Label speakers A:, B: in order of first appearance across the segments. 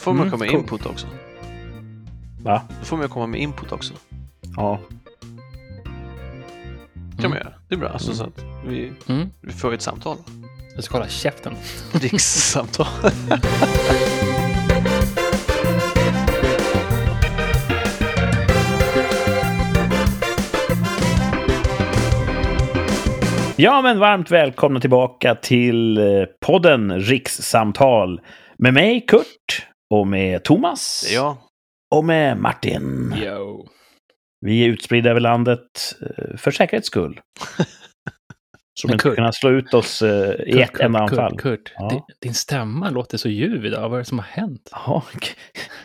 A: får man
B: Mm,
A: komma med
B: cool.
A: input också.
B: Va?
A: Då får man komma med input också.
B: Ja.
A: kan
B: Mm.
A: man göra. Det är bra. Alltså, så att vi,
C: Mm.
A: vi får ett samtal.
C: Jag ska hålla käften.
A: Rikssamtal.
B: Ja, men varmt välkomna tillbaka till eh, podden Rikssamtal. Med mig, Kurt, och med Thomas.
A: Det är jag.
B: Och med Martin.
C: Yo.
B: Vi är utspridda över landet eh, för säkerhets skull. Så de inte
C: Kurt-
B: kunna slå ut oss eh, i
C: Kurt,
B: ett enda anfall.
C: Kurt, Kurt.
B: Ja.
C: Din, din stämma låter så ljuv idag. Vad är det som har hänt?
B: Ja,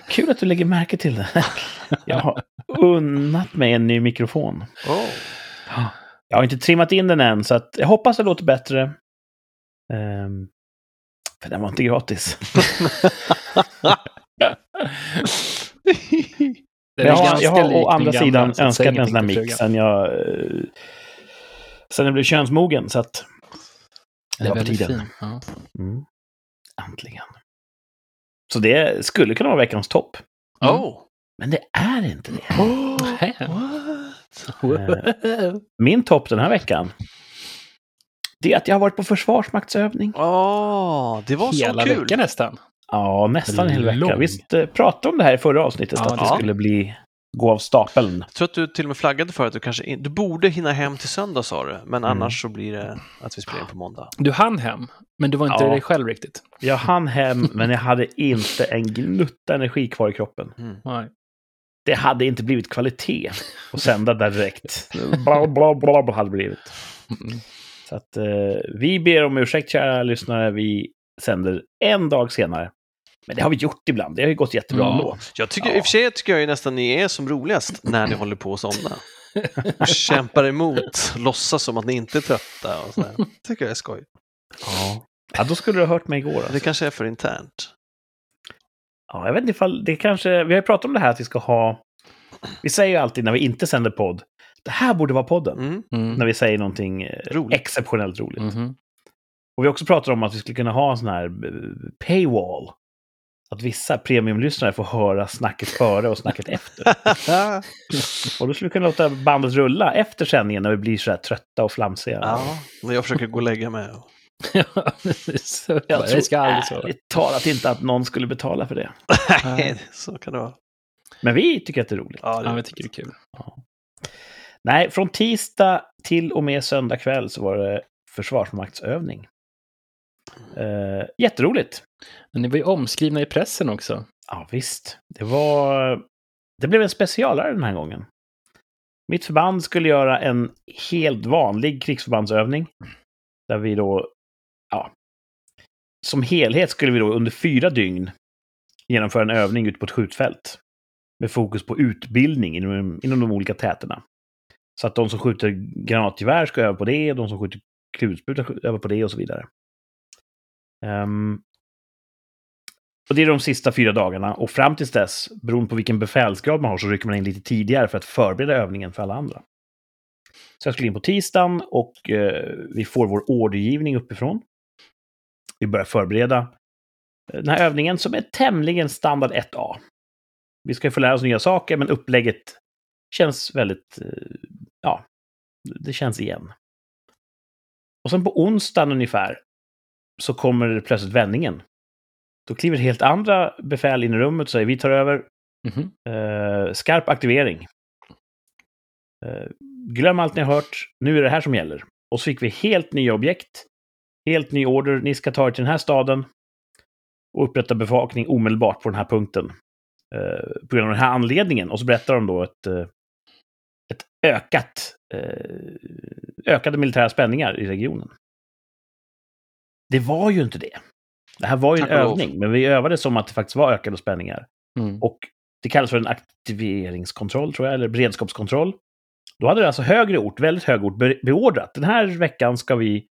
B: kul att du lägger märke till det. Jag har unnat mig en ny mikrofon.
A: Oh.
B: Jag har inte trimmat in den än, så jag hoppas det låter bättre. Ehm, för den var inte gratis. Jag har, jag har å andra sidan önskat en sån här mix sen jag, eh, sen jag blev könsmogen. Så att
C: Det
B: det var på tiden.
C: fin. Ja.
B: Mm. Äntligen. Så det skulle kunna vara veckans topp.
C: Mm.
A: oh.
B: Men det är inte det. Eh, Min topp den här veckan, det är att jag har varit på försvarsmaktsövning.
A: Åh, det var
C: Hela
A: så kul.
C: veckan nästan.
B: Ja, nästan en hel vecka.
C: Lång.
B: Visst eh, pratade om det här i förra avsnittet,
C: Ja,
B: att det
A: ja.
B: skulle bli gå av stapeln.
A: Jag tror att du till och med flaggade för att du kanske in... du borde hinna hem till söndag sa du, men
B: Mm.
A: annars så blir det att vi spelar in på måndag.
C: Du hann hem, men du var inte
B: Ja.
C: dig själv riktigt.
B: Jag hann hem, men jag hade inte en gnutta energi kvar i kroppen.
A: Mm.
C: Nej.
B: Det hade inte blivit kvalitet att sända direkt. Bla, bla, bla, bla hade blivit.
C: Mm.
B: Så att eh, vi ber om ursäkt, kära lyssnare. Vi sänder en dag senare. Men det har vi gjort ibland. Det har ju gått jättebra
C: Ja.
B: ändå.
A: Jag tycker,
B: Ja.
A: I och för sig tycker jag ju nästan ni är som roligast när ni håller på att somna. Och kämpar emot, låtsas som att ni inte är trötta och sådär. tycker jag är skoj.
B: Ja. ja, då skulle du ha hört mig igår. Alltså.
A: Det kanske är för internt.
B: Ja, jag vet inte ifall det kanske... Vi har ju pratat om det här att vi ska ha... Vi säger ju alltid när vi inte sänder podd, det här borde vara podden.
A: Mm.
C: Mm.
B: När vi säger någonting eh,
A: Roligt.
B: exceptionellt roligt.
C: Mhm.
B: Och vi också pratat om att vi skulle kunna ha en sån här eh, paywall. Att vissa premiumlyssnare får höra snacket före och snacket efter. Och då skulle vi kunna låta bandet rulla efter sändningen när vi blir så här trötta och flamsiga.
A: ja, när jag försöker gå och lägga mig.
C: Ja, så,
B: Jag
C: jag
B: tror
C: ska aldrig så.
B: ärligt talat inte att någon skulle betala för det.
A: Nej, så kan det vara.
B: Men vi tycker att det är roligt.
A: Ja, det
C: Ja, jag tycker det är kul.
B: Nej, från tisdag till och med söndag kväll så var det försvarsmaktsövning. Eh, jätteroligt.
C: Men ni var ju omskrivna i pressen också.
B: Ja, visst. Det var... Det blev en specialare den här gången. Mitt förband skulle göra en helt vanlig krigsförbandsövning. Där vi då... Ja. Som helhet skulle vi då under fyra dygn genomföra en övning ute på ett skjutfält. Med fokus på utbildning inom, inom de olika täterna. Så att de som skjuter granatgevär ska öva på det, de som skjuter kulspruta ska öva på det och så vidare. Um, och det är de sista fyra dagarna. Och fram tills dess, beroende på vilken befälsgrad man har, så rycker man in lite tidigare för att förbereda övningen för alla andra. Så jag skulle in på tisdagen och eh, vi får vår ordergivning uppifrån. Vi börjar förbereda eh, den här övningen som är tämligen standard 1A. Vi ska få lära oss nya saker, men upplägget känns väldigt... eh, Ja, det känns igen. Och sen på onsdagen ungefär så kommer det plötsligt vändningen. Då kliver helt andra befäl in i rummet och säger vi tar över.
C: Mhm.
B: Eh, skarp aktivering. Eh, glöm allt ni har hört. Nu är det här som gäller. Och så fick vi helt nya objekt. Helt ny order. Ni ska ta er till den här staden. Och upprätta bevakning omedelbart på den här punkten. Eh, på grund av den här anledningen. Och så berättar de då ett, eh, ett ökat, eh, ökade militära spänningar i regionen. Det var ju inte det. Det här var ju en
A: Tack lov.
B: övning, men vi övade som att det faktiskt var ökade spänningar.
C: Mm.
B: Och det kallas för en aktiveringskontroll, tror jag, eller beredskapskontroll. Då hade det alltså högre ort, väldigt hög ort, be- beordrat. Den här veckan ska vi,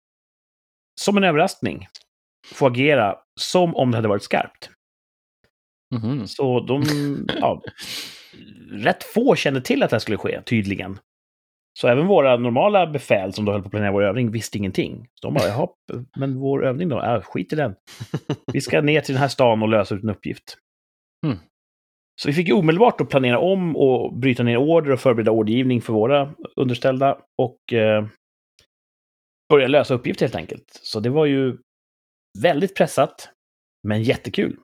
B: som en överraskning, få agera som om det hade varit skarpt.
C: Mhm.
B: Så de, ja, rätt få kände till att det här skulle ske, tydligen. Så även våra normala befäl som då höll på att planera vår övning visste ingenting. Så de bara, jaha, men vår övning då? Äh, skit i den. Vi ska ner till den här stan och lösa ut en uppgift.
C: Mm.
B: Så vi fick ju omedelbart då planera om och bryta ner order och förbereda ordergivning för våra underställda och eh, börja lösa uppgifter helt enkelt. Så det var ju väldigt pressat, men jättekul.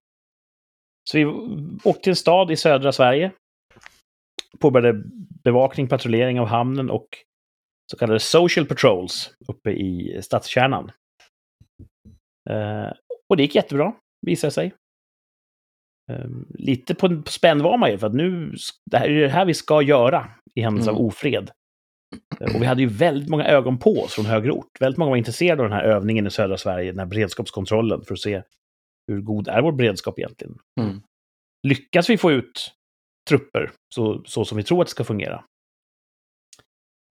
B: Så vi åkte till en stad i södra Sverige. Påbörjade bevakning, patrullering av hamnen och så kallade social patrols uppe i stadskärnan. Eh, och det gick jättebra, visade sig. Eh, lite på, på spänn var man ju, för att nu, det här är det här vi ska göra i händelse av
C: Mm.
B: ofred. Eh, Och vi hade ju väldigt många ögon på oss från högre ort. Väldigt många var intresserade av den här övningen i södra Sverige, den här beredskapskontrollen, för att se hur god är vår beredskap egentligen.
C: Mm.
B: Lyckas vi få ut trupper så, så som vi tror att det ska fungera?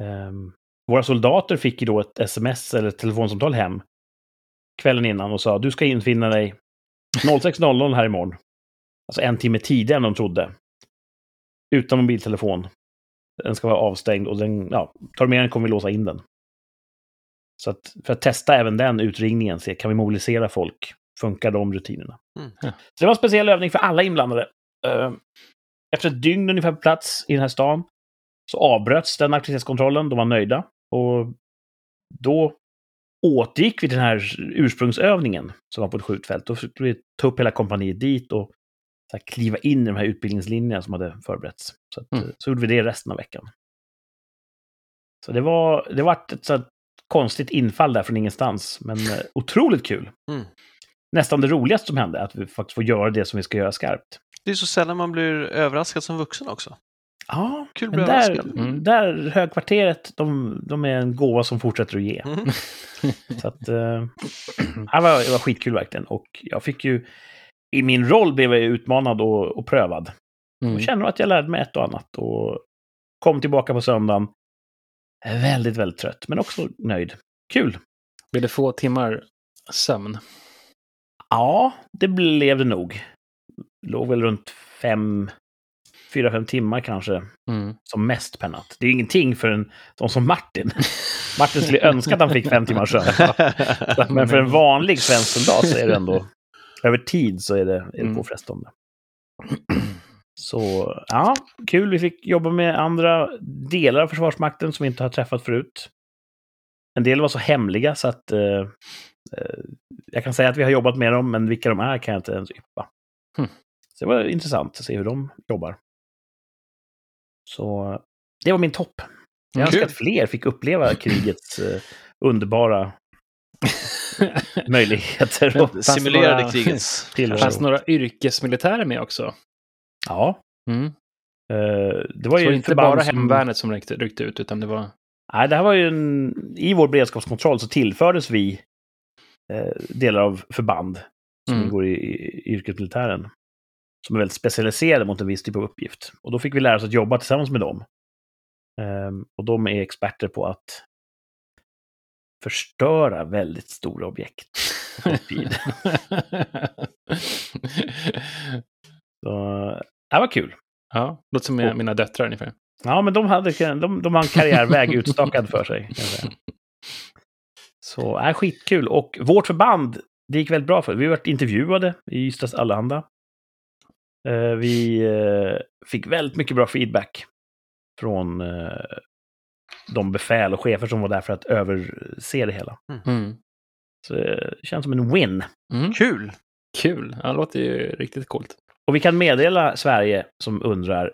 B: Ehm, våra soldater fick ju då ett sms eller ett telefonsamtal hem kvällen innan och sa du ska infinna dig 06.00 här imorgon. Alltså en timme tidigare än de trodde. Utan mobiltelefon. Den ska vara avstängd och den, ja, tar med den kommer vi låsa in den. Så att för att testa även den utringningen, se kan vi mobilisera folk? Funkar de rutinerna?
A: Mm.
B: Så det var en speciell övning för alla inblandade. Eh, Efter ett dygn ungefär på plats i den här stan så avbröts den aktivitetskontrollen. De var nöjda. Och då återgick vi till den här ursprungsövningen som var på ett skjutfält. Då fick vi ta upp hela kompaniet dit och så här, kliva in i de här utbildningslinjerna som hade förberetts. Så, att,
C: Mm.
B: så gjorde vi det resten av veckan. Så det var, det var ett så konstigt infall där från ingenstans, men eh, otroligt kul.
A: Mm.
B: Nästan det roligaste som hände, att vi faktiskt får göra det som vi ska göra skarpt.
A: Det är så sällan man blir överraskad som vuxen också.
B: Ja,
A: Kul att bli
B: där.
C: Mm.
B: där högkvarteret, de, de är en gåva som fortsätter att ge.
A: Mm.
B: Så att, eh, det, var, det var skitkul verkligen. Och jag fick ju, i min roll blev jag utmanad och, och prövad.
C: Mm.
B: Och känner att jag lärde mig ett och annat. Och kom tillbaka på söndagen. Väldigt, väldigt trött, men också nöjd. Kul!
C: Blir det få timmar sömn?
B: Ja, det blev det nog. Låg väl runt fem, fyra, fem timmar kanske.
C: Mm.
B: Som mest per natt. Det är ju ingenting för en sån som Martin. Martin skulle önska att han fick fem timmars sömn. Men för en vanlig svensk soldat så är det ändå... Över tid så är det, är det
C: Mm.
B: påfrestande. Så ja, kul. Vi fick jobba med andra delar av Försvarsmakten som vi inte har träffat förut. En del var så hemliga så att eh, eh, jag kan säga att vi har jobbat med dem, men vilka de är kan jag inte ens yppa.
C: Hmm.
B: Så det var intressant att se hur de jobbar. Så det var min topp. Jag önskar att fler fick uppleva krigets eh, underbara möjligheter. Och,
A: Simulerade
C: några-
A: krigets.
B: Tillvaro.
C: Fanns några yrkesmilitärer med också?
B: ja,
C: Mm.
B: eh, det var
C: Så
B: ju
C: inte bara
B: som-
C: hemvärnet som ryckte, ryckte ut, utan det var...
B: Nej, det här var ju en... I vår beredskapskontroll så tillfördes vi eh, delar av förband som
C: Mm.
B: ingår i, i yrkesmilitären. Som är väldigt specialiserade mot en viss typ av uppgift. Och då fick vi lära oss att jobba tillsammans med dem. Ehm, och de är experter på att förstöra väldigt stora objekt på kort tid. Så, det var kul.
C: ja, låter som mina, mina döttrar ungefär.
B: Ja, men de, hade, de, de har en karriärväg utstakad för sig. Så, är skitkul. Och vårt förband, det gick väldigt bra för. Vi har varit intervjuade i Ystads Allehanda. Eh, Vi eh, fick väldigt mycket bra feedback från eh, de befäl och chefer som var där för att överse det hela.
C: Mm.
B: Så det känns som en win.
C: Mm.
A: Kul!
C: Kul, ja, det låter ju riktigt coolt.
B: Och vi kan meddela Sverige som undrar,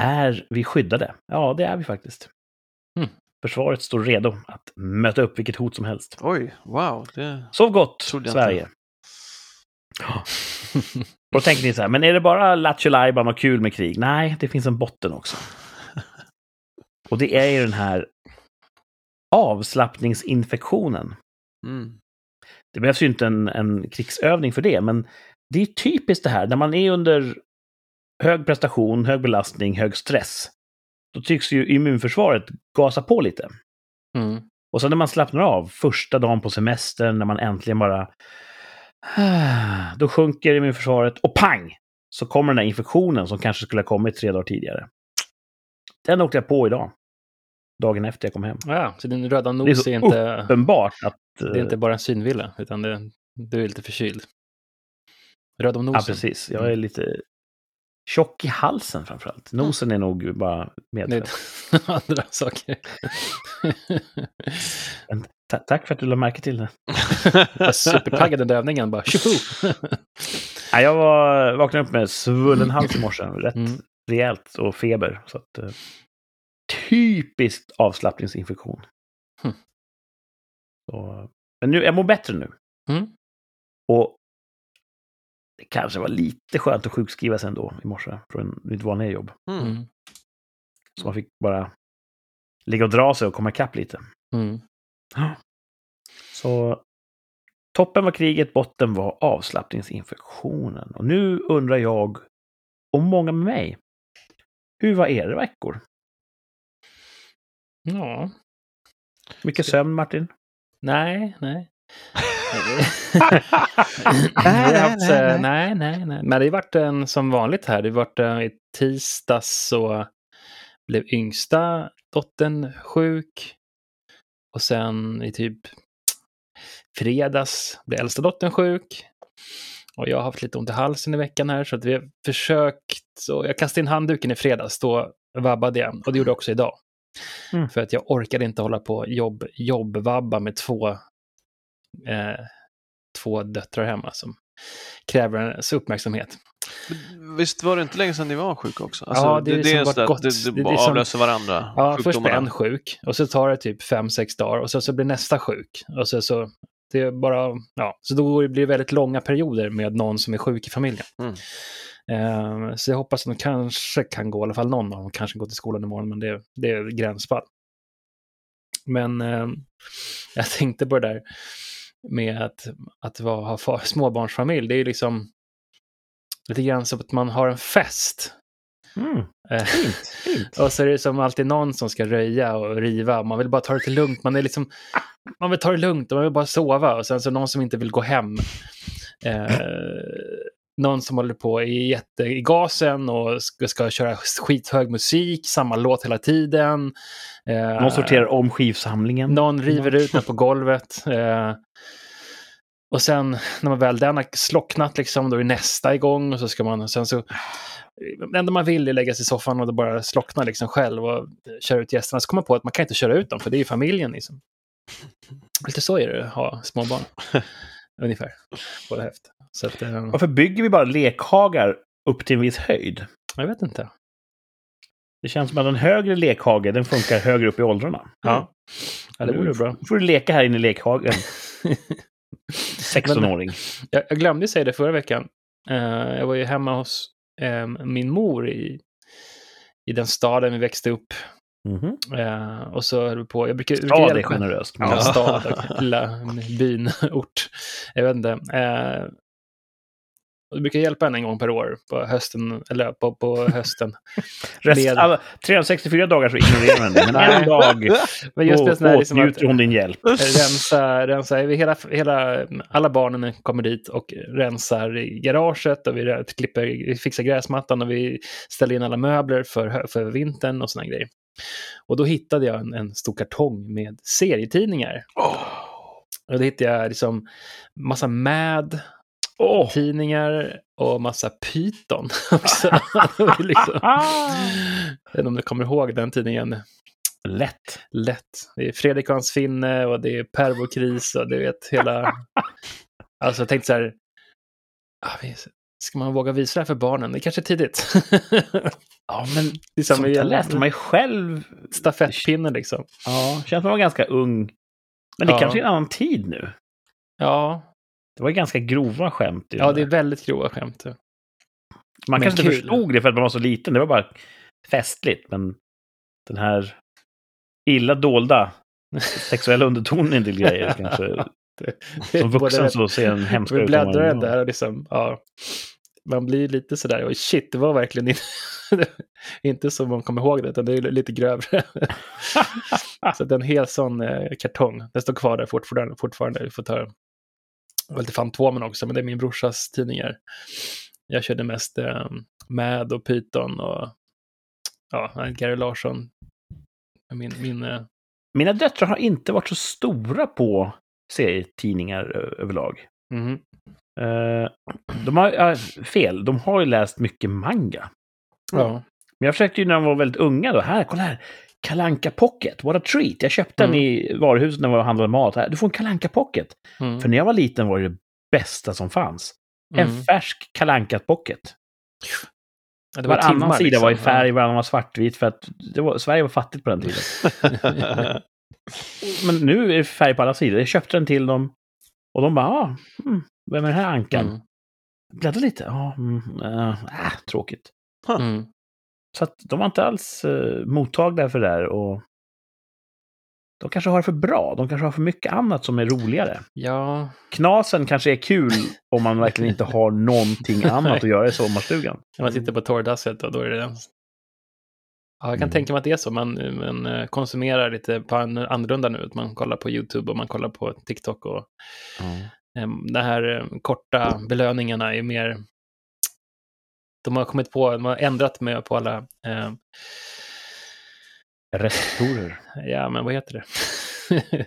B: är vi skyddade? Ja, det är vi faktiskt.
C: Mm.
B: Försvaret står redo att möta upp vilket hot som helst.
A: Oj, wow. Det...
B: Sov gott,
A: jag inte.
B: Då tänker ni så här, men är det bara lattjo lajban och kul med krig? Nej, det finns en botten också. Och det är ju den här avslappningsinfektionen.
A: Mm.
B: Det behövs ju inte en, en krigsövning för det, men det är typiskt det här, när man är under hög prestation, hög belastning, hög stress. Då tycks ju immunförsvaret gasa på lite.
C: Mm.
B: Och så när man slappnar av första dagen på semestern, när man äntligen bara... Då sjunker immunförsvaret och pang! Så kommer den här infektionen som kanske skulle ha kommit tre dagar tidigare. Den åkte jag på idag. Dagen efter jag kom hem.
C: Ja, så din röda
B: Det är
C: nos
B: så
C: är, inte,
B: uppenbart att...
C: det är inte bara en synvilla, utan det, du är lite förkyld. Röd om
B: Ja,
C: nosen.
B: precis. Jag är lite tjock i halsen framförallt. Nosen är nog bara medfödd.
C: andra saker.
B: Ta- Tack för att du lade märke till det.
C: Supertaggad under övningen. Bara!
B: Ja, jag var, vaknade upp med svullen hals i morse. Rätt
C: Mm.
B: rejält och feber. Så att, eh, typiskt avslappningsinfektion.
C: Hm.
B: Så, men nu, jag mår bättre nu.
C: Mm.
B: Och det kanske var lite skönt att sjukskriva sig ändå i morse från mitt vanliga jobb.
A: Mm.
C: Mm.
B: Så man fick bara ligga och dra sig och komma ikapp lite.
C: Mm.
B: Så toppen var kriget, botten var avslappningsinfektionen. Och nu undrar jag, och många med mig, hur var era veckor?
C: Ja,
B: Mycket sömn, Martin?
C: nej, nej.
A: Nej, nej,
C: haft,
A: nej,
C: eh, nej, nej, nej. Men det har varit en som vanligt här. Det har varit eh, i tisdags så blev yngsta dottern sjuk. Och sen i typ fredags blev äldsta dottern sjuk. Och jag har haft lite ont i halsen i veckan här så att vi har försökt. Så jag kastade in handduken i fredags, då vabbade jag. Och det gjorde jag också idag.
B: Mm.
C: För att jag orkade inte hålla på jobb, jobbvabba med två, eh, två döttrar hemma som kräver ens uppmärksamhet.
A: Visst var det inte länge sedan ni var sjuka också? Alltså,
C: Ja, det är liksom
A: är
C: varit
A: sådär,
C: gott.
A: Det, det,
C: Det är liksom-
A: avlöser varandra.
C: Ja, först blir en sjuk och så tar det typ fem sex dagar och så, så blir nästa sjuk. Och så, så, det är bara, ja, så då blir det väldigt långa perioder med någon som är sjuk i familjen.
A: Mm.
C: Ehm, så jag hoppas att de kanske kan gå, i alla fall någon av dem kanske går till skolan imorgon, men det, det är gränsfall. Men ehm, jag tänkte på det där med att, att vara, ha fa- småbarnsfamilj. Det är liksom lite grann som att man har en fest.
B: Mm,
C: Eh,
B: fint, fint.
C: och så är det som alltid någon som ska röja och riva. Man vill bara ta det lugnt. Man, är liksom, man vill ta det lugnt och man vill bara sova. Och sen så någon som inte vill gå hem. Eh, någon som håller på i, jätte, i gasen och ska, ska köra skithög musik, samma låt hela tiden. Eh,
B: Någon sorterar om skivsamlingen.
C: någon river ut den på golvet. Eh, och sen när man väl den har slocknat, liksom, då är nästa igång. Och så ska man, sen så, det enda man vill är lägga sig i soffan och bara slockna liksom själv och köra ut gästerna. Så kommer man på att man kan inte köra ut dem, för det är ju familjen. Liksom. Lite så är det att ha småbarn. Ungefär. På häft. Så att, eh,
B: Varför bygger vi bara lekhagar upp till en viss höjd?
C: jag vet inte.
B: Det känns som att en högre lekhage, den funkar högre upp i åldrarna.
C: Ja, ja det vore bra.
B: Nu får du leka här inne i lekhagen. 16-åring.
C: Jag, jag glömde säga det förra veckan. Eh, jag var ju hemma hos eh, min mor i, i den staden vi växte upp.
B: Mhm.
C: Eh, och så höll vi på, jag brukar, jag brukar
B: är generöst.
C: Ja, stad, och lilla byn, ort. Jag vet inte. Eh, och jag brukar hjälpa henne en gång per år på hösten, eller på, på hösten.
B: Rest,
C: Med-
B: alla, 364 dagar så ignorerar hon det, men en dag
C: Men just det, här, liksom
B: åtnjuter hon din hjälp.
C: rensa, rensa hela, hela, alla barnen kommer dit och rensar i garaget och vi klipper, vi fixar gräsmattan och vi ställer in alla möbler för, för vintern och såna grejer. Och då hittade jag en, en stor kartong med serietidningar. Och då hittade jag liksom massa Mad,
B: Åh!
C: tidningar och massa Python också. Liksom, jag vet inte om du kommer ihåg den tidningen.
B: Lätt.
C: Lätt. Det är Fredrik och hans finne och det är pervokris och du vet hela... Alltså jag tänkte så här, ah, ska man våga visa det här för barnen? Det är kanske är tidigt.
B: Ja, men
C: det är som
B: sånt där läste man ju själv.
C: stafettpinne liksom.
B: Ja, känns man var ganska ung. Men det
C: Ja.
B: kanske är en annan tid nu.
C: Ja,
B: Det var ganska grova skämt.
C: ja
B: den
C: det är väldigt grova skämt.
B: Man
C: men
B: kanske inte
C: kul.
B: förstod det för att man var så liten. Det var bara festligt. Men den här illa dolda sexuella undertonen del grejer kanske. Som vuxen så ser en hemsk
C: Vi
B: ut. vad
C: bläddrar
B: den
C: där och liksom, ja. Man blir lite sådär, oj shit, det var verkligen inte, inte som man kommer ihåg det, utan det är lite grövre. så det är en hel sån eh, kartong, den står kvar där fortfarande. fortfarande. Vi får ta det lite Fantomen också, men det är min brorsas tidningar. Jag körde mest eh, Mad och Python och ja, Gary Larsson. Min, min, eh,
B: Mina döttrar har inte varit så stora på serietidningar överlag. Eh, de har, äh, fel, de har ju läst mycket manga.
C: Ja.
B: Men jag försökte ju när de var väldigt unga då. Här, kolla här! Kalanka Pocket, what a treat! Jag köpte den
C: Mm.
B: i varuhuset när jag handlade mat. Här, du får en Kalanka Pocket.
C: Mm.
B: För när jag var liten var det det bästa som fanns. En
C: Mm.
B: färsk Kalanka Pocket.
C: Ja, det
B: Varannan
C: timmar,
B: sida
C: liksom.
B: var i färg, varannan var svartvit. För att var, Sverige var fattigt på den tiden. Men nu är det färg på alla sidor. Jag köpte den till dem. Och de bara, ah, mm, vem är den här ankan?
C: Mm.
B: Bläddra lite. Ja, mm, äh, äh, tråkigt.
C: Mm.
B: Så att de var inte alls eh, mottagliga för det där. Och de kanske har det för bra. De kanske har för mycket annat som är roligare.
C: Ja,
B: Knasen kanske är kul om man verkligen inte har någonting annat att göra i sommarstugan.
C: när man sitter på torrdasset och då är det. Ja, jag kan
B: Mm.
C: tänka mig att det är så. Man, man eh, konsumerar lite på en annorlunda nu. Man kollar på YouTube och man kollar på TikTok. Och eh, de här eh, korta belöningarna är mer... De har kommit på, de har ändrat med på alla... Eh,
B: Receptorer.
C: ja, men vad heter det?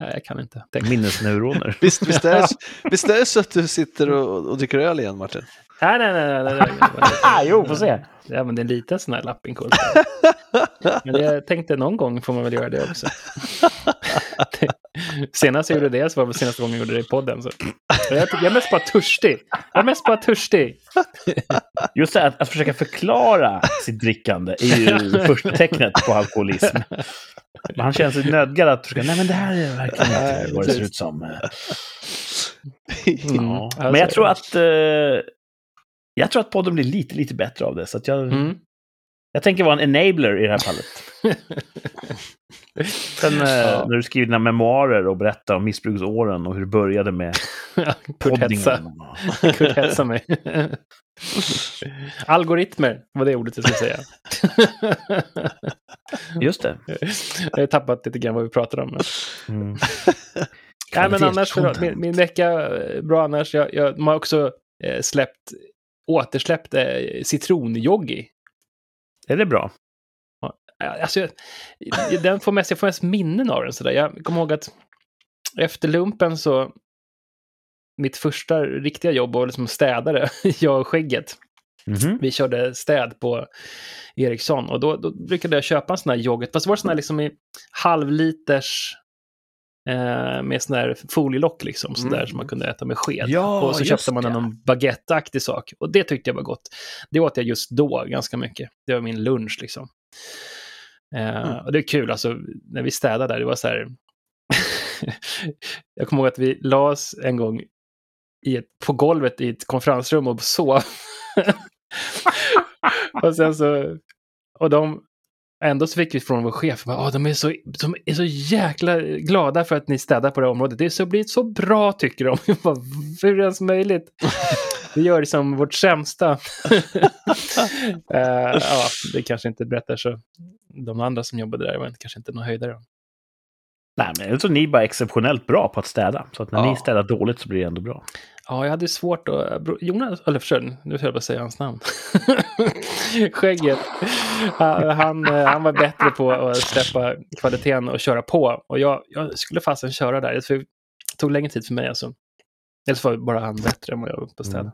C: Nej, jag kan inte. Tänk.
B: Minnesneuroner.
A: Visst, visst, är det, visst är det så att du sitter och, och dricker öl igen, Martin?
C: Nej, nej, nej. nej, nej.
B: Ah, jo, får se.
C: Ja, men det är en liten sån här lappinkull. Men jag tänkte någon gång får man väl göra det också. Senast jag gjorde det så var det senaste gången jag gjorde det i podden. Så. Jag, jag är mest bara törstig. Jag är mest bara törstig.
B: Just det, att, att försöka förklara sitt drickande är ju första tecknet på alkoholism. Men han känner sig nödgad att försöka, nej men det här är verkligen inte vad det ser ut som.
C: Mm.
B: Ja.
C: Alltså-
B: Men jag tror att eh, jag tror att podden blir lite, lite bättre av det. Så jag,
C: Mm.
B: jag tänker vara en enabler i det här fallet. Sen eh,
C: Ja.
B: när du skriver dina memoarer och berättar om missbruksåren och hur det började med poddingen.
C: Kurt hetsa mig. Algoritmer var det ordet jag skulle säga.
B: Just det.
C: Jag har tappat lite grann vad vi pratar om.
B: Mm.
C: Nej, men annars, min, min vecka, eh, bra annars. Jag, jag, de har också eh, släppt, återsläppt eh, citronjoggi.
B: Är det bra?
C: Alltså, jag, den får mest, jag får mest minnen av den. Sådär. Jag kommer ihåg att efter lumpen så, mitt första riktiga jobb var liksom städare, jag och skägget.
B: Mhm.
C: Vi körde städ på Ericsson och då, då brukade jag köpa en sån här yoghurt. Fast det var sån här liksom i halvliters eh, med sån här folielock liksom, sån där
A: Mm.
C: som man kunde äta med sked.
B: Ja,
C: och så köpte man
B: det.
C: någon baguetteaktig sak. Och det tyckte jag var gott. Det åt jag just då ganska mycket. Det var min lunch liksom. Eh,
A: Mm.
C: Och det är kul, alltså när vi städade där, det var så här... jag kommer ihåg att vi la oss en gång i ett, på golvet i ett konferensrum och sov. och sen så... Och de... Ändå så fick vi från vår chef, "Åh, de, är så, de är så jäkla glada för att ni städar på det här området. Det är så, blir så bra tycker de. Bara, Hur ens möjligt? Vi gör det som vårt sämsta. Eh, ja, det kanske inte berättar så. De andra som jobbade där var kanske inte någon höjdare.
B: Nej, men jag tror ni är bara exceptionellt bra på att städa. Så att när
A: Ja.
B: ni städar dåligt så blir det ändå bra.
C: Ja, jag hade svårt att... bro- Jonas, eller försök, nu höll jag på att säga hans namn. Skägget. Han, han, eh, han var bättre på att släppa kvaliteten och köra på. Och jag, jag skulle fasen köra där. Det tog längre tid för mig alltså. Eller så var bara han bättre än vad jag var på städa.
B: Mm.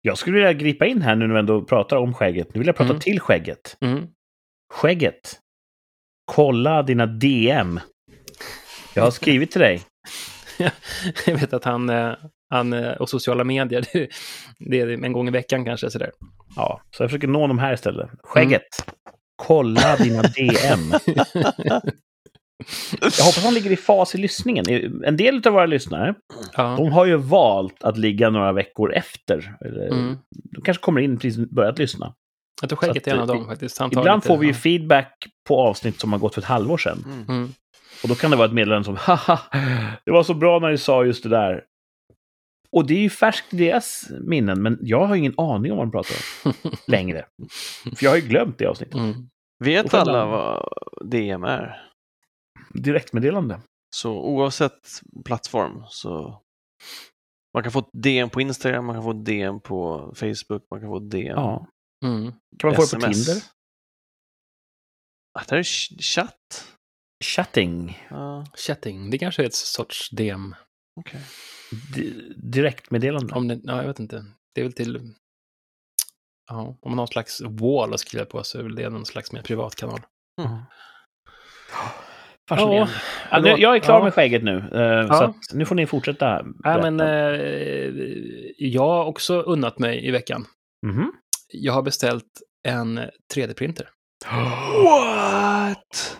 B: Jag skulle vilja gripa in här nu när vi ändå pratar om skägget. Nu vill jag prata
C: Mm.
B: till skägget.
C: Mm.
B: Skägget. Kolla dina DM. Jag har skrivit till dig.
C: jag vet att han, eh, han eh, och sociala medier, det, är en gång i veckan kanske sådär.
B: Ja, så jag försöker nå dem här istället. Skägget. Kolla dina DM. Jag hoppas han ligger i fas i lyssningen. En del av våra lyssnare,
C: Ja.
B: de har ju valt att ligga några veckor efter.
C: Mm.
B: De kanske kommer in precis börjat lyssna.
C: Jag tror skägget är en av dem faktiskt.
B: Ibland får vi ju feedback på avsnitt som har gått för ett halvår sedan.
A: Mm.
C: Mm.
B: Och då kan det vara ett meddelande som haha, det var så bra när ni sa just det där. Och det är ju färskt i deras minnen, men jag har ingen aning om vad de pratar om längre. För jag har ju glömt det avsnittet.
C: Mm.
A: Vet alla vad DM är?
B: Direktmeddelande.
A: Så oavsett plattform så man kan få ett DM på Instagram, man kan få ett DM på Facebook, man kan få ett DM
B: Ja.
C: Mm.
B: Kan man få det på. Tinder?
A: Ah, det här är ch- chatt.
B: Chatting.
A: Ja.
C: Chatting, det kanske är ett sorts DM.
B: Di- direktmeddelande.
C: Om det, ja, jag vet inte. Det är väl till... Ja, om man har någon slags wall att skriva på så är väl det någon slags mer privat kanal.
A: Mm.
C: Ja,
B: Ja, nu, jag är klar
C: ja.
B: med skägget nu, eh, så
C: Ja.
B: att nu får ni fortsätta.
C: Nej,
B: berätta.
C: men eh, jag har också unnat mig i veckan.
B: Mhm.
C: Jag har beställt en 3D-printer.
A: What?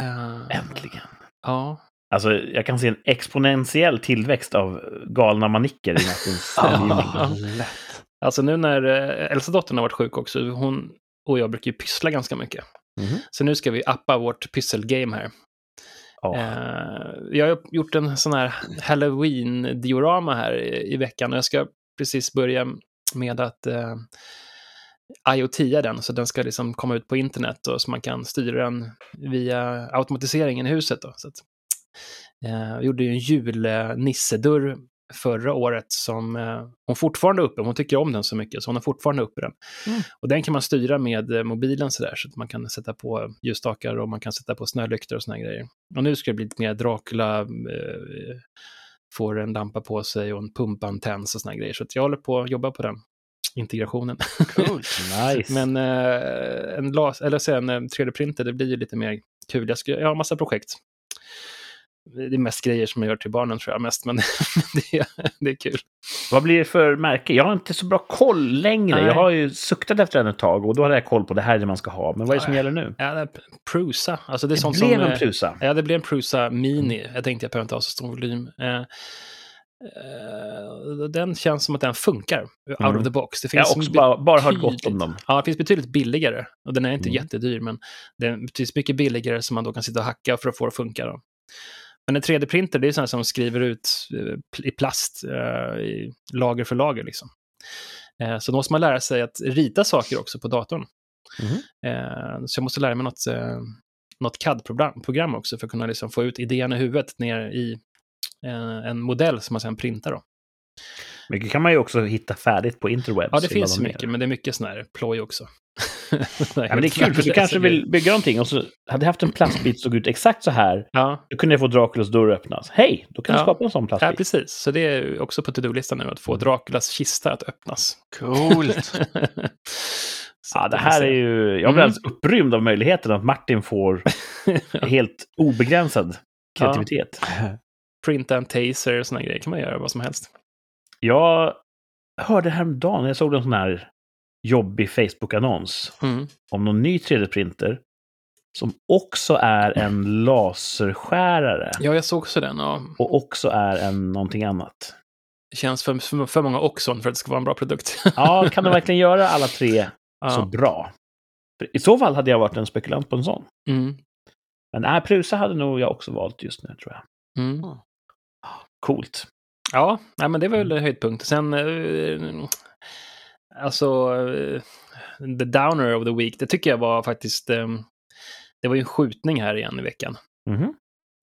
C: Eh,
B: Äntligen.
C: ja.
B: Alltså, jag kan se en exponentiell tillväxt av galna manicker i Martins.
C: Alltså nu när eh, äldsta dottern har varit sjuk också, hon och jag brukar ju pyssla ganska mycket.
B: Mhm.
C: Så nu ska vi appa vårt pysselgame här.
B: Ja.
C: Eh, jag har gjort en sån här halloween-diorama här i, i veckan och jag ska precis börja med att eh, IoT den, så den ska liksom komma ut på internet och så man kan styra den via automatiseringen i huset. Då. Så att, eh, jag gjorde ju en julnissedörr förra året som eh, hon fortfarande är uppe. Hon tycker om den så mycket så hon har fortfarande uppe den.
A: Mm.
C: Och den kan man styra med eh, mobilen sådär så att man kan sätta på ljusstakar och man kan sätta på snölyktor och såna grejer. Och nu ska det bli lite mer Dracula, eh, får en lampa på sig och en pumpantenns och såna grejer. Så att jag håller på att jobba på den integrationen.
A: Coolt.
B: Nice.
C: Men eh, en, las, eller en eh, 3D-printer, det blir ju lite mer kul. Jag, ska, jag har massa projekt. Det är mest grejer som jag gör till barnen tror jag mest, men det, är, det är kul.
B: Vad blir det för märke? Jag har inte så bra koll längre.
C: Nej.
B: Jag har ju suktat efter den ett tag och då hade jag koll på det här är det man ska ha. Men vad är det som gäller nu?
C: Ja, det är Prusa, alltså det är
B: Det blev
C: som...
B: en
C: eh,
B: Prusa.
C: Ja, det blir en Prusa Mini. Jag tänkte jag behöver inte ha så stor volym. Eh, eh, den känns som att den funkar out
B: Mm.
C: of the box. Det
B: Jag
C: finns
B: har också bara, bara hört gott om dem.
C: Ja, det finns betydligt billigare. Och den är inte
B: Mm.
C: jättedyr, men den är betydligt mycket billigare som man då kan sitta och hacka för att få det att funka. Då. Men en 3D-printer, det är sådana som skriver ut eh, i plast, eh, i lager för lager. Liksom. Eh, så då måste man lära sig att rita saker också på datorn. Eh, så jag måste lära mig något, något CAD-program program också för att kunna liksom få ut idén i huvudet ner i en modell som man sedan printar. Då.
B: Mycket kan man ju också hitta färdigt på interwebs.
C: Ja, det finns mycket, men det är mycket sån här ploj också.
B: Ja, men det är kul, för du kanske vill bygga någonting och så hade jag haft en plastbit som såg ut exakt så här.
C: Ja,
B: Då kunde jag få Draculas dörr öppnas. Hej, då kan du
C: Ja.
B: skapa en sån
C: ja,
B: plastbit.
C: precis. Så det är också på to-do-listan nu, att få Draculas kista att öppnas.
A: Coolt.
B: Ja, det här är ju... Jag blir
C: Mm.
B: alldeles upprymd av möjligheten att Martin får helt obegränsad kreativitet.
C: Printa en taser och såna grejer kan man göra vad som helst.
B: Jag hörde häromdagen, jag såg en sån här jobbig Facebook-annons
C: Mm.
B: om någon ny 3D-printer som också är en laserskärare
C: Ja, jag såg också den. Och
B: och också är en någonting annat.
C: det känns för, för, för många Oxon för att det ska vara en bra produkt.
B: Ja, kan de verkligen göra alla tre så
C: ja.
B: bra? För I så fall hade jag varit en spekulant på en sån.
C: Mm.
B: Men nej, Prusa hade nog jag också valt just nu, tror jag.
C: Mm.
B: Coolt.
C: Ja, nej, men det var väl höjdpunkt. Sen, eh, alltså, eh, the downer of the week, det tycker jag var faktiskt, eh, det var ju en skjutning här igen i veckan.
B: Mhm,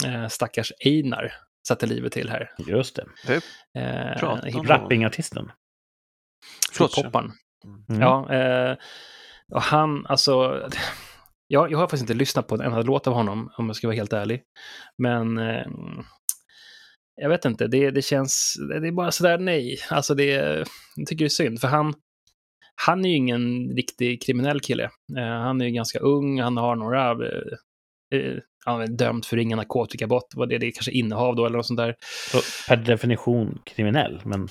C: Eh, stackars Einar satte livet till här.
B: Just det.
C: Eh,
A: Prata om
C: hip-
B: Rappingartisten.
A: Förlåt,
C: hiphopparen.
B: Mm.
C: Ja, eh, och han, alltså, jag, jag har faktiskt inte lyssnat på en enda låt av honom, om jag ska vara helt ärlig. Men eh, jag vet inte, det, det känns, det är bara sådär nej. Alltså det, jag tycker det är synd, för han, han är ju ingen riktig kriminell kille. Eh, han är ju ganska ung, han har några, eh, eh, han är dömd för ringa narkotikabrott, vad det, det är kanske innehav då eller något sånt där.
B: Så per definition kriminell, men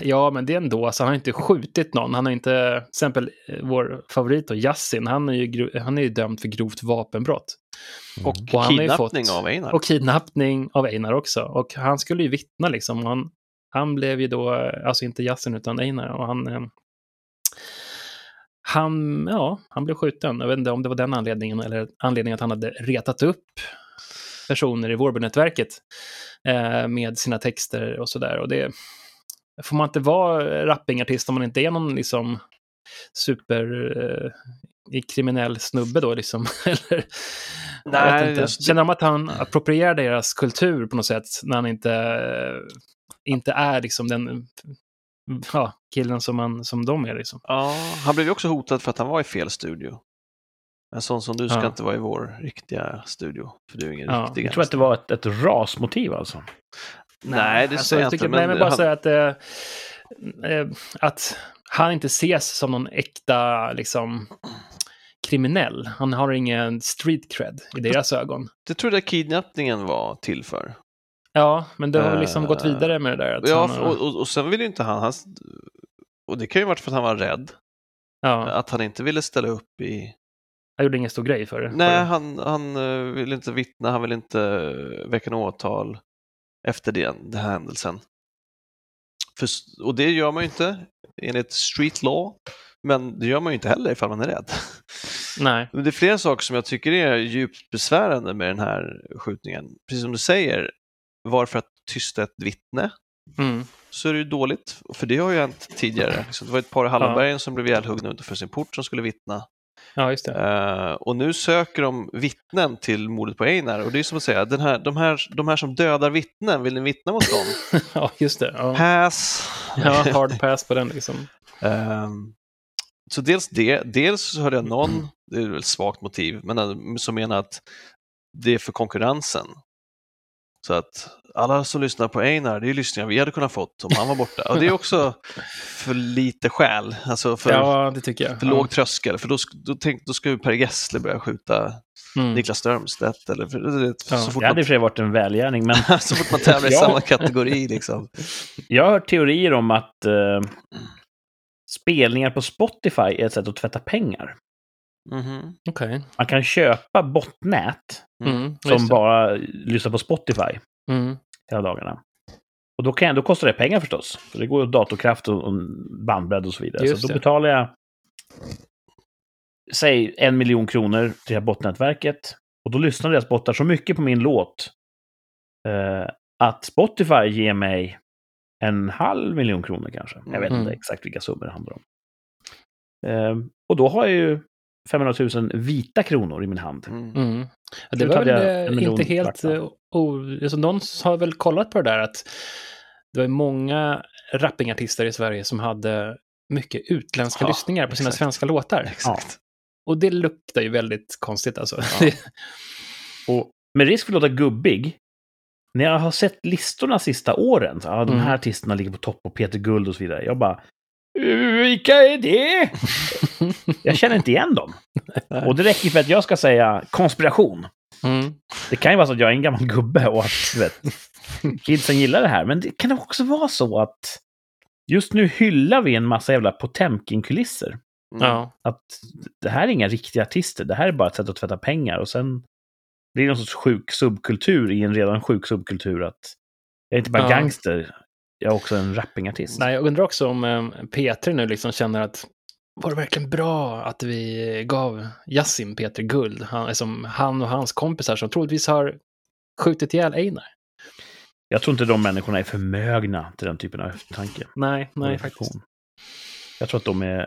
C: Ja, men det är ändå, alltså, han har inte skjutit någon. Han har inte, till exempel vår favorit då, Yassin, han är ju, han är ju dömd för grovt vapenbrott.
A: Och
C: Och han har ju
A: kidnappning
C: fått-
A: av Einar.
C: Och kidnappning av Einar också. Och han skulle ju vittna liksom. och Han, han blev ju då, alltså inte Yassin utan Einar. Och han, han, ja, han blev skjuten. Jag vet inte om det var den anledningen eller anledningen att han hade retat upp personer i Vårbynätverket eh, med sina texter och sådär. Och det får man inte vara rappingartist om man inte är någon liksom super eh, kriminell snubbe då liksom. Eller, jag
A: Nej,
C: vet inte.
A: just
C: Känner de att han approprierar deras kultur på något sätt när han inte, eh, inte är liksom den ja, killen som, man, som de är liksom.
A: Ja, han blev ju också hotad för att han var i fel studio. En sån som du ska
C: Ja.
A: inte vara i vår riktiga studio, för du är ingen
C: Ja,
A: riktig.
B: jag tror att det var ett, ett rasmotiv alltså.
A: Nej, det
C: alltså,
A: säger jag
C: jag tycker,
A: inte,
C: Nej,
A: men
C: men bara
A: han-
C: säga att, eh, eh, att han inte ses som någon äkta liksom, kriminell. Han har ingen street cred i deras ögon.
A: Det tror jag kidnappningen var till för.
C: Ja, men det har väl liksom
A: Eh,
C: gått vidare med det där. Att
A: Ja,
C: han,
A: och, och, och sen vill ju inte han, han... Och det kan ju varit för att han var rädd.
C: ja,
A: Att han inte ville ställa upp i...
C: jag gjorde ingen stor grej för det.
A: Nej, han, han eh, vill inte vittna, han vill inte eh, väcka något åtal efter den, den här händelsen. För, och det gör man ju inte enligt street law, men det gör man ju inte heller ifall man är rädd.
C: Nej.
A: Men det är flera saker som jag tycker är djupt besvärande med den här skjutningen. Precis som du säger, varför att tysta ett vittne
C: Mm.
A: så är det ju dåligt, för det har ju hänt tidigare. Liksom, det var ett par i Hallonbergen som blev ihjälhuggna utanför sin port som skulle vittna.
C: Ja, just det.
A: Eh, och nu söker de vittnen till mordet på Einar och det är som att säga, den här, de, här, de här som dödar vittnen, vill ni vittna mot dem?
C: ja, just det. Ja.
A: Pass!
C: ja, hard pass på den liksom.
A: Ehm, så dels det, dels så hörde jag någon, det är väl ett svagt motiv, men eh, som menar att det är för konkurrensen. Så att alla som lyssnar på Einar, det är lyssningar vi hade kunnat fått om han var borta. Och det är också för lite skäl, alltså för,
C: Ja, det tycker jag.
A: för
C: ja.
A: låg tröskel, för då, då, tänk, då ska ju Per Gessle börja skjuta
C: Mm.
A: Niklas Strömstedt. Eller, för,
C: Ja,
A: så, fort
B: Det hade i
A: man,
B: och för sig varit en välgärning, men
A: så fort man tävlar i
B: Ja.
A: samma kategori liksom.
B: jag har hört teorier om att eh, spelningar på Spotify är ett sätt att tvätta pengar.
A: Mhm.
C: Okej.
B: Man kan köpa botnät
A: Mm.
C: Mm.
B: som bara lyssnar på Spotify
C: Mm.
B: hela dagarna. Och då, kan, då kostar det pengar förstås. För det går ju datorkraft och, och bandbredd och så vidare.
C: Just
B: så då
C: det.
B: betalar jag, säg en miljon kronor till det här botnätverket. Och då lyssnar deras bottar så mycket på min låt eh, att Spotify ger mig en halv miljon kronor kanske. Jag vet
C: Mm.
B: inte exakt vilka summor det handlar om. Eh, och då har jag ju 500 000 vita kronor i min hand.
A: Mm.
C: Mm. Ja, det var väl eh, inte helt... eh, o- alltså, någon har väl kollat på det där att det var många rappingartister i Sverige som hade mycket utländska
A: Ja,
C: lyssningar på sina
A: exakt.
C: svenska låtar.
A: Exakt.
C: Och det luktar ju väldigt konstigt alltså.
A: Ja.
B: Och med risk för att låta gubbig, när jag har sett listorna sista åren, så, ja, de här
C: Mm.
B: artisterna ligger på topp och Peter Guld och så vidare. Jag bara, vilka är det? jag känner inte igen dem. Och det räcker för att jag ska säga konspiration.
C: mm.
B: Det kan ju vara så att jag är en gammal gubbe och att vet, kidsen gillar det här. Men det kan också vara så att just nu hyllar vi en massa jävla Potemkin-kulisser.
A: Mm.
B: Att det här är inga riktiga artister, det här är bara ett sätt att tvätta pengar. Och sen blir det någon sorts sjuk subkultur i en redan sjuk subkultur. Att jag är inte bara
C: Ja.
B: gangster, jag är också en rappingartist.
C: Nej, jag undrar också om eh, Petri nu liksom känner att var det verkligen bra att vi gav Yassim Petri guld? Han, som han och hans kompisar som troligtvis har skjutit ihjäl Einar.
B: Jag tror inte de människorna är förmögna till den typen av eftertanke.
C: Nej, nej faktiskt.
B: Jag tror att de är...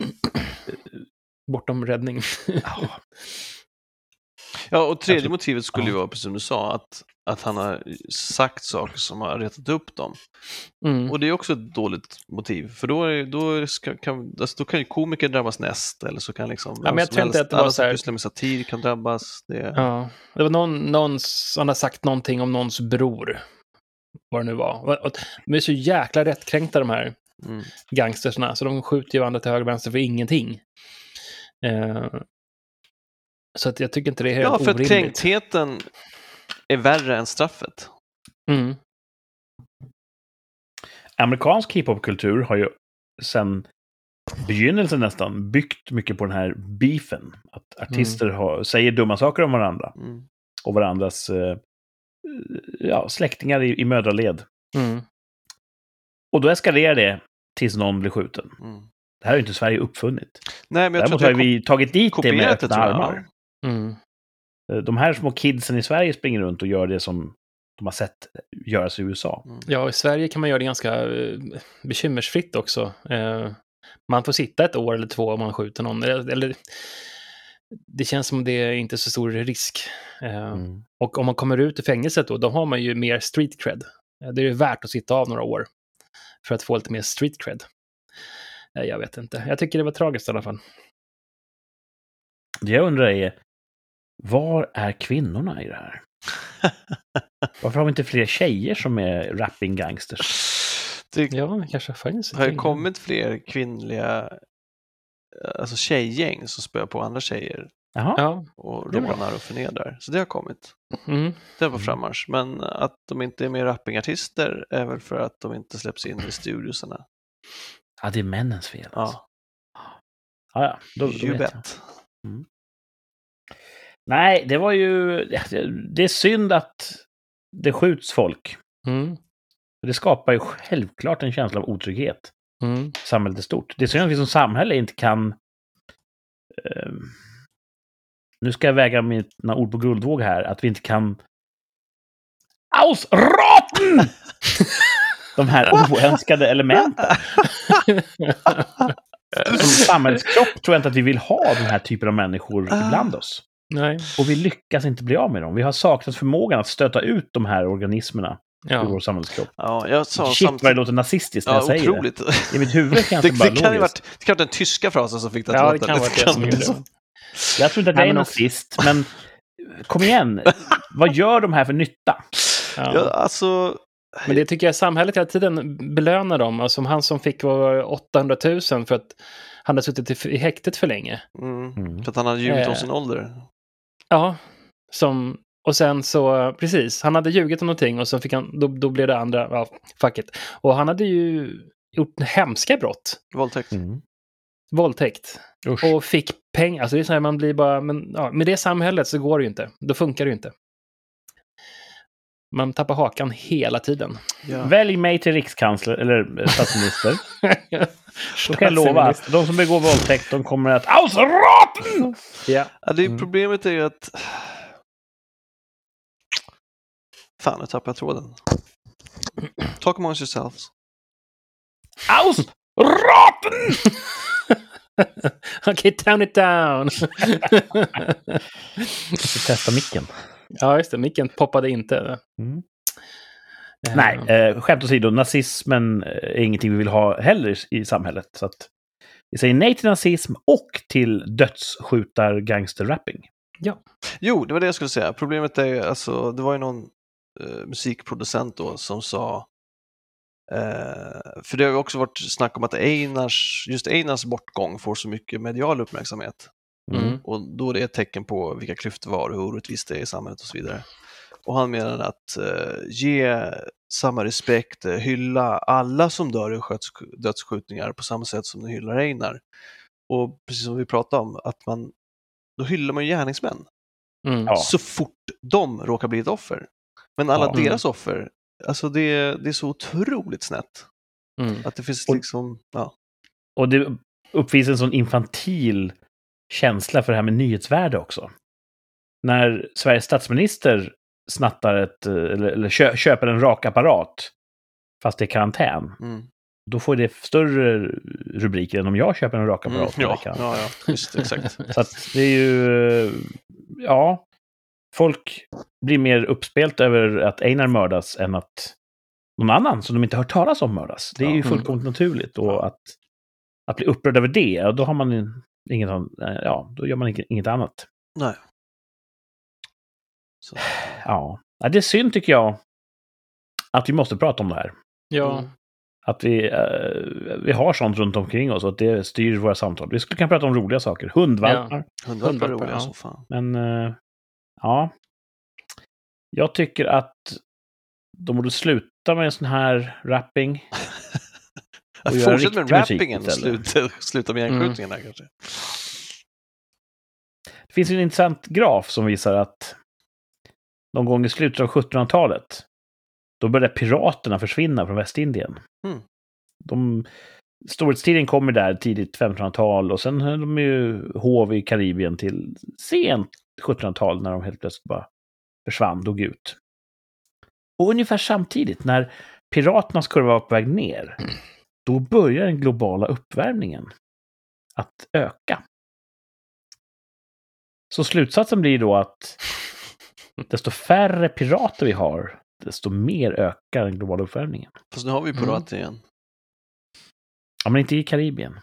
C: Bortom räddning.
B: Ja,
A: Ja, och tredje
B: tror-
A: motivet skulle ju
B: ja.
A: vara, precis som du sa, att, att han har sagt saker som har retat upp dem.
C: Mm.
A: Och det är också ett dåligt motiv, för då, är, då, ska, kan, alltså, då kan ju komiker drabbas näst, eller så kan liksom...
C: men
A: vem
C: jag
A: helst-
C: att det
A: alla som
C: här-
A: pysslar med satir kan drabbas. Det,
C: Ja, det var någon, någon han har sagt någonting om någons bror. Vad det nu var. Och- De är så jäkla rättkränkta de här
A: mm.
C: gangstersna, så de skjuter ju varandra till höger och vänster för ingenting. Eh, så att jag tycker inte det är helt
A: Ja, för att
C: orimligt.
A: kränktheten är värre än straffet.
C: Mm.
B: amerikansk hiphopkultur har ju sedan begynnelsen nästan byggt mycket på den här beefen. Att artister har, säger dumma saker om varandra
A: Mm.
B: och varandras eh, ja, släktingar i, i mödraled.
C: Mm.
B: Och då eskalerar det tills någon blir skjuten.
A: Mm.
B: Det här har ju inte Sverige uppfunnit.
A: Nej, men jag tror
B: Däremot
A: att
B: har
A: vi
B: tagit dit det med öppna
A: tror
B: armar. Eh, De här små kidsen i Sverige springer runt och gör det som de har sett göras i USA.
A: Mm.
C: Ja, i Sverige kan man göra det ganska eh, bekymmersfritt också. Eh, man får sitta ett år eller två om man skjuter någon. Eller, det känns som det är inte så stor risk.
B: Mm.
C: Och om man kommer ut ur fängelset då, då har man ju mer street cred. Det är ju värt att sitta av några år för att få lite mer street cred. Jag vet inte. Jag tycker det var tragiskt i alla fall.
B: Det jag undrar är, var är kvinnorna i det här? Varför har vi inte fler tjejer som är rapping gangsters?
A: Det
C: Ja, det kanske finns.
A: har ju kommit fler kvinnliga alltså tjejgäng som spöar på andra tjejer
B: Jaha.
C: Ja.
A: och
B: Det
A: rånar och förnedrar. Så det har kommit.
C: Mm.
A: Det är på
B: Mm.
A: frammarsch. Men att de inte är mer rappingartister är väl för att de inte släpps in i studiosarna.
B: Ja, det är männens fel. Alltså.
A: Ja,
B: Ja, ja. Då, då
A: you
B: vet jag. Nej, det var ju... Det är synd att det skjuts folk.
C: Mm.
B: Det skapar ju självklart en känsla av otrygghet
C: Mm.
B: samhället i stort. Det är synd att vi som samhälle inte kan... ehm, nu ska jag väga mina ord på guldvåg här. Att vi inte kan... Ausraten! De här oönskade elementen. Som samhällskropp tror jag inte att vi vill ha den här typen av människor ibland oss.
C: Nej.
B: Och vi lyckas inte bli av med dem. Vi har saknat förmågan att stöta ut de här organismerna ur
C: Ja.
B: vår samhällskropp.
A: Ja, jag sa
B: Shit vad det låter nazistiskt när
A: Ja,
B: jag säger
A: otroligt.
B: det. I mitt huvud kan jag
A: Det,
B: inte bara
A: det kan ju varit, det kan ha varit den tyska frasen som fick det att
C: Ja,
A: låta
C: det kan det som gjorde
A: så.
C: det.
B: Jag tror inte att jag är nazist, men kom igen. vad gör de här för nytta?
A: Ja,
C: Ja.
A: alltså...
C: Men det tycker jag samhället hela tiden belönar dem. Alltså som han som fick var 800 000 för att han hade suttit i- i häktet för länge.
A: Mm,
B: Mm.
A: För att han hade ljugit om
C: Eh.
A: sin ålder.
C: Ja, som... Och sen så, precis, han hade ljugit om någonting och så fick han, då, då blev det andra, ja, fuck it. Och han hade ju gjort hemska brott.
A: Våldtäkt.
B: Mm.
C: Våldtäkt.
B: Usch.
C: Och fick pengar. Alltså det är så här, man blir bara, men ja, med det samhället så går det ju inte. Då funkar det ju inte. Man tappar hakan hela tiden.
A: Ja.
B: Välj mig till rikskansler eller eh, statsminister. Då kan jag lova att de som begår våldtäkt, de kommer att Ausraten!
C: Ja.
A: Ja, det är,
B: Mm.
A: Problemet är ju att... Fan, nu tappade jag tråden. Talk amongst yourselves.
B: Ausraten!
C: Okej, tone it down.
B: Jag ska testa micken.
C: Ja, just det. Micken poppade inte.
B: Mm. Nej, eh, skämt åsido, nazismen eh, är ingenting vi vill ha heller i- samhället. Så att vi säger nej till nazism och till dödsskjutar gangsterrapping.
A: Jo, det var det jag skulle säga. Problemet är ju, alltså, det var ju någon eh, musikproducent då som sa eh, för det har ju också varit snack om att Einars, just Einars bortgång får så mycket medial uppmärksamhet.
C: Mm.
A: Och då är det ett tecken på vilka klyftor vi har och hur orättvist det är i samhället och så vidare. Och han menade att eh, ge samma respekt, eh, hylla alla som dör i dödsskjutningar på samma sätt som du hyllar Einar. Och precis som vi pratade om, att man, då hyllar man ju gärningsmän
C: Mm.
B: Ja.
A: så fort de råkar bli ett offer. Men alla
B: Ja.
A: deras offer, alltså det, det är så otroligt snett.
C: Mm.
A: Att det finns
B: Och-
A: liksom, ja.
B: Och det uppvisar en sån infantil känsla för det här med nyhetsvärde också. När Sveriges statsminister snattar ett, eh, eller, eller kö, köper en rakapparat, fast det är karantän,
A: Mm.
B: då får det större rubriker än om jag köper en
A: Mm,
B: rakapparat. är
A: ja, ja, ja, just exakt.
B: Så att det är ju... eh, Ja, folk blir mer uppspelt över att Einar mördas än att någon annan som de inte hört talas om mördas. Det är
A: Ja.
B: ju
C: Mm.
B: fullkomligt naturligt. Och att, att bli upprörd över det, då har man inget, eh, ja, då gör man inget, annat.
A: Nej. Så,
B: Ja. ja, det är synd tycker jag att vi måste prata om det här.
C: Ja.
B: Att vi, eh, vi har sånt runt omkring oss och att det styr våra samtal. Vi skulle kunna prata om roliga saker. Hundvalpar.
A: hundvalpar är roliga
C: ja.
A: som fan.
B: Men eh, ja, jag tycker att de borde sluta med en sån här rapping.
A: Att fortsätta med rappingen och sluta, sluta med gängskjutningarna kanske.
B: Det finns en intressant graf som visar att någon gång i slutet av 1700-talet, då började piraterna försvinna från Västindien.
A: Mm.
B: De, storhetstiden kommer där tidigt 1500-tal och sen höll de ju hov i Karibien till sent 1700-tal när de helt plötsligt bara försvann, dog ut. Och ungefär samtidigt, när piraternas kurva var på väg ner, då börjar den globala uppvärmningen att öka. Så slutsatsen blir då att desto färre pirater vi har, desto mer ökar den globala uppvärmningen.
A: Fast nu har vi
C: Mm.
A: pirat igen.
B: Ja, men inte i Karibien.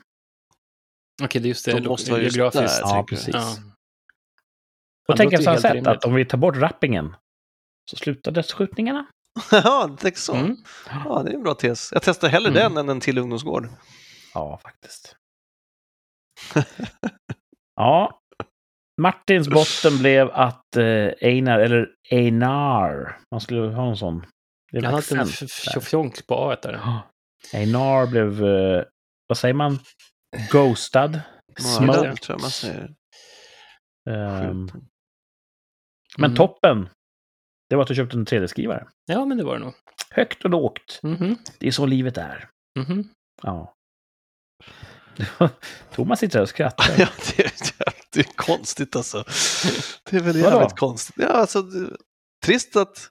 C: Okej, det är just det.
A: De måste vara just där.
B: Ja, precis.
A: jag.
C: Ja.
B: Då tänker jag så här sätt att om vi tar bort rappingen, så slutar dödsskjutningarna.
A: Ja, det är så.
C: Mm.
A: Ja, det är en bra tes. Jag testar hellre
C: Mm.
A: den än en till ungdomsgård.
B: Ja, faktiskt. ja. Martins botten blev att eh, Einar, eller Einar, man skulle ha någon sån. Det är
C: Han har en tjofjonk på A där.
B: Einar blev, eh, vad säger man? Ghostad. Smoked. Ehm, men
C: Mm.
B: toppen, det var att du köpte en 3D-skrivare.
C: Ja, men det var det nog.
B: Högt och lågt.
C: Mhm.
B: Det är så livet är.
C: Mhm.
B: Ja. Thomas sitter där och skrattar.
A: Ja, det, är, det är konstigt alltså. Det är väl
B: Vadå?
A: jävligt konstigt. Ja, alltså, trist att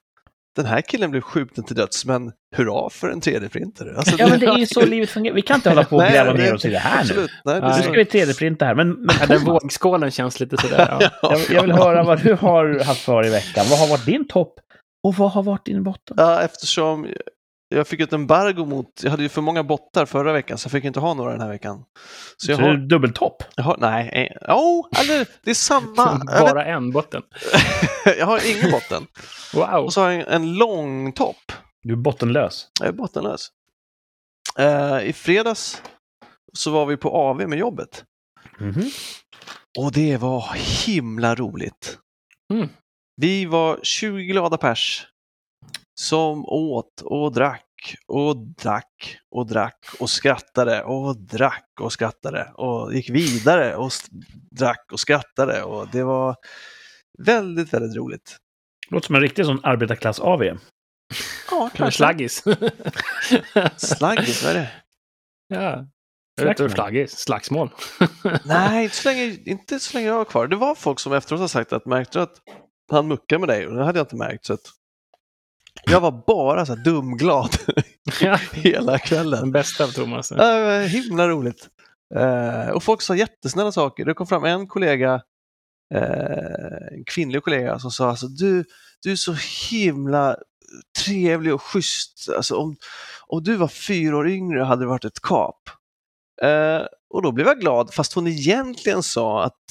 A: den här killen blev skjuten till döds, men hurra för en 3D-printare. Alltså,
B: Ja, men det är ju så livet fungerar. Vi kan inte hålla på och gräva
A: det-
B: ner oss i det här nu.
A: Absolut. Nej, det.
B: Nu ska vi 3D-printa här. Men, men
C: Ja, den vågskålen känns lite sådär. Ja.
B: jag, jag vill höra vad du har haft för i veckan. Vad har varit din topp och vad har varit din botten?
A: Ja, eftersom jag fick ett embargo mot, jag hade ju för många bottar förra veckan så jag fick inte ha några den här veckan. Så
B: Så
A: jag
B: det är
A: har,
B: dubbeltopp.
A: jag har nej, eh, jo, eller det är samma. Vet,
C: Bara en botten.
A: jag har ingen botten.
C: Wow.
A: Och så har jag en, en lång topp.
B: Du är bottenlös.
A: Jag är bottenlös. Eh, I fredags så var vi på AV med jobbet.
B: Mhm.
A: Och det var himla roligt.
C: Mm.
A: Vi var 20 glada pers som åt och drack och drack och drack och skrattade och drack och skrattade och gick vidare och drack och skrattade och det var väldigt, väldigt roligt.
B: Låter som en riktig sån arbetarklass-AV.
A: Ja,
C: Eller slaggis.
A: Slaggis, vad är det?
C: ja. Jag vet inte,
B: Slagsmål.
C: slaggis. Slagsmål.
A: Nej, inte så, länge, inte så länge jag var kvar. Det var folk som efteråt har sagt att märkte du att han muckade med dig och det hade jag inte märkt. Så att jag var bara så dumglad hela kvällen.
C: Den bästa av Thomas.
A: Ja, var himla roligt. Eh, och folk sa jättesnälla saker. Det kom fram en kollega, eh, en kvinnlig kollega som sa alltså du, du är så himla trevlig och schysst. Alltså, om, om du var fyra år yngre hade det varit ett kap. Eh, och då blev jag glad fast hon egentligen sa att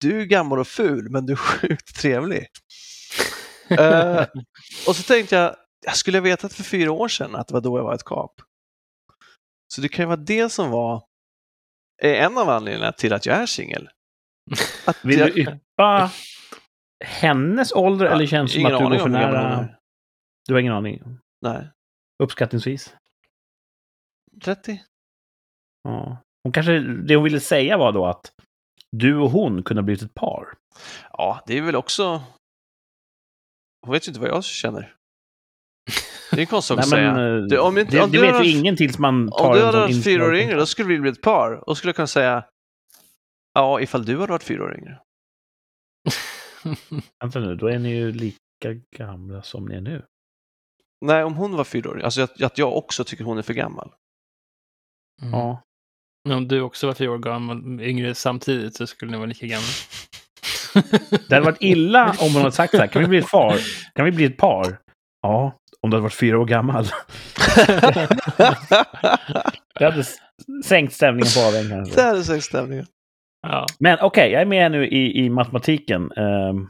A: du är gammal och ful men du är sjukt trevlig. Eh, och så tänkte jag, jag skulle ha vetat för fyra år sedan att det var då jag var ett kap. Så det kan ju vara det som var är en av anledningarna till att jag är singel.
B: Vill
A: jag,
B: du yppa hennes ålder
A: Ja,
B: eller känns det som att du går för nära?
A: är.
B: Du har ingen aning?
A: Nej,
B: Uppskattningsvis?
A: 30?
B: Ja. Hon kanske, det hon ville säga var då att du och hon kunde ha blivit ett par.
A: Ja, det är väl också... Hon vet ju inte vad jag känner. Det är en konstig sak
B: Nej,
A: att säga.
B: men, eh,
A: Du, om inte-
B: det,
A: om
B: det
A: du
B: vet
A: hade-
B: ju ingen tills man tar
A: Om du hade varit fyra år yngre, då skulle vi bli ett par. Och skulle jag kunna säga, ja, ifall du hade varit fyra år yngre.
B: Vänta nu, då är ni ju lika gamla som ni är nu.
A: Nej, om hon var fyra år yngre, alltså att, att jag också tycker hon är för gammal.
C: Mm.
B: Ja.
C: Men Om du också var fyra år gammal, yngre samtidigt, så skulle ni vara lika gamla.
B: Det hade varit illa om hon hade sagt så här, kan vi bli ett par? Kan vi bli ett par? Ja, om du hade varit fyra år gammal. Det hade sänkt stämningen på aven kanske.
A: det här är sexstämningen.
C: ja.
B: Men okej, jag är med nu i, i matematiken. Ehm,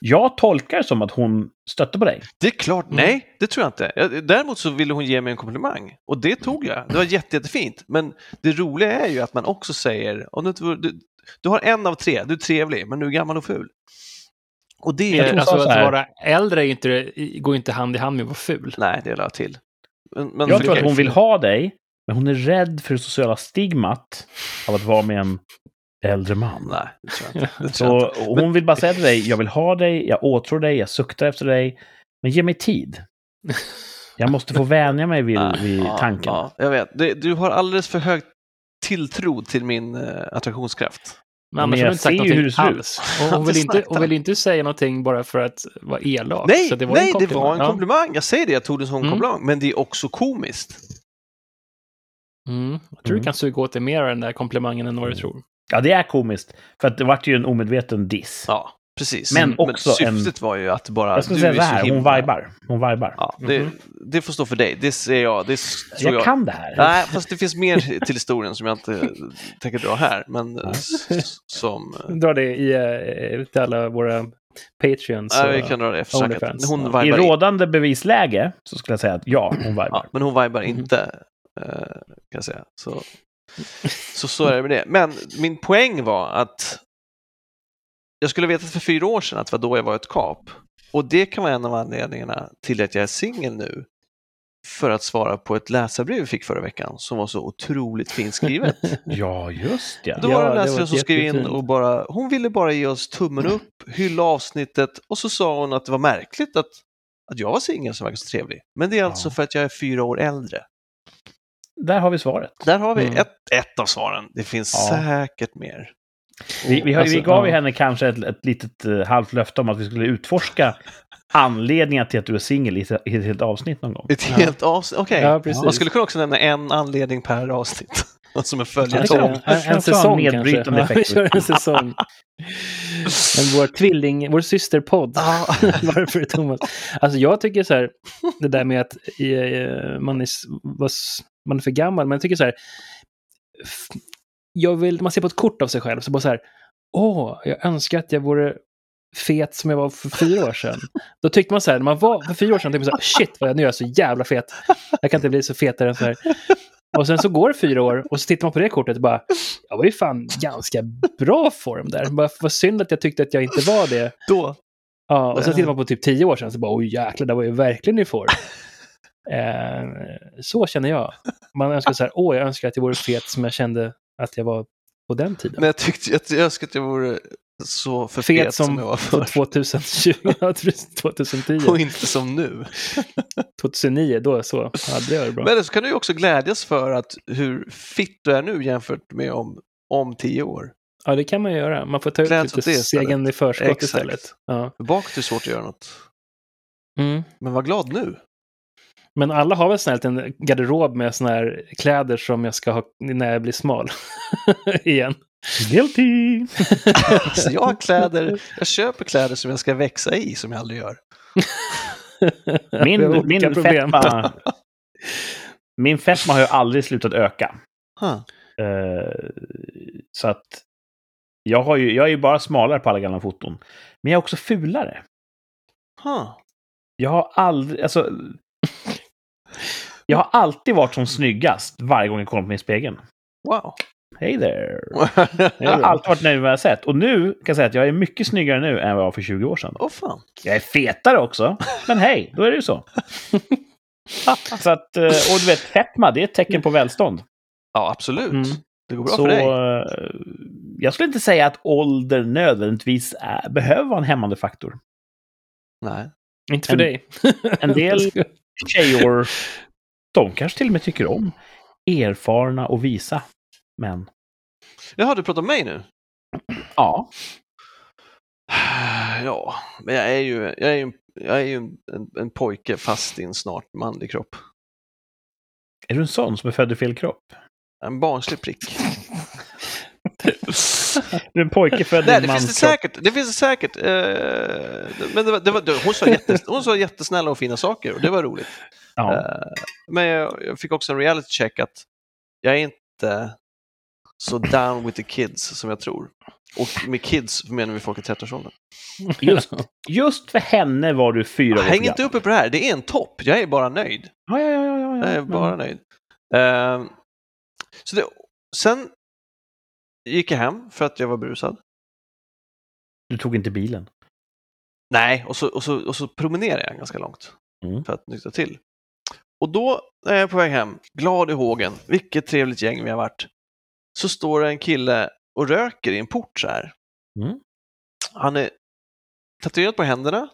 B: jag tolkar det som att hon stötte på dig.
A: Det är klart,
C: Mm.
A: nej, det tror jag inte. Jag- Däremot så ville hon ge mig en komplimang och det tog jag. Det var jätte, jättefint. Men det roliga är ju att man också säger, om du, du, du har en av tre, du är trevlig, men du är gammal och ful. Och det är...
C: Alltså att vara äldre är inte, går inte hand i hand med att vara ful.
A: Nej, det la jag till. Men, men
B: Jag tror att hon vill ha dig, men hon är rädd för det sociala stigmat av att vara med en äldre man.
A: Nej, det tror jag inte. Det tror jag inte.
B: hon vill bara säga till dig, jag vill ha dig, jag åtrår dig, jag suktar efter dig, men ge mig tid. Jag måste få vänja mig vid,
A: Ja,
B: vid
A: ja,
B: tanken.
A: Ja, jag vet. Det, du har alldeles för hög tilltro till min eh, attraktionskraft.
C: Men annars
B: jag
C: har du inte sagt
B: hur
C: någonting
B: det ser ut.
C: alls. Och hon, vill
A: inte
C: hon vill inte säga någonting bara för att vara elak.
A: Nej,
C: så det var
A: nej
C: en
A: det
C: komplimang.
A: var en
C: Ja.
A: komplimang. Jag säger det, jag tog det som en
C: Mm.
A: komplimang. Men det är också komiskt.
C: Mm. Jag tror
B: Mm.
C: du kan suga åt dig mer av den där komplimangen än vad du tror.
B: Ja, det är komiskt. För att det vart ju en omedveten diss.
A: Ja, precis.
B: Men också
A: syftet var ju att bara...
B: jag
A: du
B: säga så här,
A: himla-
B: hon vibar. Hon vibar.
A: Ja, det,
C: Mhm.
A: det får stå för dig. Det ser jag. Det tror
B: jag,
A: jag.
B: kan det här.
A: Nej, fast det finns mer till historien som jag inte tänker dra här. Men som...
C: Dra det i, eh, till alla våra Patreons
A: Ja, vi kan dra det.
C: Onlyfans.
A: Hon vibar
B: I rådande bevisläge så skulle jag säga att ja, hon vibar.
A: Ja, men hon vibar
C: Mhm.
A: inte, eh, kan jag säga. Så, så så är det med det. Men min poäng var att jag skulle vetat för fyra år sedan att det var då jag var ett kap. Och det kan vara en av anledningarna till att jag är singel nu. För att svara på ett läsarbrev vi fick förra veckan som var så otroligt fint skrivet.
B: Ja, just ja.
A: Då var det en
C: det var
A: läsare som skrev in och bara, hon ville bara ge oss tummen upp, hylla avsnittet och så sa hon att det var märkligt att, att jag var singel som verkar så trevlig. Men det är alltså
B: Ja.
A: för att jag är fyra år äldre.
B: Där har vi svaret.
A: Där har vi
C: Mm.
A: ett, ett av svaren. Det finns
B: Ja.
A: säkert mer.
B: Vi, vi, har,
C: Alltså,
B: vi gav ju
C: ja.
B: henne kanske ett, ett litet uh, halvt löfte om att vi skulle utforska anledningen till att du är singel i, ett- i ett helt avsnitt någon gång.
A: Ett helt avsnitt, okej.
C: Ja, precis.
A: Man skulle kunna också nämna en anledning per avsnitt. Som en
C: Ja,
A: följetong.
C: En, en säsong
B: Nedbrytande
C: kanske. Ja, vi
B: effekter.
C: kör en säsong. Men vår tvilling, vår systerpodd.
A: Ja.
C: Varför Thomas? Alltså jag tycker så här, det där med att eh, man, är, man är för gammal, men jag tycker så här, jag vill, man ser på ett kort av sig själv, så bara så här, åh, jag önskar att jag vore fet som jag var för fyra år sedan. Då tyckte man så här, när man var för fyra år sedan, tänkte man så här, shit vad jag nu är jag så jävla fet. Jag kan inte bli så fetare än så här. Och sen så går det fyra år och så tittar man på det kortet och bara, jag var ju fan ganska bra form där. Bara, vad synd att jag tyckte att jag inte var det.
A: Då.
C: Ja, och så
A: Ja.
C: tittar man på typ tio år sedan så bara, oj jäklar, det var ju verkligen i form. Eh, så känner jag. Man önskar så här, åh, jag önskar att jag vore fet som jag kände att jag var på den tiden.
A: Men jag tyckte, jag, jag önskar att jag vore så för
C: fet
A: fet som,
C: som
A: jag var
C: på
A: förr.
C: 2020, ja, 2010,
A: Och inte som nu.
C: 2009, då så. Ja, det var det bra.
A: Men så kan du ju också glädjas för att hur fit du är nu jämfört med om, om tio år.
C: Ja, det kan man göra. Man får ta ut
A: Gläds
C: lite segern i förskott
A: Exakt.
C: istället. Ja.
A: Bakåt är svårt att göra något.
C: Mm.
A: Men var glad nu.
C: Men alla har väl sån här liten garderob med såna här kläder som jag ska ha när jag blir smal. Igen.
B: Guilty!
A: Alltså jag har kläder, jag köper kläder som jag ska växa i som jag aldrig gör.
B: Min, min,
C: problem.
B: fetma, min fetma har ju aldrig slutat öka.
A: Huh.
B: Eh, så att jag, har ju, jag är ju bara smalare på alla gamla foton. Men jag är också fulare.
A: Huh.
B: Jag har aldrig, alltså... Jag har alltid varit som snyggast varje gång jag kollar på mig i spegeln.
A: Wow.
B: Hey there! Jag har alltid varit nöjd med vad jag har sett. Och nu kan jag säga att jag är mycket snyggare nu än vad jag var för 20 år sedan.
A: Åh fan.
B: Jag är fetare också, men hej, då är det ju så. så att, eh, och du vet, fetma, det är ett tecken på välstånd.
A: Ja, absolut.
C: Mm.
A: Det går bra
B: Så
A: för dig.
B: eh, jag skulle inte säga att ålder nödvändigtvis är, behöver vara en hämmande faktor.
A: Nej.
C: Inte för
B: En-
C: dig.
B: En del tjejor, de kanske till och med tycker om erfarna och visa män.
A: Jaha, du pratar om mig nu?
B: Ja,
A: Ja, men jag är ju, jag är ju, jag är ju en, en, pojke fast i en snart manlig kropp.
B: är du en sån som är född i fel kropp?
A: En barnslig prick.
B: Du är en pojke född i
A: Nej,
B: en
A: det finns det säkert. Det finns det säkert. Eh, men det var, det var, hon, sa jättes, hon sa jättesnälla och fina saker och det var roligt.
B: Ja.
A: Eh, men jag, fick också en reality check att jag är inte så down with the kids som jag tror. Och med kids menar vi folk i 30-årsåldern.
B: Just, just för henne var du fyra år
A: Häng inte uppe på det här, det är en topp. Jag är bara nöjd.
B: Ja, ja, ja, ja, ja.
A: Jag är bara nöjd. Eh, så det, sen gick jag hem för att jag var brusad.
B: Du tog inte bilen.
A: Nej, och så, och så, och så promenerade jag ganska långt
B: Mm.
A: för att nyktra till. Och då är jag på väg hem, glad i hågen, vilket trevligt gäng vi har varit. Så står det en kille och röker i en port så här.
B: Mm.
A: Han är tatuerad på händerna.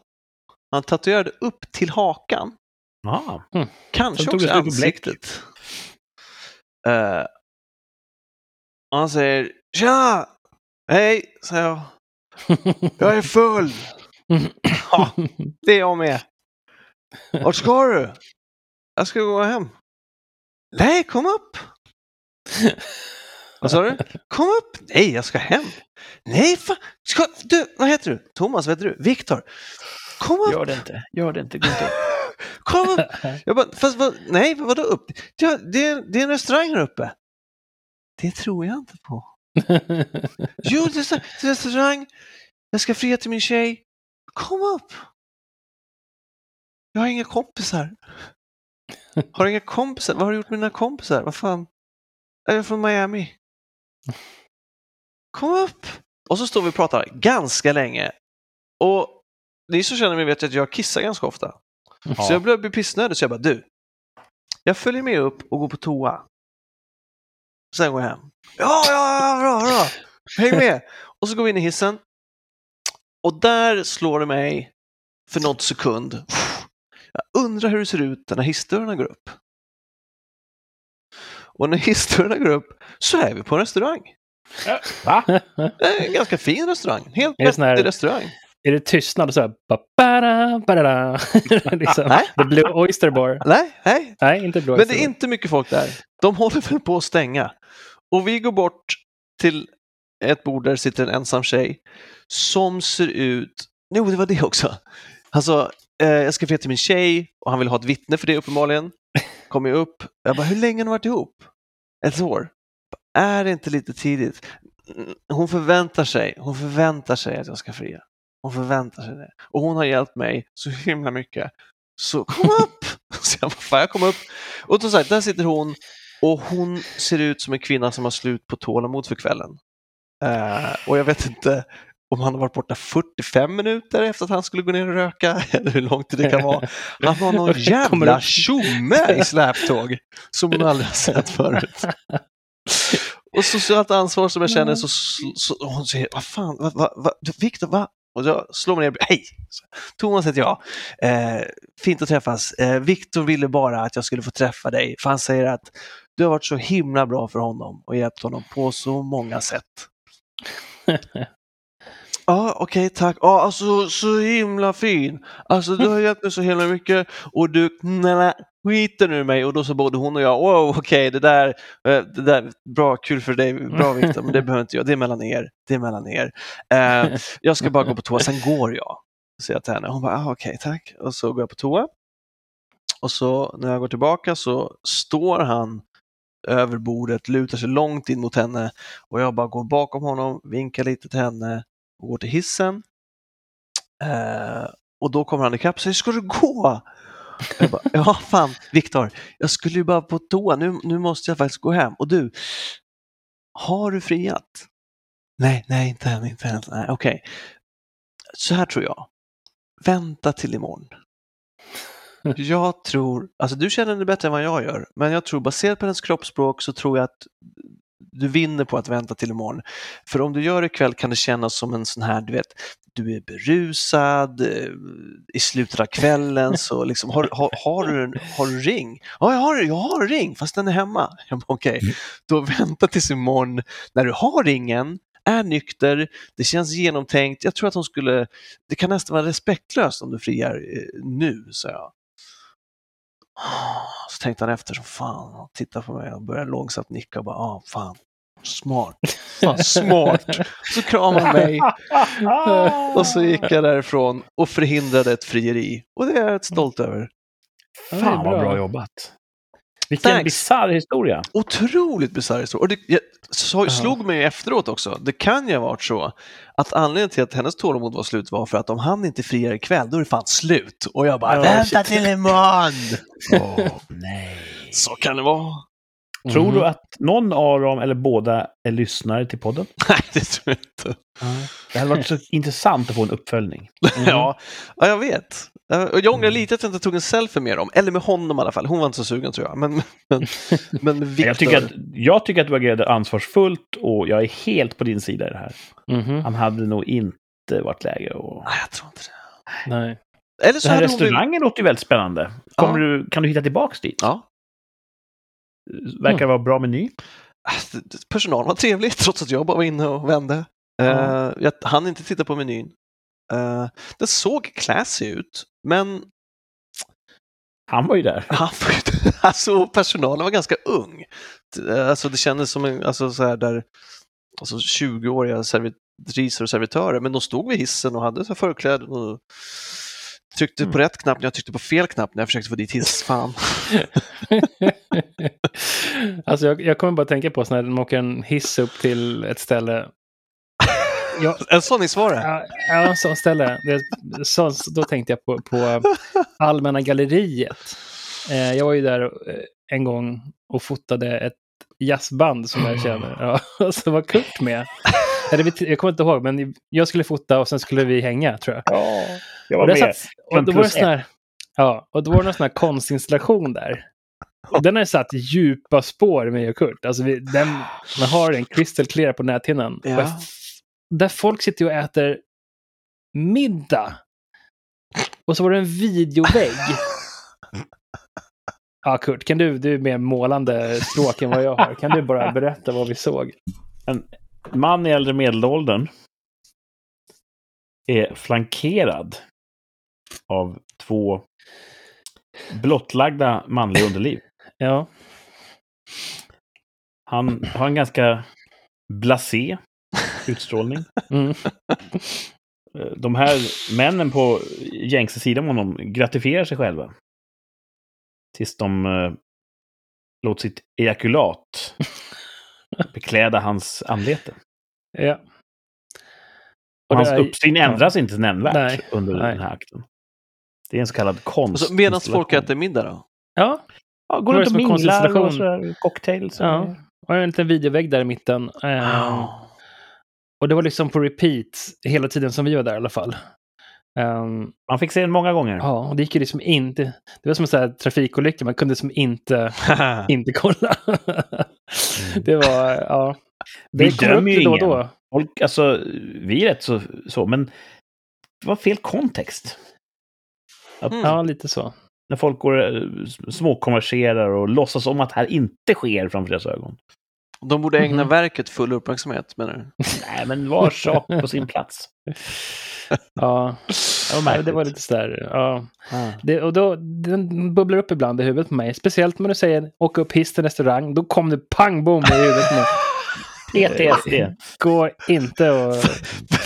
A: Han tatuerade upp till hakan.
B: Ja.
A: Kanske
B: Sen tog
A: också ansiktet. Och han säger Tja! Hej, säger jag. Jag är full. Ja, det är jag med. Vart ska du? Jag ska gå hem. Nej, kom upp. Vad sa du? Kom upp. Nej, jag ska hem. Nej, fan. Ska... Du, vad heter du? Thomas, vad heter du? Viktor. Kom upp.
B: Gör det inte. Gör det inte. Gå inte upp.
A: Kom upp. Jag bara, fast vad, nej, vadå upp? Det, är, det är en restaurang här uppe. Det tror jag inte på. Jo, det det är en restaurang. Jag ska fria till min tjej. Kom upp! Jag har inga kompisar. Har du inga kompisar? Vad har du gjort med dina kompisar? Vad fan? Är jag från Miami? Kom upp! Och så står vi och pratar ganska länge. Och ni som känner mig vet att jag kissar ganska ofta. Så jag börjar bli pissnödig så jag bara, du. Jag följer med upp och går på toa. Sen går jag hem. Ja, ja, ja, bra, bra. Häng med! Och så går vi in i hissen. Och där slår det mig för något sekund. Jag undrar hur det ser ut när hissdörrarna går upp. Och när hissdörrarna går upp så är vi på en restaurang.
B: Va?
A: Det är En ganska fin restaurang. Helt
C: det här-
A: vettig restaurang.
C: Är det tystnad och så här... ba-da-da? liksom,
A: Nej.
C: The Blue Oyster Bar.
A: Nej, nej.
C: Nej, inte Blue
A: Men
C: Oyster
A: det är inte mycket folk där. De håller väl på att stänga. Och vi går bort till ett bord där sitter en ensam tjej som ser ut... Jo, det var det också. Alltså, eh, jag ska fria till min tjej och han vill ha ett vittne för det uppenbarligen. Kommer jag upp. Jag bara, hur länge har ni varit ihop? Ett år. Är det inte lite tidigt? Mm, hon förväntar sig, hon förväntar sig att jag ska fria. Hon förväntar sig det. Och hon har hjälpt mig så himla mycket. Så kom upp! Så jag bara, fan jag kom upp. Och som sagt, där sitter hon och hon ser ut som en kvinna som har slut på tålamod för kvällen. Uh, och jag vet inte om han har varit borta 45 minuter efter att han skulle gå ner och röka, eller hur lång tid det kan vara. Han har någon jävla tjomme i släptåg som hon aldrig har sett förut. Och socialt ansvar som jag känner så, så hon säger, vad fan, vad, vad, vad, Viktor, va? Och jag slår mig ner, hej! Thomas heter jag. Eh, fint att träffas. Eh, Viktor ville bara att jag skulle få träffa dig, för han säger att du har varit så himla bra för honom och hjälpt honom på så många sätt. Ja, okej, tack. Ja, alltså så himla fin. Alltså du har hjälpt mig så himla mycket och du knälla skiten ur mig och då så både hon och jag, wow, okej, det där, eh, det där, bra, kul för dig, bra Viktor, men det behöver inte jag, det är mellan er, det är mellan er. Eh, jag ska bara gå på toa, sen går jag, säger jag till henne. Hon bara, ah, okej, tack. Och så går jag på toa. Och så när jag går tillbaka så står han över bordet, lutar sig långt in mot henne och jag bara går bakom honom, vinkar lite till henne och går till hissen. Eh, och då kommer han ikapp och säger, ska du gå? Jag bara, ja fan, Viktor, jag skulle ju bara på toa, nu, nu måste jag faktiskt gå hem. Och du, har du friat? Nej, nej, inte än, inte än. Nej, Okej, så här tror jag. Vänta till imorgon. Jag tror, alltså du känner det bättre än vad jag gör, men jag tror baserat på hennes kroppsspråk så tror jag att du vinner på att vänta till imorgon. För om du gör det ikväll kan det kännas som en sån här, du vet, du är berusad eh, i slutet av kvällen så liksom, har, har, har, du, en, har du ring? Ja, jag har, jag har en ring, fast den är hemma. Okej,
B: Mm.
A: då vänta tills imorgon när du har ringen, är nykter, det känns genomtänkt. Jag tror att hon skulle, det kan nästan vara respektlöst om du friar eh, nu, sa jag. Så tänkte han efter som fan, och tittade på mig och började långsamt nicka och bara, ah, fan, smart, fan smart. Så kramade han mig och så gick jag därifrån och förhindrade ett frieri. Och det är jag stolt över.
B: Fan vad
C: bra
B: jobbat. Vilken bisarr historia.
A: Otroligt bisarr historia. Och det jag, så, slog mig efteråt också, det kan ju ha varit så att anledningen till att hennes tålamod var slut var för att om han inte friar ikväll, då är det fan slut. Och jag bara,
C: Ja,
A: vänta till imorgon!
B: Åh, nej.
A: Så kan det vara.
B: Tror
C: Mhm.
B: du att någon av dem, eller båda, är lyssnare till podden?
A: Nej, det tror jag inte.
B: Det hade varit så intressant att få en uppföljning.
A: Ja, ja, jag vet. Eh, Och jag ångrar
C: Mm.
A: lite att jag inte tog en selfie med dem, eller med honom i alla fall. Hon var inte så sugen tror jag. Men, men, men Victor...
B: Jag tycker, att, jag tycker att du agerade ansvarsfullt och jag är helt på din sida i det här.
C: Mhm.
B: Han hade nog inte varit läge att...
A: Nej, jag tror inte det.
C: Nej.
A: Eller så
B: Den här restaurangen låter ju väldigt spännande. Kommer du, kan du hitta tillbaks dit?
A: Ja.
B: Verkar vara bra meny.
A: Alltså, Personalen var trevlig trots att jag bara var inne och vände. Eh, jag hann inte titta på menyn. Uh, den såg classy ut, men
B: Han var ju där.
A: han var ju, alltså, personalen var ganska ung. Eh, Alltså, det kändes som en, alltså, så här där, alltså, 20-åriga servitriser och servitörer, men de stod vid hissen och hade så förkläden och tryckte på
C: Mm.
A: rätt knapp när jag tryckte på fel knapp när jag försökte få dit hiss. Fan.
C: alltså jag, jag kommer bara tänka på när de åker en hiss upp till ett ställe jag,
A: En sån i svaret?
C: Ja, ja så ställe. Det, så, då tänkte jag på, på Allmänna galleriet. Eh, jag var ju där eh, en gång och fotade ett jazzband som jag känner. Ja, och så var Kurt med. Jag kommer inte ihåg, men jag skulle fota och sen skulle vi hänga, tror jag.
B: Ja, jag
C: Och,
B: var
C: det
B: med.
C: satt, och, då var det sån här, ja, och då var det någon sån här konstinstallation där. Och den har satt djupa spår med och Kurt. Alltså vi, den, man har den crystal clear på näthinnan.
A: Ja.
C: Och jag- Där folk sitter och äter middag. Och så var det en videovägg. Ja, Kurt, kan du, du är mer målande stråk än vad jag har. Kan du bara berätta vad vi såg?
B: man i äldre medelåldern är flankerad av två blottlagda manliga underliv.
C: Ja,
B: Han har en ganska blasé utstrålning.
C: mm.
B: Eh, De här männen på gängse sidan om honom gratifierar sig själva. Tills de eh, låter sitt ejakulat bekläda hans anlete.
C: ja.
B: Och
C: Och
B: hans
C: är-
B: uppsyn ändras inte nämnvärt
C: Nej,
B: under
C: nej.
B: den här akten. Det är en så kallad konst.
A: Alltså, Medan folk äter middag då?
C: Ja,
B: Ja, går runt och
C: som är
B: minglar och sådär, cocktails.
C: Ja. och en liten videovägg där i mitten. Ehm, Och det var liksom på repeat hela tiden som vi var där i alla fall. Ehm,
B: Man fick se den många gånger.
C: ja, och det gick ju liksom inte... Det var som en sån här trafikolycka, man kunde som inte, inte kolla. det var, ja.
B: Vi
C: Det upp
B: dömer ju
C: då
B: ingen.
C: då.
B: Folk, alltså, vi är rätt så, så, men det var fel kontext.
A: Mm.
C: Ja, lite så.
B: När folk går eh, småkonverserar och låtsas om att det här inte sker framför deras ögon.
A: De borde ägna
C: Mhm.
A: verket full uppmärksamhet, menar du?
B: Nej, men var sak på sin plats.
C: Ja, ja, det var lite sådär. Ja.
B: Ah.
C: Det, och då, den bubblar upp ibland i huvudet på mig. Speciellt när du säger åka upp hiss till restaurang. Då kom det pang bom i huvudet på mig.
B: PTSD.
C: Gå inte och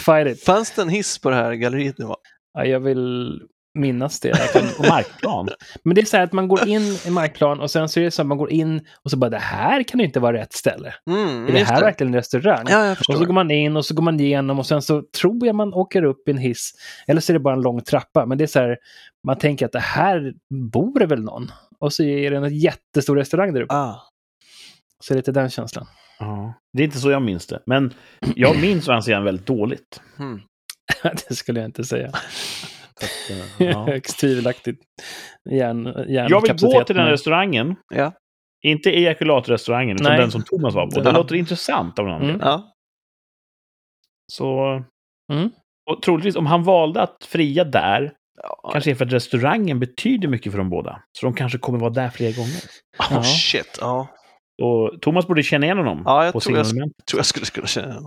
C: fight it.
A: Fanns det en hiss på det här galleriet nu?
C: Ja, jag vill minnas det. Kan-
B: På markplan.
C: Men det är så här att man går in i markplan och sen så är det så att man går in och så bara det här kan ju inte vara rätt ställe.
A: Mm,
C: Är det här verkligen en restaurang?
A: Ja,
C: Och så går man in och så går man igenom och sen så tror jag man åker upp i en hiss. Eller så är det bara en lång trappa. Men det är så här, man tänker att det här bor det väl någon? Och så är det en jättestor restaurang där uppe.
A: Ah.
C: Så det är lite den känslan.
B: Ja. Det är inte så jag minns det. Men jag minns den väldigt dåligt.
A: Hmm.
C: det skulle jag inte säga.
B: Så eh, ja.
C: Högst tvivelaktigt.
B: Jag vill gå till den restaurangen.
A: Ja.
B: Inte ejakulatrestaurangen, utan
C: Nej.
B: den som Thomas var på. Det
A: Ja.
B: låter intressant av någon
C: Mm.
B: anledning.
A: ja.
B: Så...
C: Mm.
B: Och troligtvis, om han valde att fria där,
A: Ja.
B: kanske är för att restaurangen betyder mycket för dem båda. Så de kanske kommer vara där fler gånger.
A: Oh,
C: Ja.
A: shit. Ja.
B: Och Thomas borde känna igen honom
A: Ja, jag
B: på
A: tror jag- tror jag skulle kunna känna.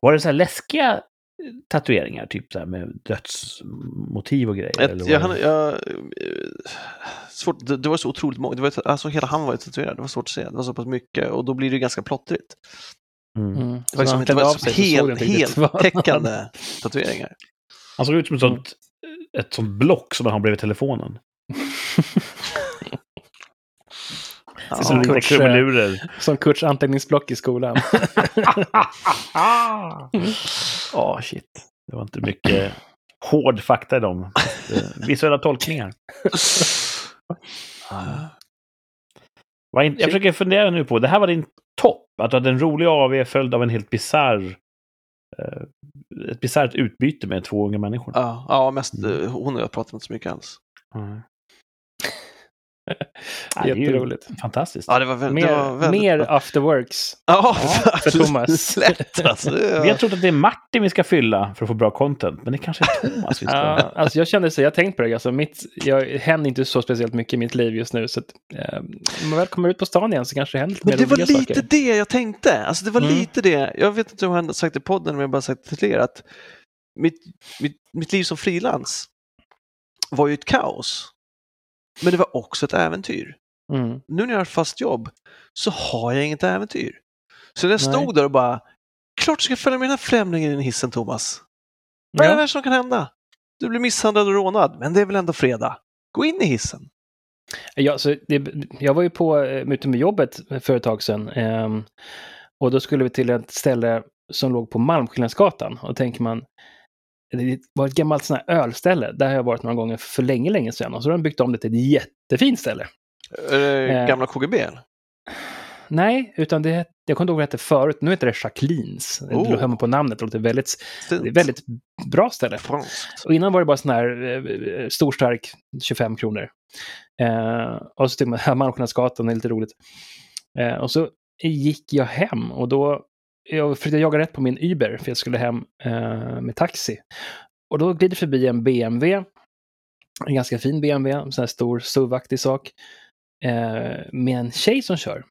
B: Var det så här läskiga tatueringar, typ så här med dödsmotiv och grejer? eller
A: Ett,
B: var
A: jag, jag, eh, svårt, det, det var så otroligt många, det var, ett- alltså hela han var ju tatuerad, det var svårt att se, det var så pass mycket och då blir det ganska plottrigt.
B: Mm.
C: Mm.
A: Det var, liksom,
C: han
A: det var liksom
C: sig,
A: helt,
C: han
A: heltäckande tatueringar.
B: Han såg ut som ett sånt, ett sånt block som man har bredvid telefonen.
A: Ja.
B: Som
C: Kurts. Som Kurts anteckningsblock i skolan.
B: Åh, shit. Det var inte mycket hård fakta i dem. Eh, Visuella tolkningar. Jag försöker fundera nu på, det här var din topp? Att du hade en rolig AV följd av en helt bisarr... eh, ett bisarrt utbyte med två unga människor.
A: Ja, ja, mest eh, hon och jag pratar inte så mycket alls.
B: Mm. Ja, det är ju
C: Jätteroligt.
B: Fantastiskt.
A: Ja, det var, väl, det var
C: Mer,
A: väldigt
C: mer
A: bra.
C: afterworks.
A: Ja,
C: för Thomas.
A: Lätt alltså. Det,
B: Vi har trott att det är Martin vi ska fylla för att få bra content, men det kanske är Thomas vi ska...
C: Ja, alltså jag kände så, jag har tänkt på det, alltså mitt, jag händer inte så speciellt mycket i mitt liv just nu. Så att, eh, om man väl kommer ut på stan igen så kanske det händer lite
A: Men
C: mer
A: det var lite
C: saker.
A: det jag tänkte. Alltså det var
C: Mm.
A: lite det. Jag vet inte om jag har sagt det i podden, men jag har bara sagt det till er att mitt, mitt, mitt liv som frilans var ju ett kaos. Men det var också ett äventyr.
C: Mm.
A: Nu när jag har fast jobb så har jag inget äventyr. Så när jag
C: Nej.
A: stod där och bara, klart du ska följa med den här främlingen in i hissen Thomas. Vad är det värsta som kan hända? Du blir misshandlad och rånad, men det är väl ändå fredag. Gå in i hissen.
C: Ja, så det, jag var ju på eh, ute med jobbet för ett tag sedan. ehm, och då skulle vi till ett ställe som låg på Malmskillnadsgatan. Och då tänker man, det var ett gammalt sånt här ölställe. Där har jag varit några gånger för länge, länge sedan. Och så har de byggt om det till ett jättefint ställe.
A: Är det
C: Eh.
A: gamla KGB?
C: Nej, utan det, jag kommer inte ihåg vad det hette förut. Nu heter det Jacquelines. Det
A: Oh.
C: hör man på namnet. Det låter väldigt, det är väldigt bra ställe.
A: Franskt.
C: Och innan var det bara sån här eh, stor stark 25 kronor. Eh, och så tyckte man, Malmskillnadsgatan är lite roligt. Eh, och så gick jag hem och då jag försökte jaga rätt på min Uber för jag skulle hem eh, med taxi. Och då glider förbi en BMW. En ganska fin BMW, en sån här stor SUV-aktig sak. Eh, med en tjej som kör.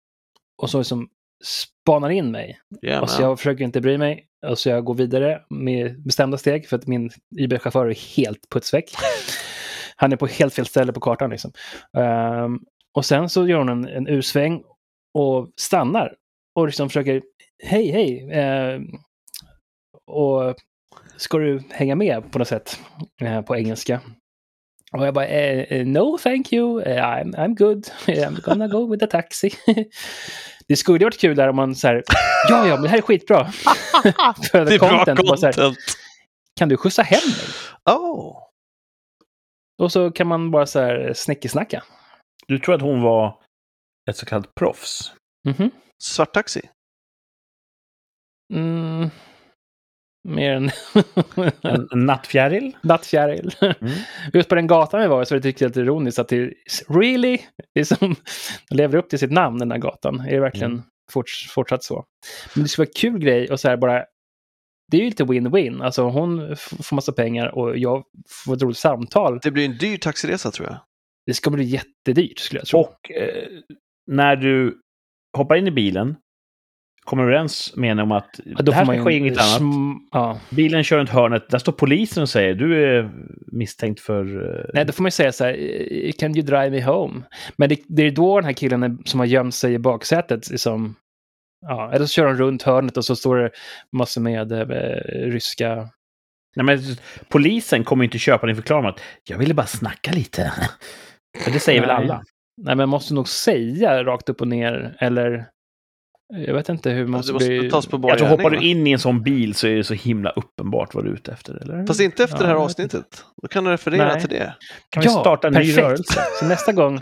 C: Och så liksom spanar in mig.
A: Jajamän.
C: Och så jag försöker inte bry mig. Och så jag går vidare med bestämda steg för att min Uber-chaufför är helt putsväck. Han är på helt fel ställe på kartan liksom. Ehm, och sen så gör hon en, en U-sväng och stannar. Och liksom försöker, hej, hej. ehm, och ska du hänga med på något sätt eh, på engelska? Och jag bara, eh, eh, no thank you, Eh, I'm, I'm good, I'm gonna go with the taxi. det skulle varit kul där om man så här, ja, ja, men det här är skitbra.
A: Det är bra
C: content, bara så här,
A: content.
C: kan du skjutsa hem mig?
A: Oh.
C: Och så kan man bara så här snickesnacka.
B: Du tror att hon var ett så kallat proffs?
C: Mhm.
A: Svarttaxi.
C: Mm. Mer än
B: En, en nattfjäril?
C: nattfjäril.
B: Mm.
C: Just på den gatan vi var så var det riktigt ironiskt att det really, det är som, den lever upp till sitt namn den här gatan. Är det verkligen
B: Mm.
C: forts, fortsatt så? Men det skulle vara kul grej och så här bara, det är ju lite win-win. Alltså hon får massa pengar och jag får ett roligt samtal.
A: Det blir en dyr taxiresa tror jag.
C: Det ska bli jättedyrt skulle jag tro.
B: Och eh, när du hoppar in i bilen, kommer överens med henne om att
C: Ja,
B: det här ska ske inget annat.
C: Ja.
B: Bilen kör runt hörnet, där står polisen och säger du är misstänkt för... eh,
C: Nej, då får man ju säga så här, "Eh, can you drive me home? Men det, det är då den här killen som har gömt sig i baksätet, liksom, ja, eller så kör han runt hörnet och så står det massor med eh, ryska...
B: Nej, men polisen kommer inte köpa din förklaring att jag ville bara snacka lite. För det säger väl
C: Nej.
B: alla?
C: Nej, men man måste nog säga rakt upp och ner, eller jag vet inte hur man
A: måste
C: bli...
A: tas på
B: Jag tror hoppar
A: gärning,
B: du in i en sån bil så är det så himla uppenbart vad du är ute efter, eller?
A: Fast inte efter
C: Ja,
A: det här avsnittet. Då kan du referera
C: Nej.
A: till det.
B: kan vi starta en ny
C: perfekt.
B: rörelse?
C: Så nästa gång...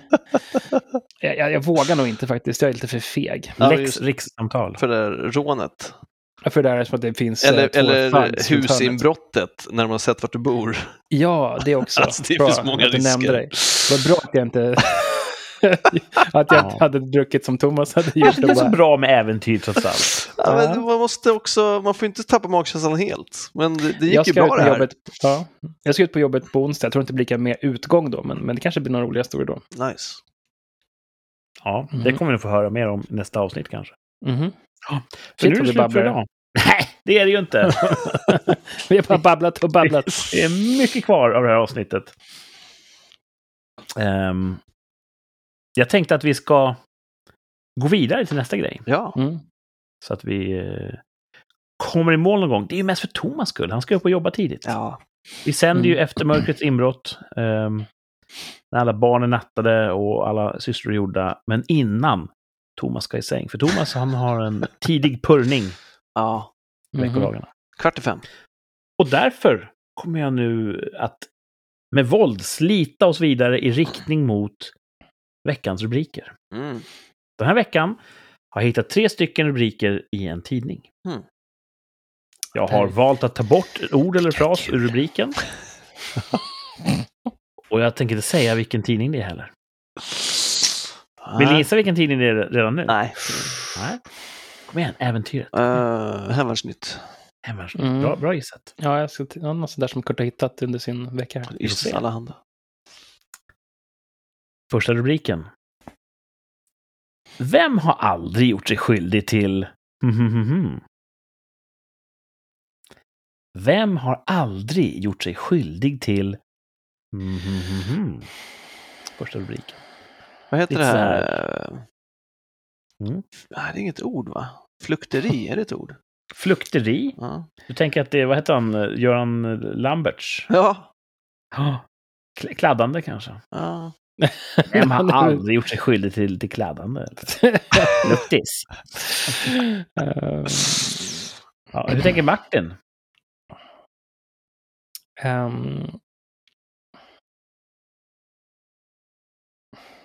C: jag, jag, jag vågar nog inte faktiskt, jag är lite för feg.
A: Ja,
B: Lex rikssamtal.
A: För det här rånet.
C: För det är som att det finns... eh,
A: Eller,
C: två
A: eller husinbrottet när de har sett vart du bor.
C: Ja, det också.
A: Alltså, det
C: Bra
A: finns många
C: att du
A: risker.
C: nämnde det. Vad bra att jag inte... att jag inte
B: Ja.
C: hade druckit som Thomas hade gjort.
B: Kanske inte
C: och
B: så bra med äventyr trots allt.
A: Ja,
C: Ja.
A: men man måste också, man får inte tappa magkänslan helt. Men det, det gick
C: jag
A: ju bra
C: ut
A: det
C: på
A: här.
C: jobbet, ja. jag ska ut på jobbet på onsdag. Jag tror inte det blir lika mer utgång då, men, men det kanske blir några roliga historier då.
A: Nice.
B: Ja, det
C: Mhm.
B: kommer ni få höra mer om nästa avsnitt kanske.
C: Mhm.
B: Så
C: Shit,
B: nu är det
C: vi
B: slut för idag. Nej, det är det ju inte.
C: Vi har bara babblat och babblat.
B: Det är mycket kvar av det här avsnittet. Ehm, jag tänkte att vi ska gå vidare till nästa grej.
A: Ja,
C: Mm.
B: Så att vi eh, kommer i mål någon gång. Det är ju mest för Thomas skull. Han ska upp och jobba tidigt.
A: ja.
B: Vi sänder ju
C: Mm.
B: efter mörkrets inbrott. ehm, när alla barn är nattade och alla sysslor är gjorda. Men innan Thomas ska i säng. För Thomas han har en tidig purrning
A: ja.
C: Mhm.
B: veckodagarna.
A: Kvart i fem.
B: Och därför kommer jag nu att med våld slita oss vidare i riktning mot veckans rubriker.
A: Mm.
B: Den här veckan har jag hittat tre stycken rubriker i en tidning.
A: Mm.
B: Jag har valt att ta bort ord eller fras ur rubriken. Och jag tänker inte säga vilken tidning det är heller. Vill ni gissa vilken tidning det är redan nu?
A: Nej.
B: Nej. Kom igen, Äventyret.
A: Uh, Hemvärnsnytt.
B: Hemvärns.
C: Mm.
B: Bra, bra gissat.
C: Ja, jag ska något sånt där som Kurt har hittat under sin vecka.
A: Just alla handa.
B: Första rubriken. Vem har aldrig gjort sig skyldig till... Vem har aldrig gjort sig skyldig till... Första rubriken.
A: Vad heter
B: Lite
A: det här?
B: Mm.
A: Nej, det är inget ord va? Flukteri, är det ett ord?
B: Flukteri.
A: Ja.
B: Du tänker att det är, vad heter han, Göran Lamberts?
A: Ja.
B: Kl- Kladdande kanske?
A: ja.
B: Vem har aldrig gjort sig skyldig till, till kladdande? Luktis.
C: Ehm,
B: Ja, hur tänker Martin?
C: Ehm.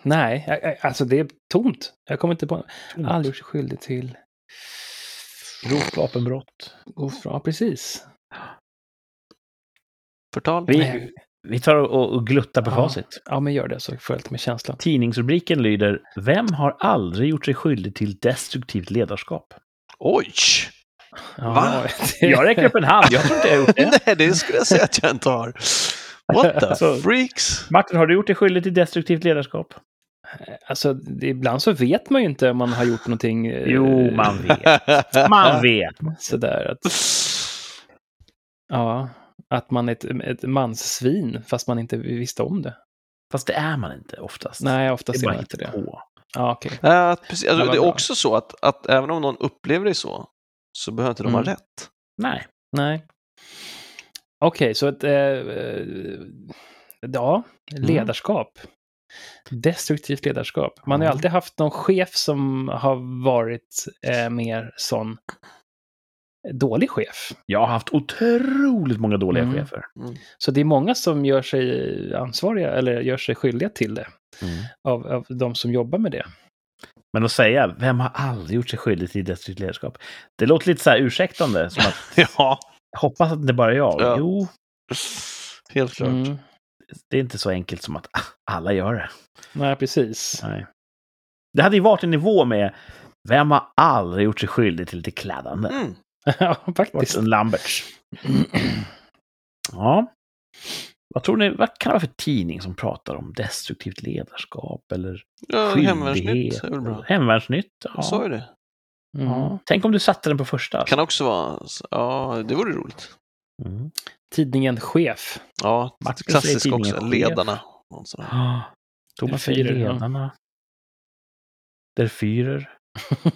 C: nej, jag- jag- alltså det är tomt. Jag kommer inte på... Aldrig gjort sig skyldig till...
B: Grovt vapenbrott.
C: grovt- Ja, precis.
A: Förtal?
B: Vi, vi tar och, och gluttar på
C: Ja.
B: facit.
C: Ja, men gör det så får jag lite med känslan.
B: Tidningsrubriken lyder Vem har aldrig gjort sig skyldig till destruktivt ledarskap?
A: Oj!
C: Ja,
A: Va?
B: Jag räcker upp en hand. Jag tror inte jag har gjort det.
A: Nej, det skulle jag säga att jag inte har. What the
B: Alltså-
A: freaks?
B: Martin, har du gjort dig skyldig till destruktivt ledarskap?
C: Alltså, det, ibland så vet man ju inte om man har gjort någonting... eh,
B: Jo, man vet. Man vet.
C: Sådär att... Ja, att man är ett, ett manssvin fast man inte visste om det.
B: Fast det är man inte oftast.
C: Nej,
B: det
C: oftast
B: är
C: är man inte det.
B: på.
C: Ja, okej.
A: Ja, precis.
C: Ja,
A: Alltså,
C: vad
A: det är
C: bra.
A: också så att, att även om någon upplever det så, så behöver inte de ha
C: Mm.
A: rätt.
B: Nej.
C: Nej. Okej, så ett... Eh, eh, ja, ledarskap. Destruktivt ledarskap. Man har ju
B: Ja.
C: alltid haft någon chef som har varit eh, mer sån dålig chef.
B: Jag har haft otroligt många dåliga
C: Mm.
B: chefer.
C: Så det är många som gör sig ansvariga eller gör sig skyldiga till det. Av, av de som jobbar med det.
B: Men att säga, vem har aldrig gjort sig skyldig till destruktivt ledarskap? Det låter lite så här ursäktande, som att
A: Ja,
B: hoppas att det bara är jag.
A: Ja.
B: Jo,
A: helt klart.
C: Mm.
B: det är inte så enkelt som att alla gör det.
C: Nej, precis.
B: Nej. Det hade ju varit en nivå med vem har aldrig gjort sig skyldig till lite kladdande?
A: Mm.
C: ja, faktiskt.
B: en Lamberts. Ja. Vad tror ni, vad kan det vara för tidning som pratar om destruktivt ledarskap eller
A: Ja, Hemvärnsnytt är väl bra.
B: Hemvärnsnytt,
A: Jag
B: ja.
A: sa ju det.
C: Mm.
B: ja. Tänk om du satte den på första.
A: Kan också vara, ja, det vore roligt.
B: Mm.
C: Tidningen Chef.
A: Ja, klassiskt
B: tidningen
A: också.
B: Chef.
A: Ledarna.
B: Ah, Thomas säger
C: ja.
B: ledarna. Der Führer.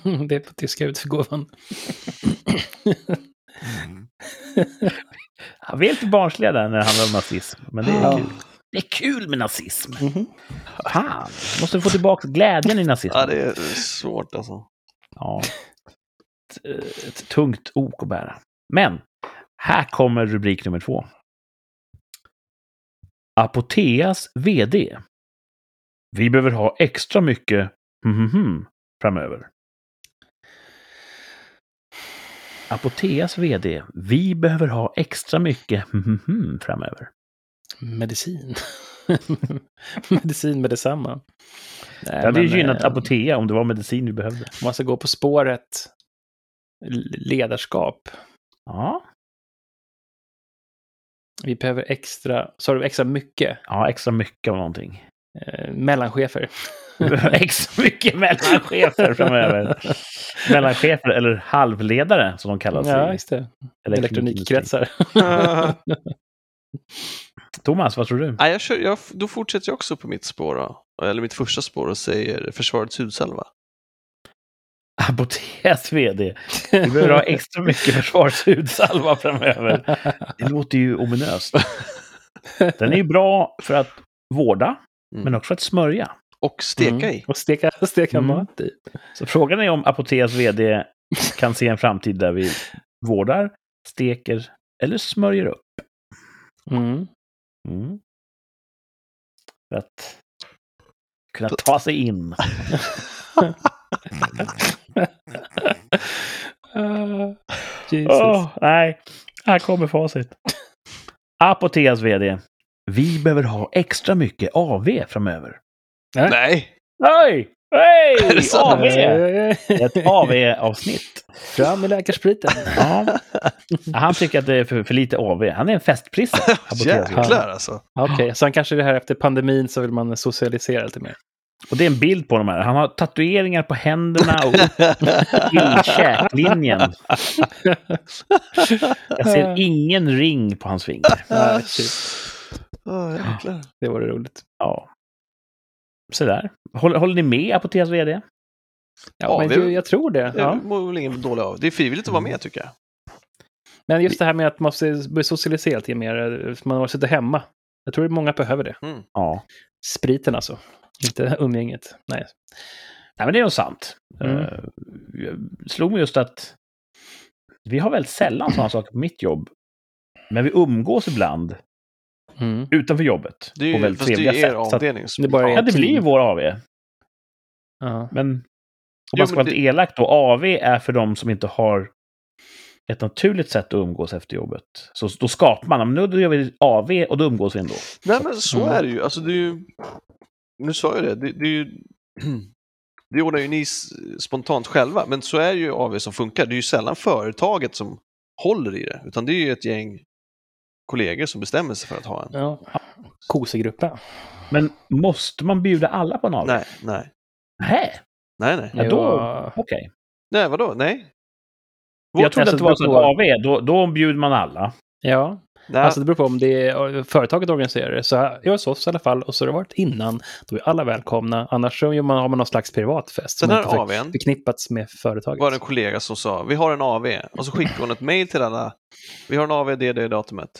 C: det är på tyska utgåvan.
B: Ja, vi är lite barnsliga där när det handlar om nazism. Men det är
C: Ja.
B: kul. Det är kul med nazism.
C: Mhm.
B: Fan, måste få tillbaka glädjen i nazismen.
A: Ja, det är svårt alltså.
B: Ja. Ett, ett tungt ok att bära. Men, här kommer rubrik nummer två. Apoteas VD. Vi behöver ha extra mycket mhm framöver. Apoteas VD. Vi behöver ha extra mycket framöver.
C: Medicin. medicin med detsamma. Nej,
B: Det hade ju gynnat
C: eh,
B: Apotea om det var medicin vi behövde.
C: Om man ska gå på spåret ledarskap.
B: Ja,
C: Vi behöver extra, sa du extra mycket?
B: ja extra mycket av någonting.
C: Eh, mellanchefer.
B: Extra mycket mellanchefer framöver. Mellanchefer eller halvledare som de kallas
C: ja,
B: i
C: just det. Elektronikkretsar.
B: Thomas, vad tror du?
A: Nej, jag kör, jag, då fortsätter jag också på mitt spår, då. eller mitt första spår och säger Försvarets hudsalva.
B: Apoteas VD. Vi behöver ha extra mycket försvarshudsalva framöver. Det låter ju ominöst. Den är ju bra för att vårda,
A: Mm.
B: men också för att smörja.
A: Och steka
C: Mm.
A: i.
C: Och steka, steka
B: Mm.
C: mat i.
B: Så frågan är om Apoteas VD kan se en framtid där vi vårdar, steker eller smörjer upp.
C: Mm.
B: Mm. För att kunna ta sig in.
C: Ah, Jesus.
B: Åh, nej, här kommer facit. Apoteas VD. Vi behöver ha extra mycket AV framöver.
A: Nej!
B: Hej!
A: Är det sant?
B: AV! Ett AV-avsnitt.
C: Fram med läkarspriten.
B: Ja. Han tycker att det är för, för lite AV. Han är en festprisse.
A: Jäklar alltså.
C: Okej, så han kanske det här efter pandemin så vill man socialisera lite mer.
B: Och det är en bild på de här. Han har tatueringar på händerna och till käklinjen. Jag ser ingen ring på hans finger.
C: Ah.
A: Åh, jäklar.
C: Det vore roligt.
B: Ja. Så där. Håller, håller ni med Apoteas VD?
C: Ja,
A: Ja,
C: men
A: vi-
C: jag, jag tror det.
A: Det
C: Ja.
A: mår väl ingen dålig av. Det är frivilligt att vara med tycker jag.
C: Men just det här med att man måste börja socialisera lite mer. eh, Man har suttit hemma. Jag tror att många behöver det.
A: Mm.
B: Ja.
C: Spriten alltså. Inte umgänget. Nej.
B: Nej, men det är nog sant.
C: Mm.
B: Uh, jag slog mig just att vi har väldigt sällan sådana saker på mitt jobb. Men vi umgås ibland
C: Mm.
B: utanför jobbet.
A: Det är
B: på
A: ju,
B: väldigt
A: det är
B: trevliga
A: er
B: sätt. Att,
C: Det är bara
B: ja, det blir ju vår AV.
C: Ja.
B: Men om
A: Jo,
B: man ska vara lite elak då, AV är för de som inte har ett naturligt sätt att umgås efter jobbet. Så då skapar man, men nu gör vi AV och då umgås vi ändå.
A: Nej men så
C: Mm.
A: är det ju. Alltså det är ju... Nu sa jag det. Det, det är ju... Det ordnar ju ni spontant själva, men så är det ju AV som funkar. Det är ju sällan företaget som håller i det, utan det är ju ett gäng kollegor som bestämmer sig för att ha en.
C: Ja. Kosegruppen.
B: Men måste man bjuda alla på en AV?
A: Nej, nej,
B: Nej.
A: nej, nej.
B: Ja, då-. Okej.
A: Nej, vadå? Nej.
B: Jag trodde att det var så
C: beror
B: att AV, då, då bjuder man alla.
C: Ja,
A: nej.
C: alltså det beror på om det är företaget organiserar det. Så här, hos oss i alla fall, och så har det varit innan, då är alla välkomna. Annars så gör man, har man någon slags privatfest
A: Den här AWn
C: förknippats med företaget.
A: var det en kollega som sa, vi har en AV, och så skickade hon ett mail till alla, vi har en AV det, det datumet.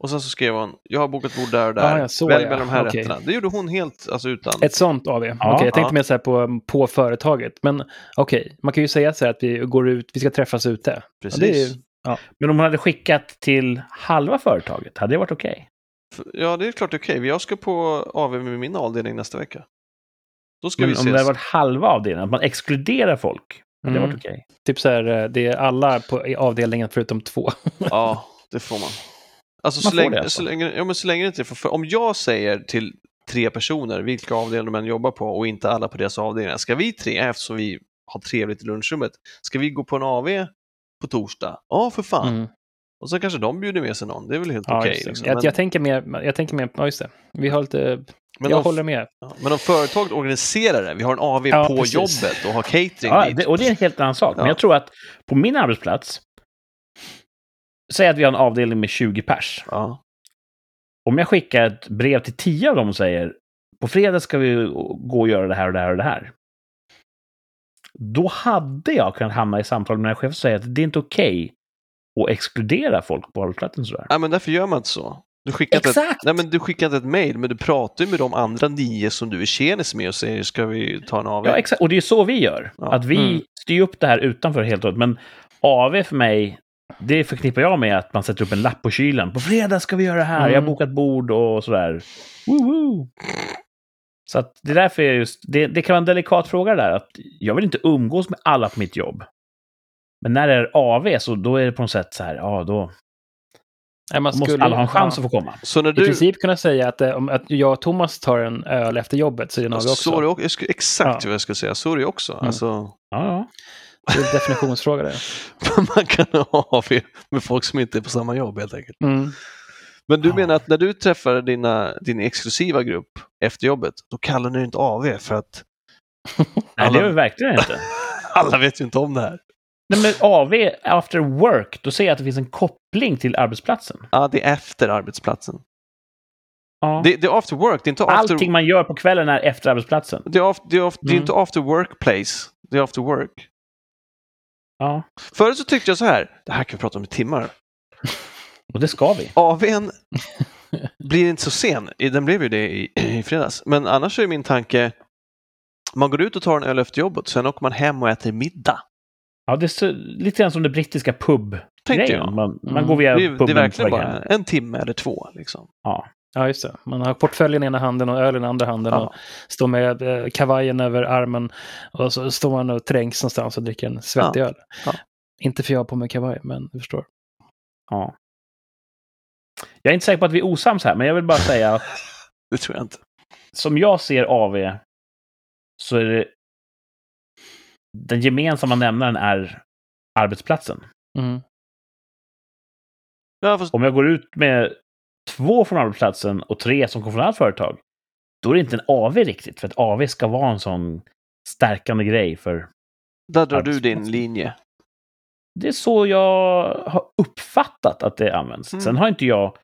A: Och sen så skrev hon, jag har bokat bord där och där,
C: Ah, ja,
A: välj
C: ja.
A: mellan de här
C: Okej.
A: rätterna. Det gjorde hon helt alltså, utan...
C: Ett sånt AV.
B: Ja,
C: okej, jag tänkte
A: ja.
C: mer så här på, på företaget. Men okej, man kan ju säga så här att vi går ut, vi ska träffas ute.
A: Precis.
C: Ja, det är ju-
B: Men om hon hade skickat till halva företaget, hade det varit okej?
A: Ja, det är klart okej. Jag ska på AV med min avdelning nästa vecka. Då ska
B: Men
A: vi
B: om
A: ses.
B: det hade varit halva avdelningen, att man exkluderar folk, hade det
C: Mm.
B: varit okej?
C: Typ så här, eh, det är alla på i avdelningen förutom två.
A: Ja, det får man. Alltså,
B: Man
A: så, länge,
B: det, alltså.
A: så, länge, ja, men så länge inte. För om jag säger till tre personer vilka avdelningar de än jobbar på och inte alla på deras avdelningar. Ska vi tre, eftersom vi har trevligt i lunchrummet, ska vi gå på en AV på torsdag? Ja, för fan.
C: Mm.
A: Och så kanske de bjuder med sig någon. Det är väl helt
C: Ja,
A: okej.
C: det.
A: liksom.
C: jag,
A: men,
C: jag tänker mer, jag tänker mer, ja just det. Vi har lite,
A: men,
C: jag
A: om,
C: håller med.
A: ja, men om företaget organiserar det, vi har en AV
C: Ja,
A: på
C: precis.
A: jobbet och har catering
B: Ja, det, och det är en helt annan sak. Men
A: Ja.
B: jag tror att på min arbetsplats, säg att vi har en avdelning med 20 pers.
A: Ja.
B: Om jag skickar ett brev till 10 av dem och säger på fredag ska vi gå och göra det här och det här och det här. Då hade jag kunnat hamna i samtal med den här chefen och säga att det är inte okej att exkludera folk på arbetsplatsen sådär.
A: Nej, men därför gör man inte så. Du skickar, inte ett,
B: Exakt!
A: nej, men du skickar inte ett mail, men du pratar ju med de andra nio som du är tjenis med och säger ska vi ta en AV?
B: Ja, exakt. Och det är så vi gör.
A: Ja.
B: Att vi
C: Mm.
B: styr upp det här utanför helt och hållet. Men AV för mig, det förknippar jag med att man sätter upp en lapp på kylen. På fredag ska vi göra det här.
C: Mm.
B: Jag har bokat bord och sådär. Woohoo! Så att det är därför jag just... Det, det kan vara en delikat fråga där. Att jag vill inte umgås med alla på mitt jobb. Men när det är AV så då är det på något sätt så här, ja då
C: Nej, man
B: måste alla ha en chans
C: ja.
B: att få komma.
A: Så när
C: I
A: du...
C: princip kunna säga att, eh, om, att jag och Thomas tar en öl efter jobbet så är det en AV också.
A: så är det exakt
C: Ja.
A: vad jag skulle säga, så är det också.
C: Mm.
A: Alltså,
B: Ja, ja.
C: Det är en definitionsfråga där.
A: man kan ha AV med folk som inte är på samma jobb helt enkelt.
C: Mm.
A: Men du
B: Ja.
A: menar att när du träffar dina, din exklusiva grupp efter jobbet, då kallar ni det inte AV för att
B: Nej,
A: Alla-
B: det är det verkligen inte.
A: alla vet ju inte om det här.
B: Nej, men AV, after work, då ser jag att det finns en koppling till arbetsplatsen.
A: Ja, det är efter arbetsplatsen.
B: Ja.
A: Det, det är after work, det är inte after...
B: Allting man gör på kvällen är efter arbetsplatsen.
A: Det är, af, det, är af, det är
C: Mm.
A: inte after workplace, det är after work.
B: Ja,
A: Förut så tyckte jag så här, det här kan vi prata om i timmar.
B: och det ska vi.
A: AWn blir inte så sen, den blev ju det i, i fredags. Men annars är min tanke, man går ut och tar en öl efter jobbet, sen åker man hem och äter middag.
B: Ja, det är så, lite grann som det brittiska
A: Tänkte
B: pub-grejen.
A: jag.
B: Man, man
C: Mm.
B: går via
A: är, det
B: puben
A: är verkligen bara en timme eller två. Liksom.
B: Ja.
C: Ja, just det. Man har portföljen i ena handen och ölen i andra handen
A: Ja.
C: och står med eh, kavajen över armen och så står man och trängs någonstans och dricker en svettig öl.
A: Ja.
C: Inte för jag har på mig kavaj, men du förstår.
B: ja. Jag är inte säker på att vi är osams här, men jag vill bara säga att
A: Det tror jag inte.
B: som jag ser AV så är det den gemensamma nämnaren är arbetsplatsen.
C: Mm.
A: Ja, fast,
B: Om jag går ut med två från arbetsplatsen och tre som kommer från ett annat företag, då är det inte en AV riktigt. För att AV ska vara en sån stärkande grej för...
A: där drar du din linje.
B: Det är så jag har uppfattat att det används.
A: Mm.
B: Sen har inte jag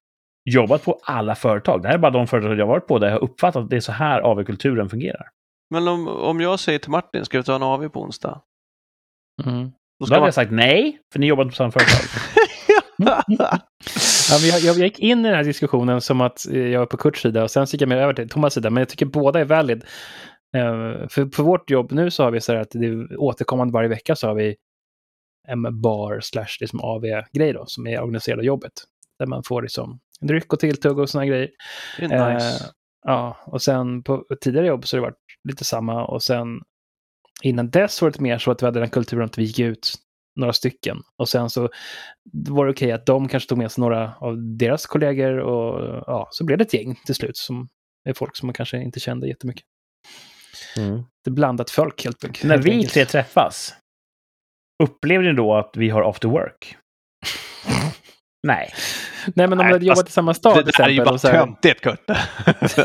B: jobbat på alla företag. Det här är bara de företag jag har varit på där jag har uppfattat att det är så här AV-kulturen fungerar.
A: Men om, om jag säger till Martin, ska vi ta en AV på onsdag?
C: Mm.
A: Då
B: Då hade
A: man...
B: jag sagt nej, för ni jobbar inte på samma företag.
C: Ja, men jag, jag gick in i den här diskussionen som att eh, jag var på Kurts sida och sen gick jag mer över till Thomas sida. Men jag tycker båda är valid. Eh, för på vårt jobb nu så har vi så här att det är återkommande varje vecka så har vi en bar slash liksom AV-grej då, som är organiserad av jobbet. Där man får liksom dryck och tilltugg och sådana grejer.
A: Det är nice.
C: Eh, ja, och sen på tidigare jobb så har det varit lite samma och sen innan dess var det mer så att vi hade den kulturen att vi gick ut några stycken. Och sen så var det okej att de kanske tog med sig några av deras kollegor och ja, så blev det ett gäng till slut som är folk som man kanske inte kände jättemycket.
B: Mm.
C: Det är blandat folk helt enkelt.
B: När vi tre träffas, upplever ni då att vi har after work? Nej.
C: Nej, men om du hade jobbat i samma stad
A: det där är ju
C: exempel.
A: bara
C: så här-
A: töntigt Kurt.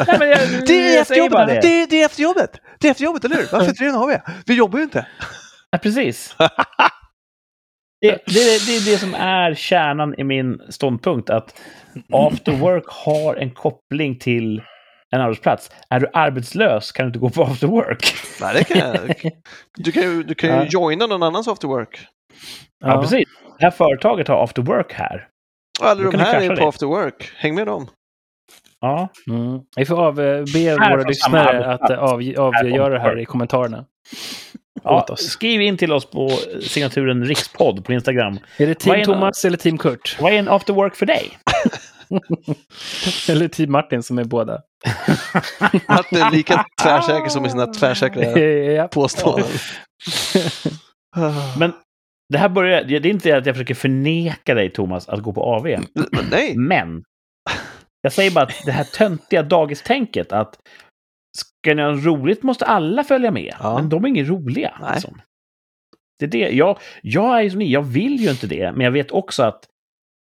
B: Nej men jag,
A: Det är efter jobbet,
B: det.
A: det, det är efter jobbet. Det är efter jobbet, eller hur? Varför redan har vi? Vi jobbar ju inte.
B: Ja, precis. Det, det, det är det som är kärnan i min ståndpunkt. Att after work har en koppling till en arbetsplats. Är du arbetslös kan du inte gå på after work.
A: Nej, det kan jag. Du kan ju, du kan ju
C: Ja.
A: joina någon annans after work.
B: Ja, precis. Det här företaget har after work här.
A: Alla
B: Då
A: de här är på
B: det.
A: after work. Häng med dem.
B: Ja,
C: Mm. Vi får av, eh, be
B: Här
C: våra lyssnare att eh, av, avgöra det här
B: Här
C: i kommentarerna.
B: Ja
C: Åt oss.
B: skriv in till oss på signaturen rikspodd på Instagram.
C: Är det Team
B: är en-
C: Thomas eller Team Kurt?
B: Vad är en after work för dig?
C: eller Team Martin som är båda?
A: Martin är lika tvärsäker som i sina tvärsäkra påståenden.
B: Men det här börjar... Det är inte att jag försöker förneka dig, Thomas, att gå på AV.
A: Nej,
B: Men jag säger bara att det här töntiga dagistänket att ska ni ha roligt måste alla följa med.
A: Ja.
B: Men de är inget roliga.
A: Nej.
B: Liksom. Det är det. Jag, jag är som ni, jag vill ju inte det, men jag vet också att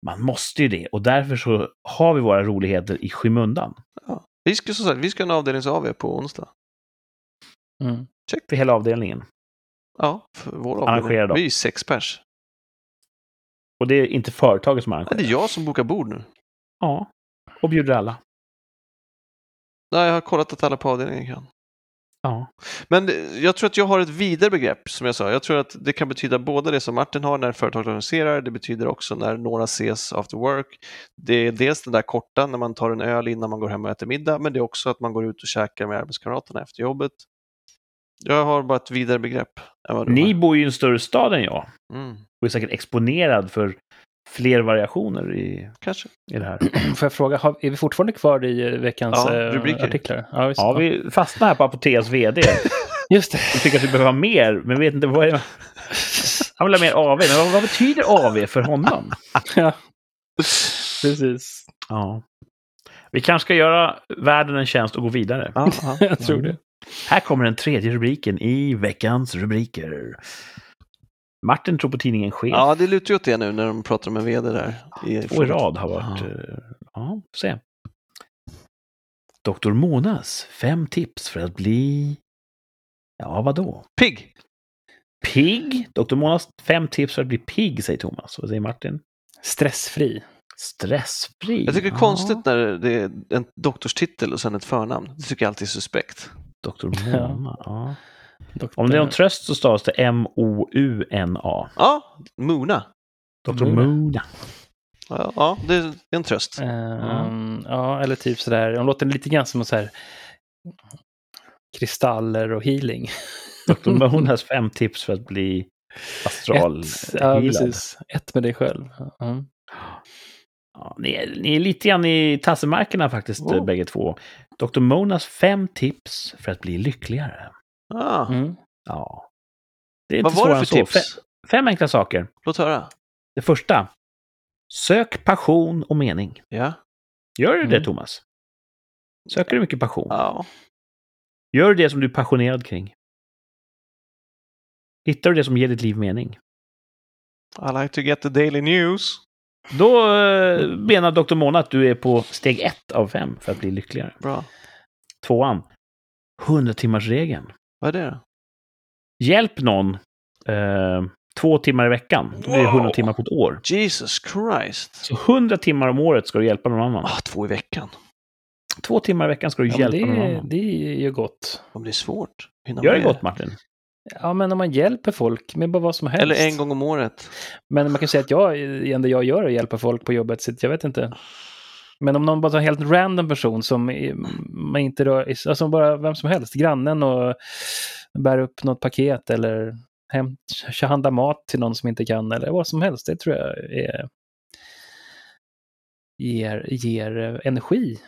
B: man måste ju det och därför så har vi våra roligheter i skymundan.
A: vi ska, som sagt, vi ska ha en avdelnings-AV på onsdag.
C: Mm.
B: För hela avdelningen.
A: Ja, för vår avdelning.
B: då.
A: Vi är ju sex pers.
B: Och det är inte företaget som arrangerar.
A: det är jag som bokar bord nu.
B: Ja. Och bjuder alla.
A: Nej, jag har kollat att alla på avdelningen kan.
B: Ja.
A: Men jag tror att jag har ett vidare begrepp, som jag sa. Jag tror att det kan betyda både det som Martin har när företaget organiserar, det betyder också när några ses after work. Det är dels den där korta, när man tar en öl innan man går hem och äter middag, men det är också att man går ut och käkar med arbetskamraterna efter jobbet. Jag har bara ett vidare begrepp.
B: Ni bor ju i en större stad än jag
A: Mm,
B: och är säkert exponerad för fler variationer i,
A: kanske.
B: i det här.
C: Får jag fråga, har, är vi fortfarande kvar i eh, veckans
A: Ja,
C: eh,
A: rubriker.
C: artiklar? Ja, visst.
B: Ja, vi fastnar här på Apoteas VD.
C: Just det.
B: Vi tycker att vi behöver ha mer, men vet inte vad är Han vill ha mer AV, men vad, vad betyder AV för honom?
C: ja. Precis.
B: Ja. Vi kanske ska göra världen en tjänst och gå vidare.
A: Ja, ja.
C: Jag tror det.
B: Här kommer den tredje rubriken i veckans rubriker. Martin tror på tidningen Chef.
A: ja, det lutar ju åt det nu när de pratar om en VD där. I,
B: Två i rad har varit...
A: Ja.
B: eh, Ja, se. Doktor Monas, fem tips för att bli... Ja, vadå?
A: Pigg!
B: Pigg? Doktor Monas, fem tips för att bli pigg, säger Thomas. Vad säger Martin?
C: Stressfri.
B: Stressfri?
A: Jag tycker det är
B: Ja.
A: konstigt när det är en doktorstitel och sen ett förnamn. Det tycker jag alltid är suspekt.
B: Doktor Mona, ja.
C: Doktor-
B: Om det är någon tröst så stavas det M-O-U-N-A.
A: Ja, Mona.
B: Doktor
C: Mona.
B: Mona.
A: Ja, ja, det är en tröst.
C: Ehm, ja, eller typ sådär. De låter lite grann som så här kristaller och healing.
B: Doktor Monas fem tips för att bli astral
C: Ett, ja, precis. Ett med dig själv. Mm.
B: Ja, ni, är, ni är lite grann i tassemarkerna faktiskt,
A: Oh.
B: bägge två. Doktor Monas fem tips för att bli lyckligare.
A: Ah,
C: Mm.
B: Ja. Det är inte
A: vad var det för tips?
B: Fem, fem enkla saker.
A: Låt höra.
B: Det första. Sök passion och mening.
A: Ja.
B: Gör du det,
C: Mm.
B: Thomas? Söker du mycket passion?
A: ja.
B: Gör du det som du är passionerad kring? Hittar du det som ger ditt liv mening?
A: I like to get the daily news.
B: Då eh, menar Dr. Mona att du är på steg ett av fem för att bli lyckligare.
A: Bra.
B: Tvåan. 100 timmars regeln.
A: Vad är det?
B: Hjälp någon eh, två timmar i veckan. Då blir det 100
A: Wow.
B: timmar på ett år.
A: Jesus Christ.
B: Så 100 timmar om året ska du hjälpa någon annan.
A: Ah, två i veckan.
B: Två timmar i veckan ska du
C: Ja,
B: hjälpa någon
C: det,
B: annan.
C: det är ju gott.
A: Om det är svårt. Hinna
B: Gör det gott, Martin.
C: Ja, men om man hjälper folk med bara vad som helst.
A: Eller en gång om året.
C: Men man kan säga att jag, det enda jag gör är att hjälpa folk på jobbet, så jag vet inte. Men om någon bara tar en helt random person som man inte rör, alltså bara vem som helst, grannen och bär upp något paket eller hem, handla mat till någon som inte kan eller vad som helst. Det tror jag är, ger, ger energi.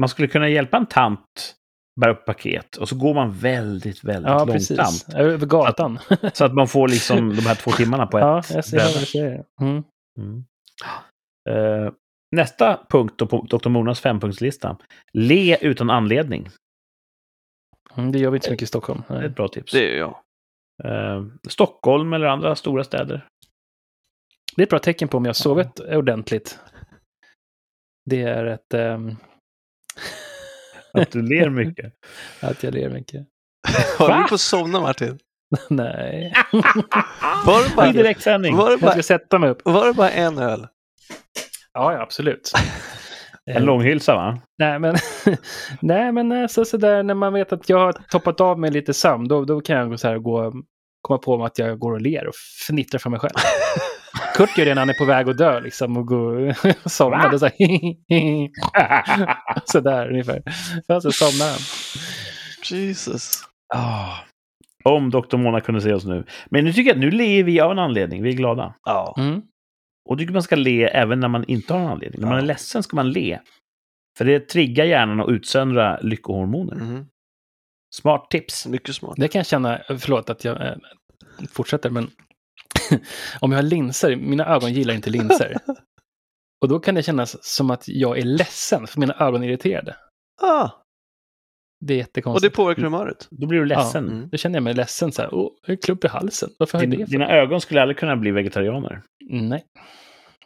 B: Man skulle kunna hjälpa en tant bära upp paket och så går man väldigt, väldigt
C: Ja,
B: långsamt.
C: Över gatan.
B: Så att man får liksom de här två timmarna på ett
C: ja, jag ser säger. Mm.
B: Mm. Eh, nästa punkt på Dr. Monas fempunktslista. Le utan anledning.
C: Mm, det gör vi inte så mycket i Stockholm.
B: Det är ett bra tips.
A: Det är jag.
B: Eh, Stockholm eller andra stora städer.
C: Det är ett bra tecken på om jag har sovit ordentligt. Det är ett... ehm,
B: Att du ler mycket.
C: att jag ler mycket.
A: Har du på att somna Martin?
C: Nej.
A: Var det
B: I
A: bara,
B: direktsändning.
A: var det
C: Jag ska sätta mig upp.
A: var det bara en öl?
C: Ja, ja absolut.
B: En långhylsa va?
C: Nej, men, nej, men alltså, så där, när man vet att jag har toppat av med lite sömn, då, då kan jag gå så här, gå, komma på mig att jag går och ler och fnittrar för mig själv. Kurt gör det när han är på väg att dö liksom, och går och somnar.
B: Va?
C: Då så, här, så där ungefär. Och så somnar han.
A: Jesus.
B: Ah. Om Dr. Mona kunde se oss nu. Men nu tycker jag att nu ler vi av en anledning. Vi är glada.
A: Ja.
C: Mm.
B: Och tycker man ska le även när man inte har en anledning. När man är ledsen ska man le. För det triggar hjärnan att utsöndra lyckohormoner.
A: Mhm.
B: Smart tips.
A: Mycket smart.
C: Det kan jag känna, förlåt att jag eh, fortsätter, men om jag har linser, mina ögon gillar inte linser. Och då kan det kännas som att jag är ledsen, för mina ögon är irriterade.
A: Ah,
C: Det är
A: och
C: jättekonstigt.
A: det påverkar humöret.
B: Då blir du ledsen.
A: Mm.
C: Då känner jag mig ledsen så här, åh, jag klump i halsen. Varför har jag
B: Din,
C: det? För?
B: dina ögon skulle aldrig kunna bli vegetarianer.
C: Nej.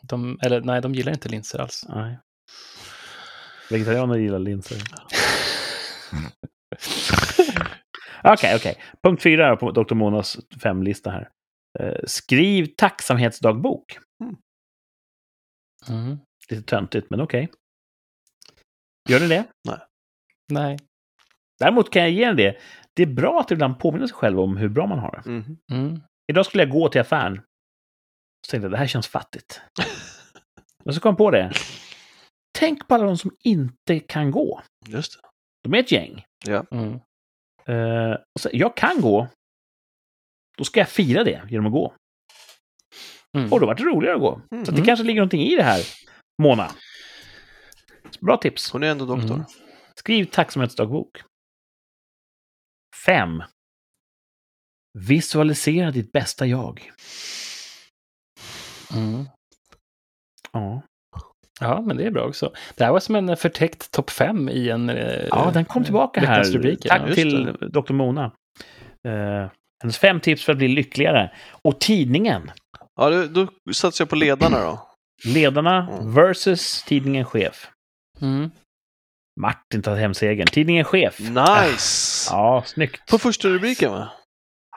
C: De, eller nej, de gillar inte linser alls.
B: Nej. Vegetarianer gillar linser. Okej, okej. Punkt fyra på Dr. Monas femlista här. Eh, skriv tacksamhetsdagbok.
C: Mm.
B: Lite töntigt, men okej. Gör ni det?
C: Nej.
B: Däremot kan jag ge er det. Det är bra att ibland påminna sig själv om hur bra man har det.
A: Mhm.
C: Mm.
B: Idag skulle jag gå till affären. Så tänkte jag, det här känns fattigt. Men så kom jag på det. Tänk på alla de som inte kan gå.
A: Just det.
B: De är ett gäng.
C: Mm.
B: Eh, och så, jag kan gå. Då ska jag fira det genom att gå.
C: Mm.
B: Och då var det roligare att gå. Så att det
C: Mm.
B: kanske ligger någonting i det här, Mona. Bra tips.
A: Hon är ändå doktor.
C: Mm.
B: Skriv tacksamhetsdagbok. 5. Visualisera ditt bästa jag.
C: Mm.
B: Ja.
C: Ja, men det är bra också. Det här var som en förtäckt topp fem i en... eh,
B: ja, den kom tillbaka här.
C: rubriker.
B: Tack
C: Ja,
B: till Dr. Mona. Eh, hennes fem tips för att bli lyckligare. Och tidningen.
A: Ja, då, då satsar jag på ledarna då.
B: Ledarna
A: Mm.
B: versus tidningen Chef.
C: Mm.
B: Martin tar hem segern. Tidningen Chef.
A: Nice!
B: Ja, snyggt.
A: På första rubriken va?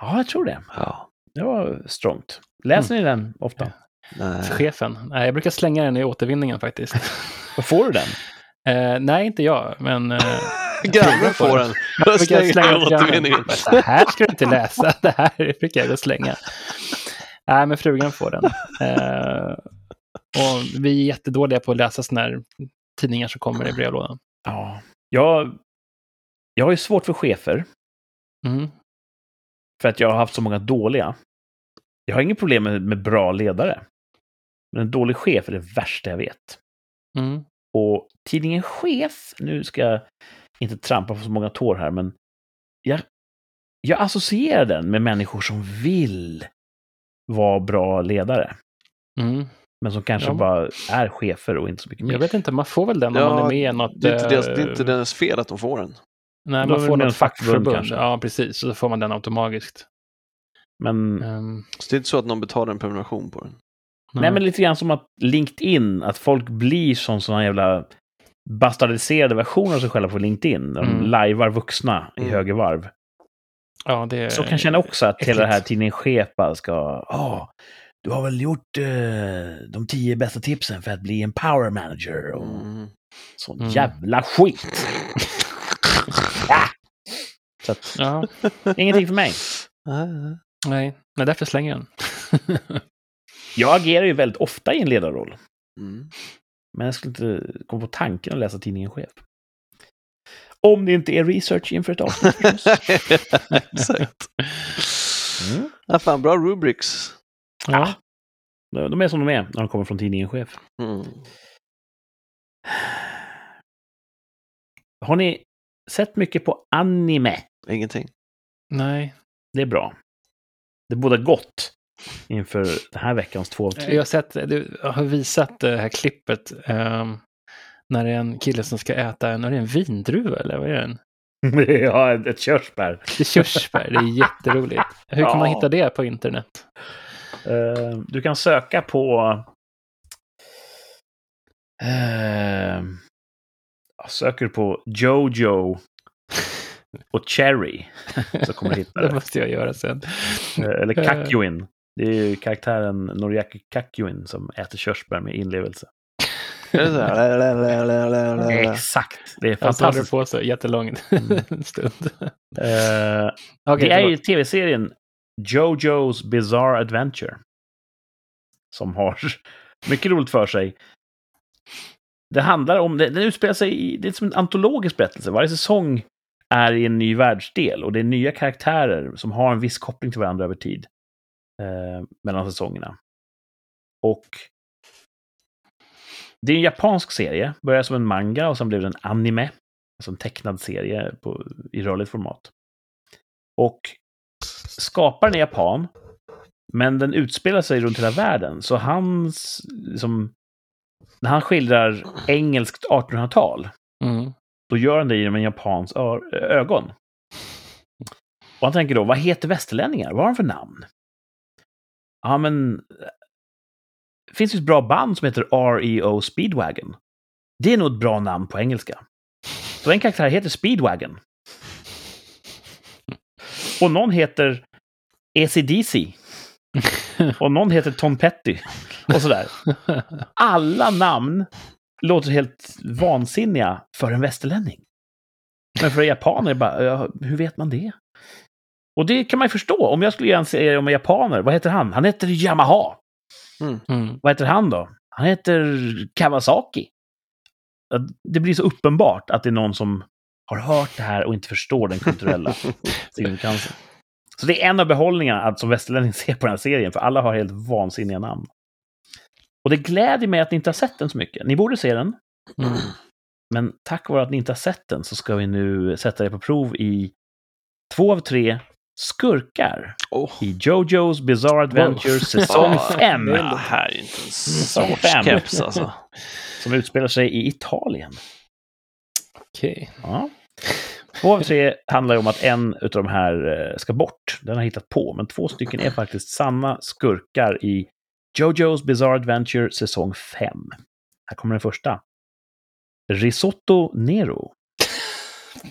B: Ja, jag tror det.
A: Ja.
B: Det var strongt. Läser ni den ofta?
A: Nej.
C: Chefen. Nej, jag brukar slänga den i återvinningen faktiskt.
B: Får du den?
C: Eh, nej, inte jag, men... Eh,
A: Grannen får den. Jag
C: brukar slänga
A: den i återvinningen.
C: Det här ska du inte läsa. Det här brukar jag slänga. Nej, men frugan får den. Eh, och vi är jättedåliga på att läsa sådana här tidningar som kommer i brevlådan.
B: Ja. Jag, jag har ju svårt för chefer.
C: Mm.
B: För att jag har haft så många dåliga. Jag har inget problem med, med bra ledare. Men en dålig chef är det värsta jag vet.
C: Mm.
B: Och tidningen Chef, nu ska jag inte trampa på så många tår här, men jag, jag associerar den med människor som vill vara bra ledare.
C: Mm.
B: Men som kanske
C: Ja.
B: bara är chefer och inte så mycket mer.
C: Jag vet inte, man får väl den om
A: Ja,
C: man är med i något...
A: Det är, inte deras,
C: eh,
A: det är inte deras fel att de får den.
C: Nej,
B: är
C: man får
B: med en
C: något
B: fackförbund kanske.
C: Ja, precis. Så då får man den automatiskt.
B: Men,
C: Um,
A: Så det är inte så att någon betalar en prenumeration på den.
B: nej, men lite grann som att LinkedIn, att folk blir som sådana jävla bastardiserade versioner av sig själva på LinkedIn. De
C: Mm.
B: lajvar vuxna i
A: Mm.
B: höger varv.
C: ja, det
B: Så kan jag känna också att hela det här
C: äckligt.
B: tidningen Chepa ska... Ja, du har väl gjort eh, de tio bästa tipsen för att bli en power manager och
A: Mm.
B: sån
C: Mm.
B: jävla skit. ah! Så att,
C: Ja,
B: ingenting för mig.
C: Nej. nej, därför slänger jag den.
B: Jag agerar ju väldigt ofta i en ledarroll.
A: Mm.
B: Men jag skulle inte komma på tanken att läsa tidningen Chef. Om det inte är research inför ett avsnitt.
A: Exakt.
B: Mm.
A: Ja, fan, bra rubrics.
C: Ja.
B: De är som de är när de kommer från tidningen Chef.
A: Mm.
B: Har ni sett mycket på anime?
A: Ingenting.
C: Nej.
B: Det är bra. Det båda gott inför den här veckans två av tre.
C: Jag har sett, du har visat det här klippet ehm, när det är en kille som ska äta en, är det en vindruva eller vad är det?
B: ja, ett körsbär.
C: Det är körsbär, det är jätteroligt. Hur kan man
B: Ja.
C: hitta det på internet?
B: Eh, du kan söka på... Uh, söker på Jojo och Cherry så kommer du hitta
C: Det
B: det.
C: måste jag göra sen.
B: Eh, Eller Kakyoin. Det är ju karaktären Noriaki Kakyoin som äter körsbär med inlevelse.
A: Så?
B: Exakt. Det är
C: Han hade det
B: fantastiskt.
C: på sig jättelång
B: Mm.
C: stund.
B: Eh,
C: Okej,
B: det är ju tv-serien Jojo's Bizarre Adventure. Som har mycket roligt för sig. Det handlar om, det- den utspelar sig i, det är som en antologisk berättelse. Varje säsong är i en ny världsdel och det är nya karaktärer som har en viss koppling till varandra över tid. Eh, mellan säsongerna. Och det är en japansk serie, började som en manga och sen blev det en anime. Alltså en tecknad serie på, i rörligt format. Och skaparen är japan, men den utspelar sig runt hela världen. Så hans, liksom, när han skildrar engelskt 1800-tal,
C: Mm.
B: då gör han det genom en japans ögon. Och han tänker då, vad heter västerlänningar? Vad har de för namn? Ja, men... Det finns ju ett bra band som heter REO Speedwagon. Det är nog ett bra namn på engelska. Så en karaktär heter Speedwagon. Och någon heter ACDC. Och någon heter Tom Petty. Och sådär. Alla namn låter helt vansinniga för en västerlänning. Men för japaner, bara, ja, hur vet man det? Och det kan man ju förstå. Om jag skulle göra en serie om japaner, vad heter han? Han heter Yamaha.
C: Mm.
B: Vad heter han då? Han heter Kawasaki. Det blir så uppenbart att det är någon som har hört det här och inte förstår den kulturella signifikansen. Så det är en av behållningarna att som västerlänning se på den här serien, för alla har helt vansinniga namn. Och det gläder mig att ni inte har sett den så mycket. Ni borde se den.
C: Mm.
B: Men tack vare att ni inte har sett den så ska vi nu sätta er på prov i två av tre skurkar
A: Oh.
B: i Jojo's Bizarre Adventure säsong
A: Ja,
B: 5.
A: Det här är inte en
B: Säsong
A: sorts keps alltså.
B: Som utspelar sig i Italien.
C: Okej.
B: Ja. Två av tre handlar ju om att en av de här eh, ska bort. Den har hittat på, men två stycken är faktiskt sanna skurkar i Jojo's Bizarre Adventure säsong 5. Här kommer den första. Risotto Nero.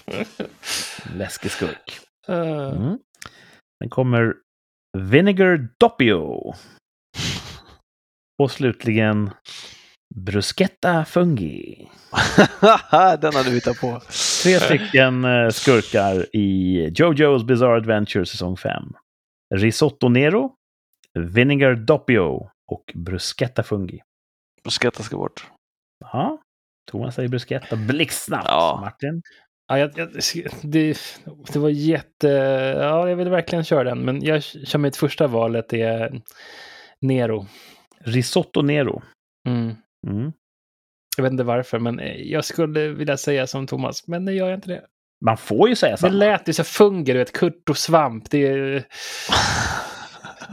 B: Läskig skurk.
C: Uh,
B: Mm. Den kommer Vinegar Doppio. Och slutligen Bruschetta Fungi.
A: Den har du hittat på.
B: Tre stycken eh, skurkar i Jojo's Bizarre Adventure säsong 5. Risotto Nero, Vinegar Doppio och Bruschetta Fungi.
A: Bruschetta ska bort.
B: Ja, Thomas säger Bruschetta blixtsnabbt.
A: Ja.
B: Martin?
C: ja, jag, jag, det, det var jätte... Ja, jag vill verkligen köra den, men jag kör mitt första valet. Det är Nero.
B: Risotto Nero.
C: Mm.
B: Mm.
C: Jag vet inte varför, men eh, jag skulle vilja säga som Thomas, men nu gör jag inte det.
B: Man får ju säga
C: Det
B: samma.
C: lät ju så funger, du vet, kurt och svamp. Det,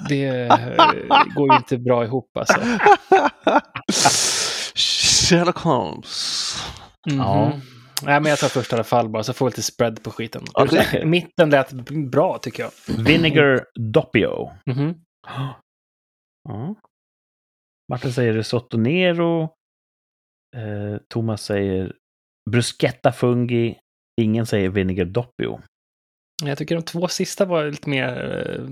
C: det eh, går ju inte bra ihop alltså.
A: Sherlock Holmes.
C: Mhm.
B: Ja.
C: Nej, men jag tar först i alla fall bara, så får vi lite spread på skiten.
A: Det-
C: Mitten lät bra, tycker jag.
B: Vinegar Doppio.
C: Mhm.
B: Ja. Martin säger risotto nero. Eh, Thomas säger bruschetta fungi. Ingen säger vinegar doppio.
C: Jag tycker de två sista var lite mer eh,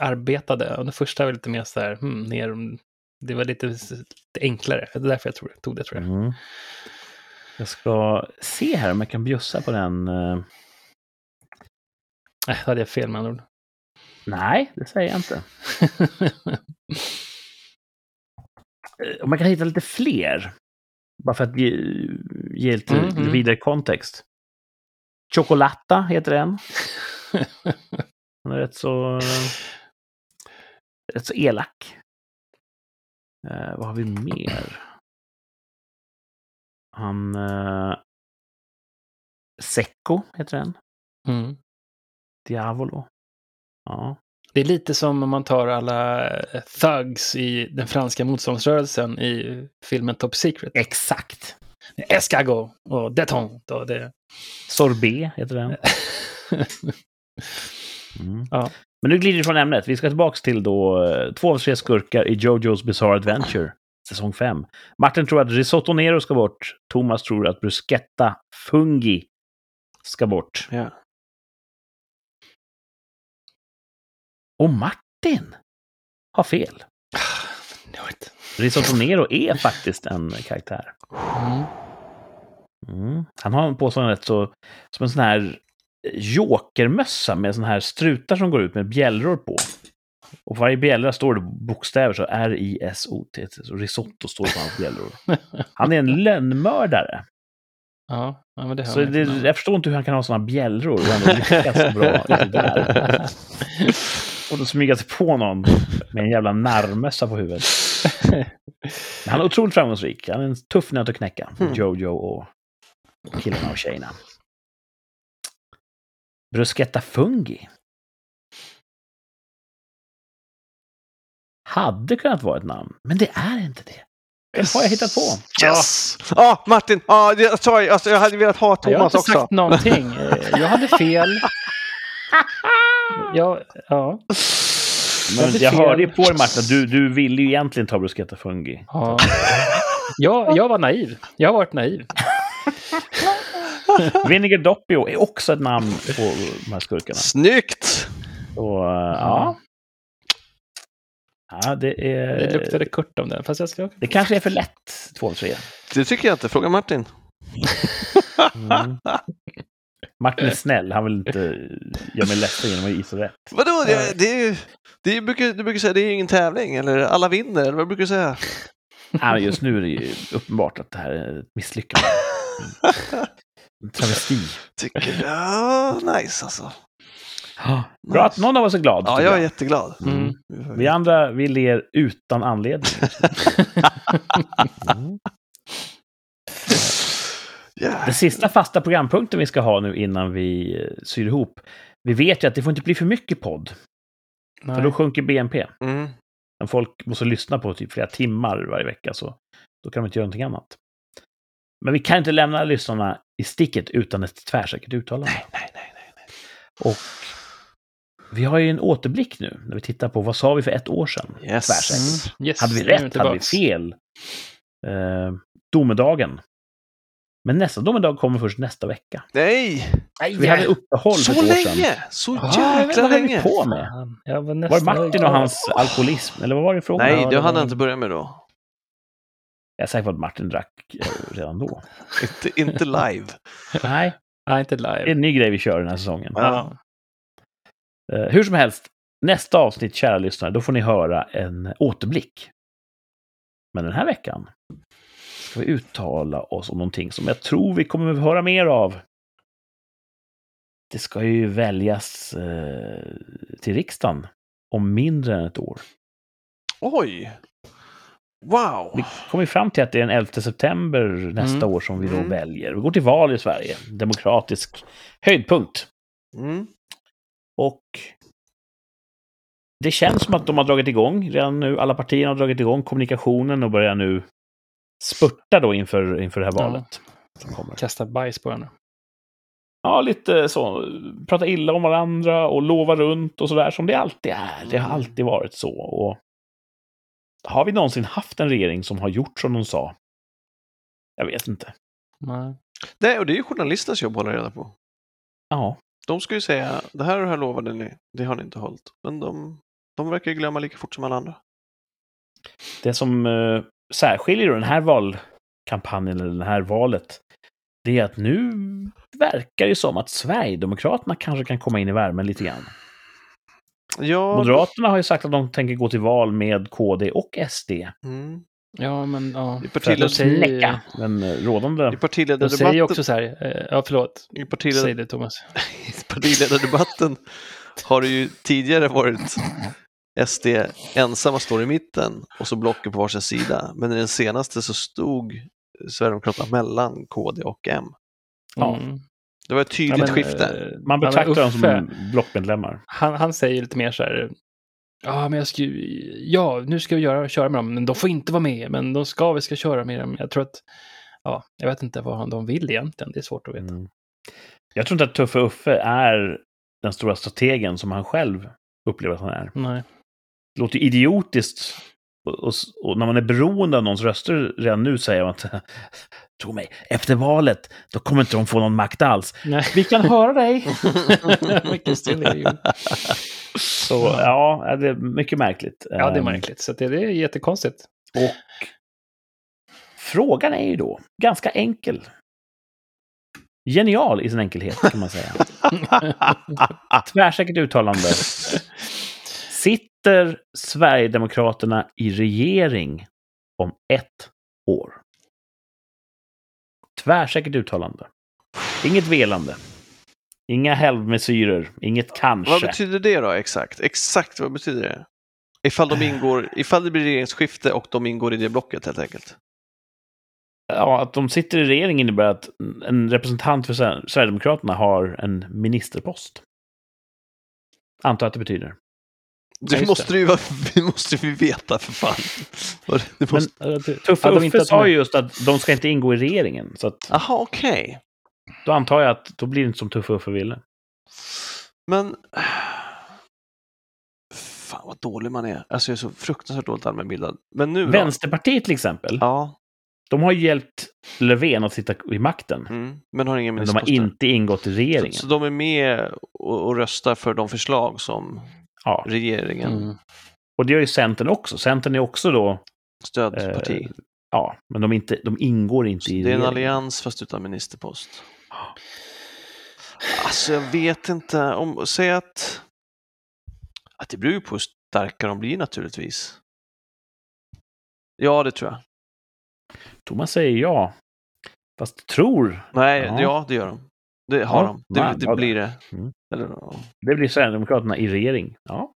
C: arbetade. Och den första var lite mer så här, hmm, ner, det var lite, lite enklare. Det är därför jag tror, tog det, tror jag.
B: Mm. Jag ska se här om jag kan bjussa på den. eh,
C: Nej, då hade jag fel med andra ord.
B: Nej, det säger jag inte. Eh, Om man kan hitta lite fler. Bara för att ge, ge lite
C: Mm, mm.
B: vidare kontext. Chocolata heter den. Han är rätt så... rätt så elak. Eh, vad har vi mer? Han... Eh, Secco heter den.
C: Mm.
B: Diavolo. Ja.
C: Det är lite som om man tar alla eh, thugs i den franska motståndsrörelsen i filmen Top Secret.
B: Exakt.
C: Escargot och Detente och det.
B: Sorbet heter den. Mm.
C: Ja.
B: Men nu glider vi från ämnet. Vi ska tillbaka till då eh, två av tre skurkar i Jojos Bizarre Adventure, säsong 5. Martin tror att Risotto Nero ska bort. Thomas tror att Bruschetta Fungi ska bort.
A: Ja.
B: Och Martin har fel. Risotto Nero är faktiskt en karaktär.
C: Mm.
B: Mm. Han har på sig en rätt så, som en sån här jokermössa med sån här strutar som går ut med bjällror på. Och på varje bjällra står det bokstäver så R-I-S-O-T. Så risotto står på hans bjällror. Han är en lönnmördare.
C: Ja, men det
B: Så det, jag förstår inte hur han kan ha såna bjällror och ändå lyckas så bra i det där. Och då smyga sig på någon med en jävla narrmössa på huvudet. Men han är otroligt framgångsrik. Han är en tuff nöt att knäcka.
A: Mm.
B: Jojo och killarna och tjejerna. Bruschetta Fungi. Hade kunnat vara ett namn, men det är inte det. Det har jag hittat på.
A: Yes! Ja, Martin! Ja, jag, sorry, alltså, jag hade velat ha
C: Jag har
A: Thomas
C: inte
A: också.
C: sagt någonting. Jag hade fel. Jag, ja.
B: Men jag hörde ju på dig Martin, du, du ville ju egentligen ta Bruschetta Fungi.
C: ja. Jag, jag var naiv. Jag har varit naiv.
B: Vinegar Doppio är också ett namn på de här skurkarna.
A: Snyggt!
B: Så, eh, ja. Ja, det är...
C: Det luktade Kurt om den. Fast jag ska...
B: Det kanske är för lätt, två av tre.
A: Det tycker jag inte. Fråga Martin.
B: Mm. Martin är snäll, han vill inte göra mig ledsen genom att gissa rätt.
A: Vadå? Det, det, är ju- det är, brukar, du brukar säga det är ingen tävling, eller alla vinner, eller vad brukar du säga?
B: Ja, men just nu är det ju uppenbart att det här är ett misslyckande. Travesti.
A: Tycker ja, nice alltså.
B: Bra att någon av oss är glad.
A: Ja, jag är
B: jag.
A: jätteglad.
C: Mm.
B: Vi andra, vi ler utan anledning. Mm.
A: Yeah.
B: Den sista fasta programpunkten vi ska ha nu innan vi eh, syr ihop. Vi vet ju att det får inte bli för mycket podd, för då
C: Nej.
B: sjunker BNP.
A: Mm.
B: Om folk måste lyssna på typ flera timmar varje vecka så då kan de inte göra någonting annat. Men vi kan inte lämna lyssnarna i sticket utan ett tvärsäkert uttalande.
A: Nej, nej, nej, nej. nej.
B: Och vi har ju en återblick nu när vi tittar på vad sa vi för ett år sedan?
A: Yes.
B: Tvärsäkert.
C: Mm. Yes,
B: Hade vi rätt? Hade vi fel? Eh, domedagen. Men nästa domedag kommer först nästa vecka.
A: Nej!
B: Vi hade uppehåll för
A: Så
B: ett år sedan.
A: länge! Så
C: Ah,
B: Ja, jag vet
A: jäkla
B: vad höll
A: länge!
B: vi på med?
C: Var,
B: Var det Martin och hans alkoholism? Eller vad var det frågan?
A: Nej, det hann
C: var-
A: jag inte börja med då.
B: Jag är säker på att Martin drack eh, redan då.
A: Inte, inte live.
B: Nej,
C: Nej, inte
B: det är
C: live.
B: en ny grej vi kör den här säsongen.
C: Ja.
B: Eh, hur som helst, nästa avsnitt, kära lyssnare, då får ni höra en återblick. Men den här veckan ska vi uttala oss om någonting som jag tror vi kommer att höra mer av. Det ska ju väljas eh, till riksdagen om mindre än ett år.
A: Oj! Wow!
B: Vi kommer fram till att det är den 11 september nästa
C: Mm.
B: år som vi då
A: Mm.
B: väljer. Vi går till val i Sverige. Demokratisk höjdpunkt.
A: Mm.
B: Och det känns som att de har dragit igång redan nu. Alla partierna har dragit igång kommunikationen och börjar nu spurta då inför, inför det här
C: Ja.
B: valet. Som kommer.
C: Kasta bajs på henne.
B: Ja, lite så. Prata illa om varandra och lova runt och sådär som det alltid är. Det har alltid varit så. Och har vi någonsin haft en regering som har gjort som de sa? Jag vet inte.
C: Nej.
A: Nej, och det är ju journalisternas jobb att hålla reda på.
B: Ja,
A: De ska ju säga, det här och det här lovade ni, det har ni inte hållit. Men de, de verkar ju glömma lika fort som alla andra.
B: det som eh, särskiljer den här valkampanjen, eller det här valet, det är att nu verkar det som att Sverigedemokraterna kanske kan komma in i värmen lite grann.
A: Ja,
B: Moderaterna har ju sagt att de tänker gå till val med KD och SD.
A: mm.
C: Ja, men ja.
A: I,
B: För att
A: partiled,
C: säger-
B: knäcka den rådande...
A: I
C: De säger
A: partiledardebatten,
C: ju också så här, eh, ja förlåt,
A: i
C: säg
A: partiled,
C: det Thomas.
A: i partiledardebatten har det ju tidigare varit SD ensamma står i mitten och så blocken på varsin sida. Men i den senaste så stod Sverigedemokraterna mellan KD och M.
B: Ja.
C: Mm.
A: Det var ett tydligt
C: Ja, men,
A: skifte.
C: eh,
B: Man betraktar dem som blockmedlemmar.
C: han, han säger lite mer så här. Ja, men jag ska, ju- ja, nu ska vi göra, köra med dem, men de får inte vara med. Men de ska, vi ska köra med dem. Jag tror att, ja, jag vet inte vad de vill egentligen. Det är svårt att veta.
B: Mm. Jag tror inte att Tuffe Uffe är den stora strategen som han själv upplever att han är.
C: Nej.
B: Det låter ju idiotiskt. Och, och, och när man är beroende av någons röster redan nu säger man att tro mig, efter valet, då kommer inte de få någon makt alls.
C: Nej.
B: Vi kan höra dig.
C: Det ju.
B: Så ja, det är mycket märkligt.
C: Ja, det är
B: Ehm,
C: märkligt. Så det det är jättekonstigt.
B: Och frågan är ju då ganska enkel. Genial i sin enkelhet, kan man säga. Tvärsäkert uttalande. Sitter Sverigedemokraterna i regering om ett år? Tvärsäkert uttalande. Inget velande. Inga helvmesyrer. Inget
A: Vad
B: kanske.
A: betyder det då exakt? Exakt vad betyder det? Ifall, de ingår, ifall det blir regeringsskifte och de ingår i det blocket helt enkelt.
B: Ja, att de sitter i regering innebär att en representant för Sver- Sverigedemokraterna har en ministerpost. Antar att det betyder.
C: Just
A: måste,
C: det.
A: ju vara, det måste vi veta för fan. Måste...
C: Det-
B: Tuffe Uffe
C: inte
B: sa ju just att de ska inte ingå i regeringen. Så att,
A: Jaha, okej.
B: då antar jag att då blir det inte som Tuffe Uffe ville.
A: Men... Fan vad dålig man är. Alltså jag är så fruktansvärt dåligt allmänbildad. Men nu då?
B: Vänsterpartiet till exempel,
A: Ja,
B: de har ju hjälpt Löfven att sitta i makten.
A: mm. men har ingen
B: Men de har inte ingått i regeringen.
A: Så, så de är med och, och röstar för de förslag som
B: Ja,
A: regeringen,
C: Mm.
B: och det gör ju Centern också. Centern är också då,
A: stödparti.
B: Eh, ja, men de, inte, de ingår inte
A: Så
B: i
A: det är en
B: regeringen.
A: allians fast utan ministerpost. Alltså jag vet inte om, säg att, att det beror ju på hur starka de blir naturligtvis. Ja, det tror jag.
B: Thomas säger ja. Fast tror,
A: Nej, ja,
B: Ja.
A: det gör de. Det har
B: Ja,
A: de. Det,
B: nej,
A: det
B: ja,
A: blir det.
B: Mm. Det blir Sverigedemokraterna i regering. Ja,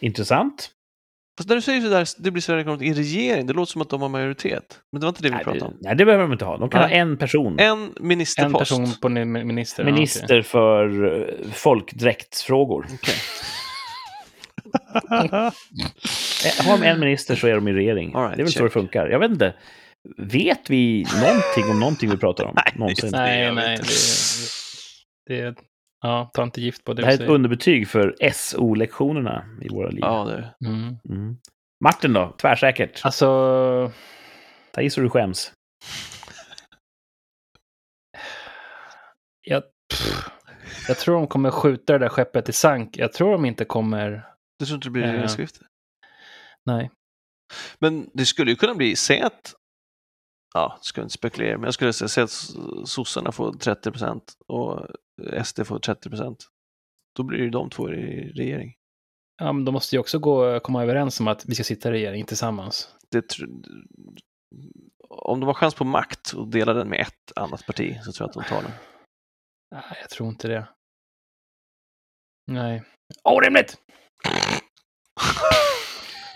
B: intressant.
A: Fast när du säger sådär, det blir Sverigedemokraterna i regering, det låter som att de har majoritet. Men det var inte det vi
B: Nej
A: pratade om.
B: nej, det behöver de inte ha. De kan
A: Nej.
B: ha en person.
A: En
C: En
A: ministerpost.
C: person på ni- minister. ja,
B: Minister för uh, folkdräktsfrågor.
A: Okej.
B: Eh, Har de en minister så är de i regering.
A: Right,
B: det är väl så
A: check.
B: det funkar. Jag vet inte. Vet vi någonting om någonting vi pratar om?
A: Nej,
B: Någonsin?
C: Nej, nej. Det, det, ja, ta inte gift på det.
B: Det här är ett underbetyg för SO-lektionerna i våra liv.
A: Ja, det
C: Mm.
B: Mm. Martin då? Tvärsäkert.
C: Alltså,
B: Ta i så du skäms.
C: jag, pff, jag tror de kommer skjuta det där skeppet i sank. Jag tror de inte kommer...
A: Du tror inte det blir
C: Ja.
A: regeringsskifte?
C: Nej.
A: Men det skulle ju kunna bli, säg att, ja, ska inte spekulera, men jag skulle säga, säg att sossarna får 30 procent och SD får 30 procent. Då blir ju de två i regering.
C: Ja, men de måste ju också gå, komma överens om att vi ska sitta i regering tillsammans.
A: Det, om de har chans på makt och dela den med ett annat parti så tror jag att de tar den.
C: Nej, jag tror inte det. Nej. Orimligt!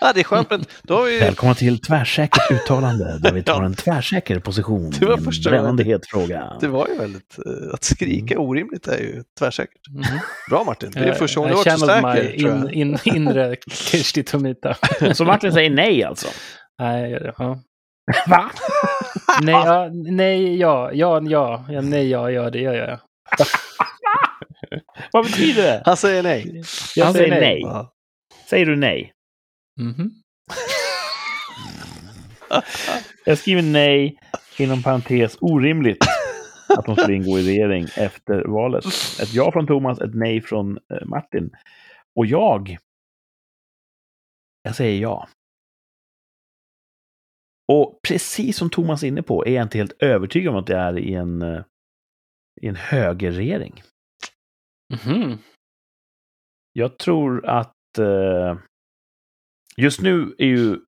A: ja, det är skönt, men då har vi
B: Välkomna till Tvärsäkert uttalande, där vi tar
A: Ja.
B: en tvärsäker position
A: Det var
B: i en
A: första
B: brännande het fråga.
A: Det var ju väldigt, eh, att skrika orimligt är ju tvärsäkert.
C: Mhm.
A: Bra Martin, det är första gången du
C: Jag
A: har varit så säker.
C: in, in, inre Kirsti Tomita.
B: Så Martin säger nej alltså?
C: Nej. Ja.
B: Va?
C: Nej, ja, nej, ja, ja, ja, ja, nej, ja, ja, det gör jag.
B: Vad betyder det?
A: Han säger nej.
C: Jag
B: Han säger nej.
A: Ja.
B: Säger du nej?
C: Mhm.
B: Jag skriver nej, inom parentes orimligt, att de skulle ingå i regering efter valet. Ett ja från Thomas, ett nej från eh, Martin. Och jag, jag säger ja. Och precis som Thomas är inne på är jag inte helt övertygad om att det är i en, eh, i en högerregering.
C: Mhm.
B: Jag tror att eh, just nu är ju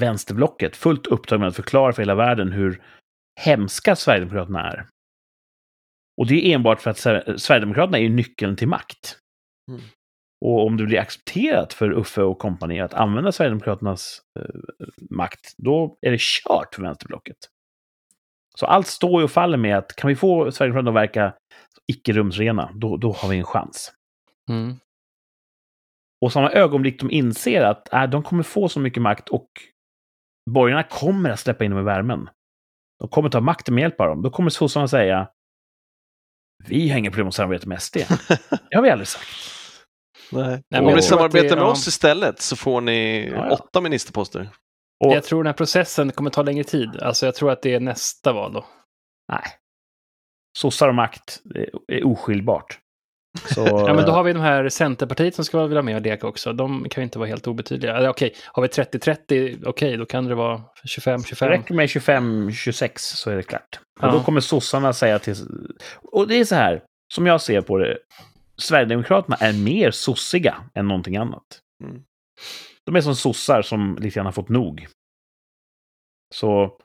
B: vänsterblocket fullt upptaget med att förklara för hela världen hur hemska Sverigedemokraterna är. Och det är enbart för att Sver- Sverigedemokraterna är nyckeln till makt.
A: Mm.
B: Och om det blir accepterat för Uffe och kompani att använda Sverigedemokraternas eh, makt, då är det kört för vänsterblocket. Så allt står ju och faller med att kan vi få Sverigedemokraterna att verka icke-rumsrena, då, då har vi en chans.
C: Mm.
B: Och samma ögonblick de inser att äh, de kommer få så mycket makt och borgarna kommer att släppa in dem i värmen. De kommer ta makten med hjälp av dem. Då kommer sossarna säga vi har inga problem att samarbeta med SD. Det har vi aldrig sagt.
A: Nej.
C: Nej,
A: Om ni samarbetar
C: det-
A: med
C: ja.
A: oss istället så får ni
B: Ja, ja.
A: åtta ministerposter.
B: Och,
C: Jag tror den här processen kommer ta längre tid. Alltså jag tror att det är nästa val då.
B: Nej. Sossar och makt är, är oskiljbart. Så,
C: Ja, men då har vi de här Centerpartiet som ska vilja vara med och leka också. De kan ju inte vara helt obetydliga. Eller, Okej, har vi 30-30, okej, då kan det vara 25-25.
B: Det räcker med 25-26 så är det klart. Och
C: Ja.
B: då kommer sossarna säga till... Och det är så här, som jag ser på det, Sverigedemokraterna är mer sossiga än någonting annat.
A: Mm.
B: De är som sossar som lite grann har fått nog. Så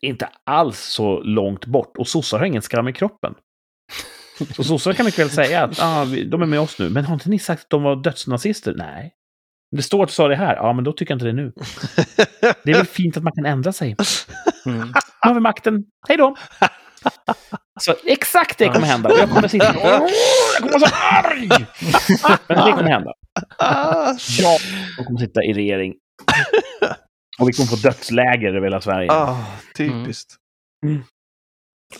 B: inte alls så långt bort. Och sossar har ingen skam i kroppen. Så sossar kan mycket väl säga att ah, vi, de är med oss nu. Men har inte ni sagt att de var dödsnazister? Nej. Det står att du sa det här. Ja, men då tycker jag inte det nu. Det är väl fint att man kan ändra sig.
C: Mm.
B: Nu har vi makten. Hej då! Så exakt det kommer hända. Jag kommer sitta... Jag kommer vara så arg! Men det kommer hända. Ja, de kommer sitta i regering. Och vi kommer få dödsläger över hela Sverige.
A: ah, typiskt.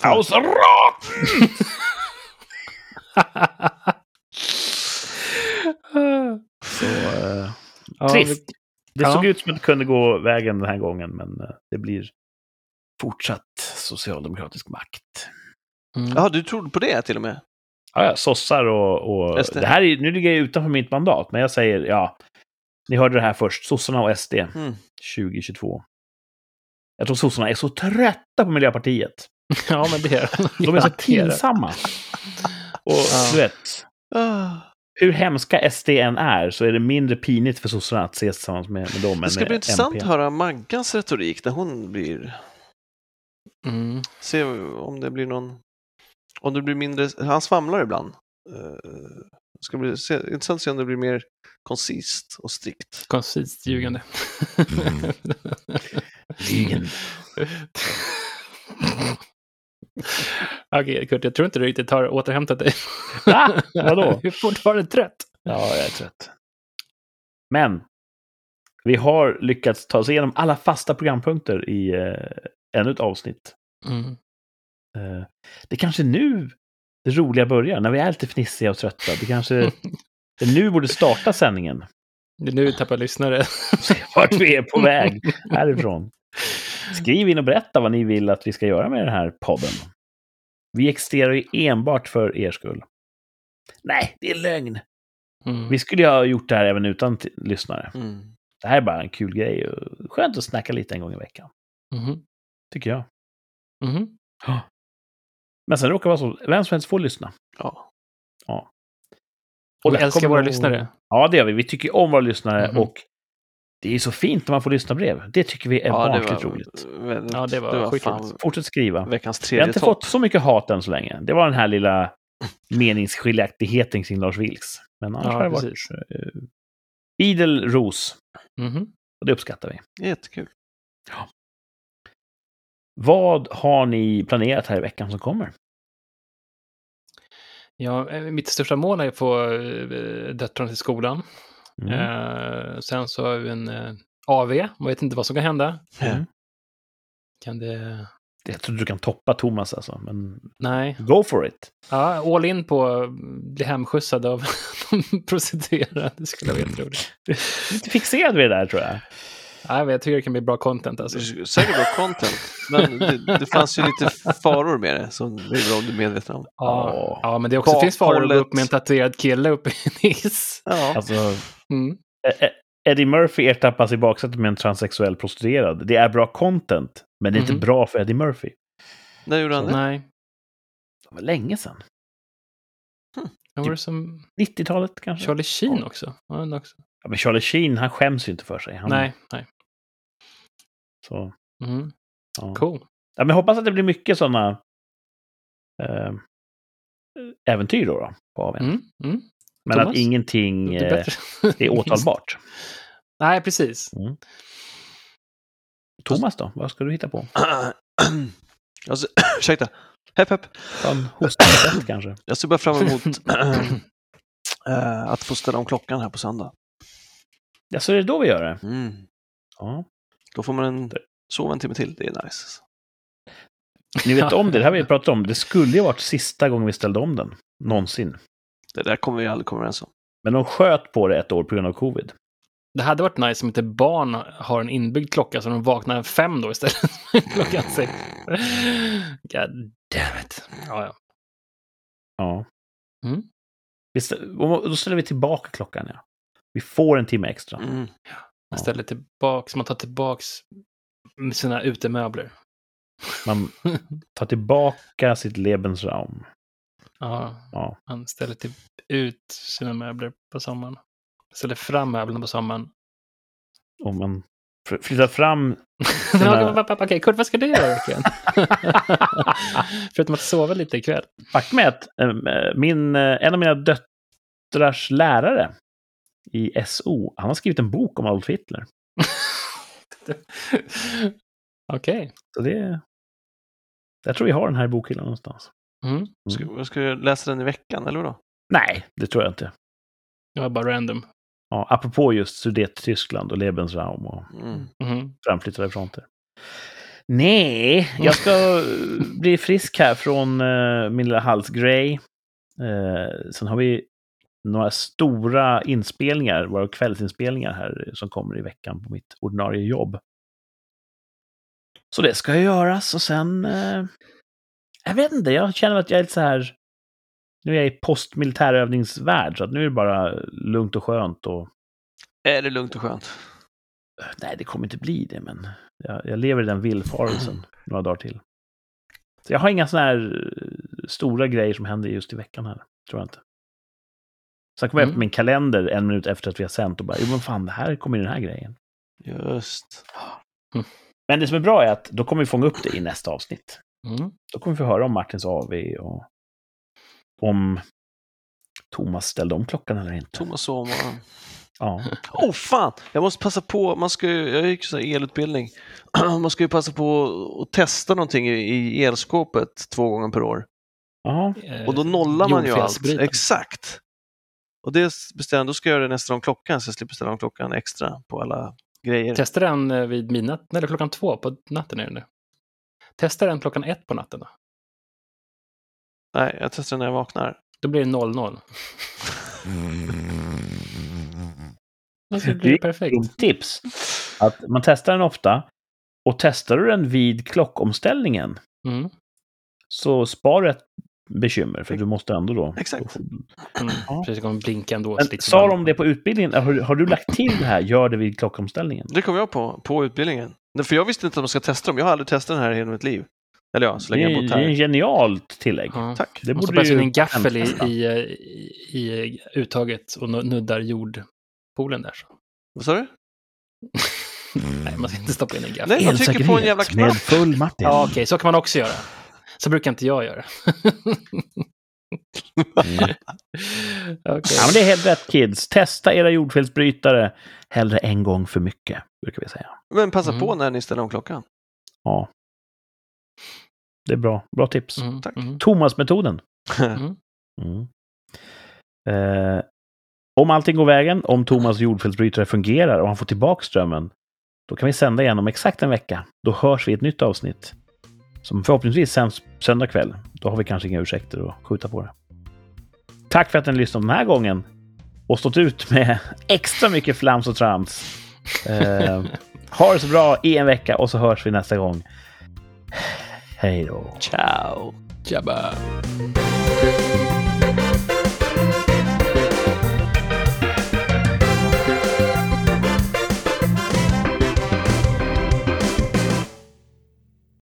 B: Ausrat! Så, eh,
C: Ja,
B: trist. Det
C: Ja.
B: såg ut som att det kunde gå vägen den här gången, men eh, det blir fortsatt socialdemokratisk makt.
C: mm.
A: Ja, du trodde på det till och med?
B: Ja, ja, sossar och... och
A: det.
B: det. här är, nu ligger jag utanför mitt mandat, men jag säger ja. Ni hörde det här först. Sossarna och SD
A: Mm.
B: 2022. Jag tror sossarna är så trötta på Miljöpartiet.
C: Ja, men det är
B: De är så
C: det det.
B: pinsamma. Och
C: Ja.
B: du vet,
A: Ah.
B: hur hemska SD än är så är det mindre pinigt för sossarna att ses tillsammans med, med dem
A: Det ska bli intressant
B: MP.
A: att höra Maggans retorik när hon blir...
C: Mm.
A: Se om det blir någon... Om det blir mindre... Han svamlar ibland. Eh, Det ska bli se, intressant att se om det blir mer koncist och strikt.
C: Koncist ljugande.
B: Lygen.
C: Okej, Kurt, jag tror inte du riktigt har återhämtat dig.
B: Va? Vadå?
C: Du är fortfarande trött.
B: Ja, jag är trött. Men vi har lyckats ta oss igenom alla fasta programpunkter i eh, ännu ett avsnitt.
C: Mm.
B: Eh, det kanske är nu det roliga börjar, när vi är lite fnissiga och trötta. Det kanske det är nu borde starta sändningen.
C: Det är nu vi tappar lyssnare.
B: Vart vi är på väg härifrån. Skriv in och berätta vad ni vill att vi ska göra med den här podden. Vi existerar ju enbart för er skull. Nej, det är lögn.
C: Mm.
B: Vi skulle ju ha gjort det här även utan lyssnare.
A: Mm.
B: Det här är bara en kul grej. och Skönt att snacka lite en gång i veckan,
C: Mhm.
B: tycker jag.
C: Mhm.
B: Men sen råkar det vara så, vem som helst får lyssna.
A: Ja.
C: Och vi älskar våra
B: nog-
C: lyssnare.
B: Ja, det gör vi. Vi tycker om våra lyssnare
C: Mhm.
B: och det är så fint när man får lyssna brev. Det tycker vi är
A: ja,
B: barnsligt roligt.
A: väldigt-
C: Ja, det var skitroligt.
A: fan
B: Fortsätt skriva.
A: veckans
B: Vi har
A: tredje
B: inte
A: topp.
B: fått så mycket hat än så länge. Det var den här lilla meningsskiljaktigheten kring Lars Vilks. Men annars
C: Ja,
B: har det
C: precis.
B: varit uh, idel ros.
C: Mhm.
B: Och det uppskattar vi.
A: Jättekul.
B: Vad har ni planerat här i veckan som kommer?
C: Ja, eh, mitt största mål är att få eh, döttrarna till skolan.
B: Mm.
C: Eh, sen så har vi en eh, AV. Man vet inte vad som kan hända.
B: Mm.
C: Kan det...
B: Jag tror du kan toppa Thomas alltså, men
C: Nej.
B: go for it.
C: Ja, all in på att bli hemskjutsad av de prostituerade. Det skulle vara jätteroligt.
B: Lite fixerad vid det där tror jag.
C: Nej, men jag tycker det kan bli bra content alltså.
A: Säkert bra content, men det, det fanns ju lite faror med det som det är bra om du är medveten om.
C: Ja, ja men det också finns faror att gå
A: Bakhållet.
C: upp med en tatuerad kille uppe i hiss.
A: Ja.
B: Alltså,
C: Mm.
B: Eddie Murphy ertappas i baksätet med en transsexuell prostituerad. Det är bra content, men det är
C: Mhm.
B: inte bra för Eddie Murphy.
A: När gjorde han det?
C: Nej.
B: Det var länge sedan.
C: Det som
B: 90-talet kanske?
C: Charlie Sheen också? Ja, också.
B: Ja, men Charlie Sheen, han skäms ju inte för sig. Han,
C: Nej, nej.
B: Så,
C: Mm.
B: ja.
C: Cool.
B: Ja, men jag hoppas att det blir mycket sådana eh, äventyr då, då på AWn.
C: Mm. Mm.
B: Men
C: Thomas?
B: att ingenting eh, är åtalbart.
C: Nej, precis.
B: Thomas då? Vad ska du hitta på?
A: alltså, ursäkta. Hepp, hepp.
B: Hostningstest kanske?
A: Jag ser bara fram emot eh, att få ställa om klockan här på söndag.
B: Ja, så är det då vi gör det?
A: Mm.
B: Ja.
A: Då får man en, sova en timme till. Det är nice.
B: Ni vet om det, det här vi pratat om. Det skulle ju varit sista gången vi ställde om den. Någonsin.
A: Det där kommer vi aldrig komma överens om.
B: Men de sköt på det ett år på grund av covid.
C: Det hade varit nice om inte barn har en inbyggd klocka så de vaknar fem då istället. Klockan sex. God damn it. Ja, ja.
B: Ja.
C: Mm.
B: Då ställer vi tillbaka klockan, ja. Vi får en timme extra.
A: Mm.
C: Man ställer tillbaks, man tar tillbaks sina utemöbler.
B: Man tar tillbaka sitt Lebensraum.
C: Ja,
B: Ja.
C: man ställer till, ut sina möbler på sommaren. Ställer fram möblerna på sommaren.
B: Och man flyttar fram...
C: Ja, Okej, Kurt, vad ska du göra ikväll? Förutom att sova lite ikväll.
B: Faktum är att eh, min, eh, en av mina döttrars lärare i SO, han har skrivit en bok om Adolf Hitler.
C: Okej.
B: Så det... Jag tror vi har den här i bokhyllan någonstans.
C: Mm.
A: Ska, ska jag läsa den i veckan, eller då?
B: Nej, det tror jag inte.
C: Det var bara random.
B: Ja, apropå just Sudet-Tyskland och Lebensraum och
A: Mm.
C: Mhm.
B: framflyttade fronter. Nej, jag ska bli frisk här från eh, min lilla halsgrej. Uh, sen har vi några stora inspelningar, våra kvällsinspelningar här som kommer i veckan på mitt ordinarie jobb. Så det ska göras och sen... eh, jag vet inte, jag känner att jag är lite så här... Nu är jag i postmilitärövningsvärld, så att nu är det bara lugnt och skönt och
A: Är det lugnt och skönt?
B: Nej, det kommer inte bli det, men jag, jag lever i den villfarelsen några dagar till. Så jag har inga sådana här stora grejer som händer just i veckan här, tror jag inte. Sen kommer jag
C: Mm.
B: upp min kalender en minut efter att vi har sänt och bara, jo men fan, det här kommer ju den här grejen.
A: Just.
B: Men det som är bra är att då kommer vi fånga upp det i nästa avsnitt.
C: Mm.
B: Då kommer vi få höra om Martins AV och om Thomas ställde om klockan eller inte.
A: Thomas sovmorgon.
B: Ja.
A: Åh oh, fan! Jag måste passa på, man ska ju, jag gick så här elutbildning. Man ska ju passa på att testa någonting i, elskåpet två gånger per år.
B: Jaha.
C: Eh,
A: Och då nollar man ju allt. Exakt! Och det bestämde då ska jag göra det nästa om klockan så jag slipper ställa om klockan extra på alla grejer.
C: Testa den eh, vid midnatt, eller klockan två på natten är det nu. Testa den klockan ett på natten då.
A: Nej, jag testar när jag vaknar.
C: Då blir det 00. Alltså, det blir
B: är
C: perfekt.
B: Dumt tips. Att man testar den ofta. Och testar du den vid klockomställningen
C: Mm.
B: så sparar du ett bekymmer, för du måste ändå då...
A: Exakt.
C: Mm.
B: Ja.
C: Precis, det kommer blinka ändå.
B: Men sa de det på utbildningen? Har, har du lagt till det här, gör det vid klockomställningen?
A: Det kom jag på, på utbildningen. För jag visste inte att man ska testa dem. Jag har aldrig testat den här i hela mitt liv. Eller ja, så
B: Det
A: länge
B: är,
A: jag bott
B: det är en
A: här.
B: genialt tillägg.
C: Ja.
A: Tack.
B: Det
C: så
B: borde ju
C: in en gaffel i, i, i, uttaget och nu- nuddar jordpoolen där. Så.
A: Vad sa du?
C: Nej, man ska inte stoppa in en gaffel.
A: Nej, man trycker på en jävla
B: Elsäkerhet med
A: knapp.
B: full Martin.
C: Ja, okej, så kan man också göra. Så brukar inte jag göra.
B: Mm.
C: Okej.
B: Ja, men det är helt rätt kids. Testa era jordfelsbrytare hellre en gång för mycket, brukar vi säga.
A: Men passa
C: Mm.
A: på när ni ställer om klockan.
B: Ja. Det är bra. Bra tips.
C: Mm,
A: Tack.
C: mm,
B: Thomas-metoden.
C: mm.
B: Mm. Eh, om allting går vägen, om Thomas jordfelsbrytare fungerar och han får tillbaka strömmen, då kan vi sända igen om exakt en vecka. Då hörs vi i ett nytt avsnitt. Som förhoppningsvis sänds söndag kväll. Då har vi kanske inga ursäkter att skjuta på det. Tack för att ni lyssnade den här gången och stått ut med extra mycket flams och trams. Eh, ha det så bra i en vecka och så hörs vi nästa gång. Hej då.
A: Ciao!
C: Jabba.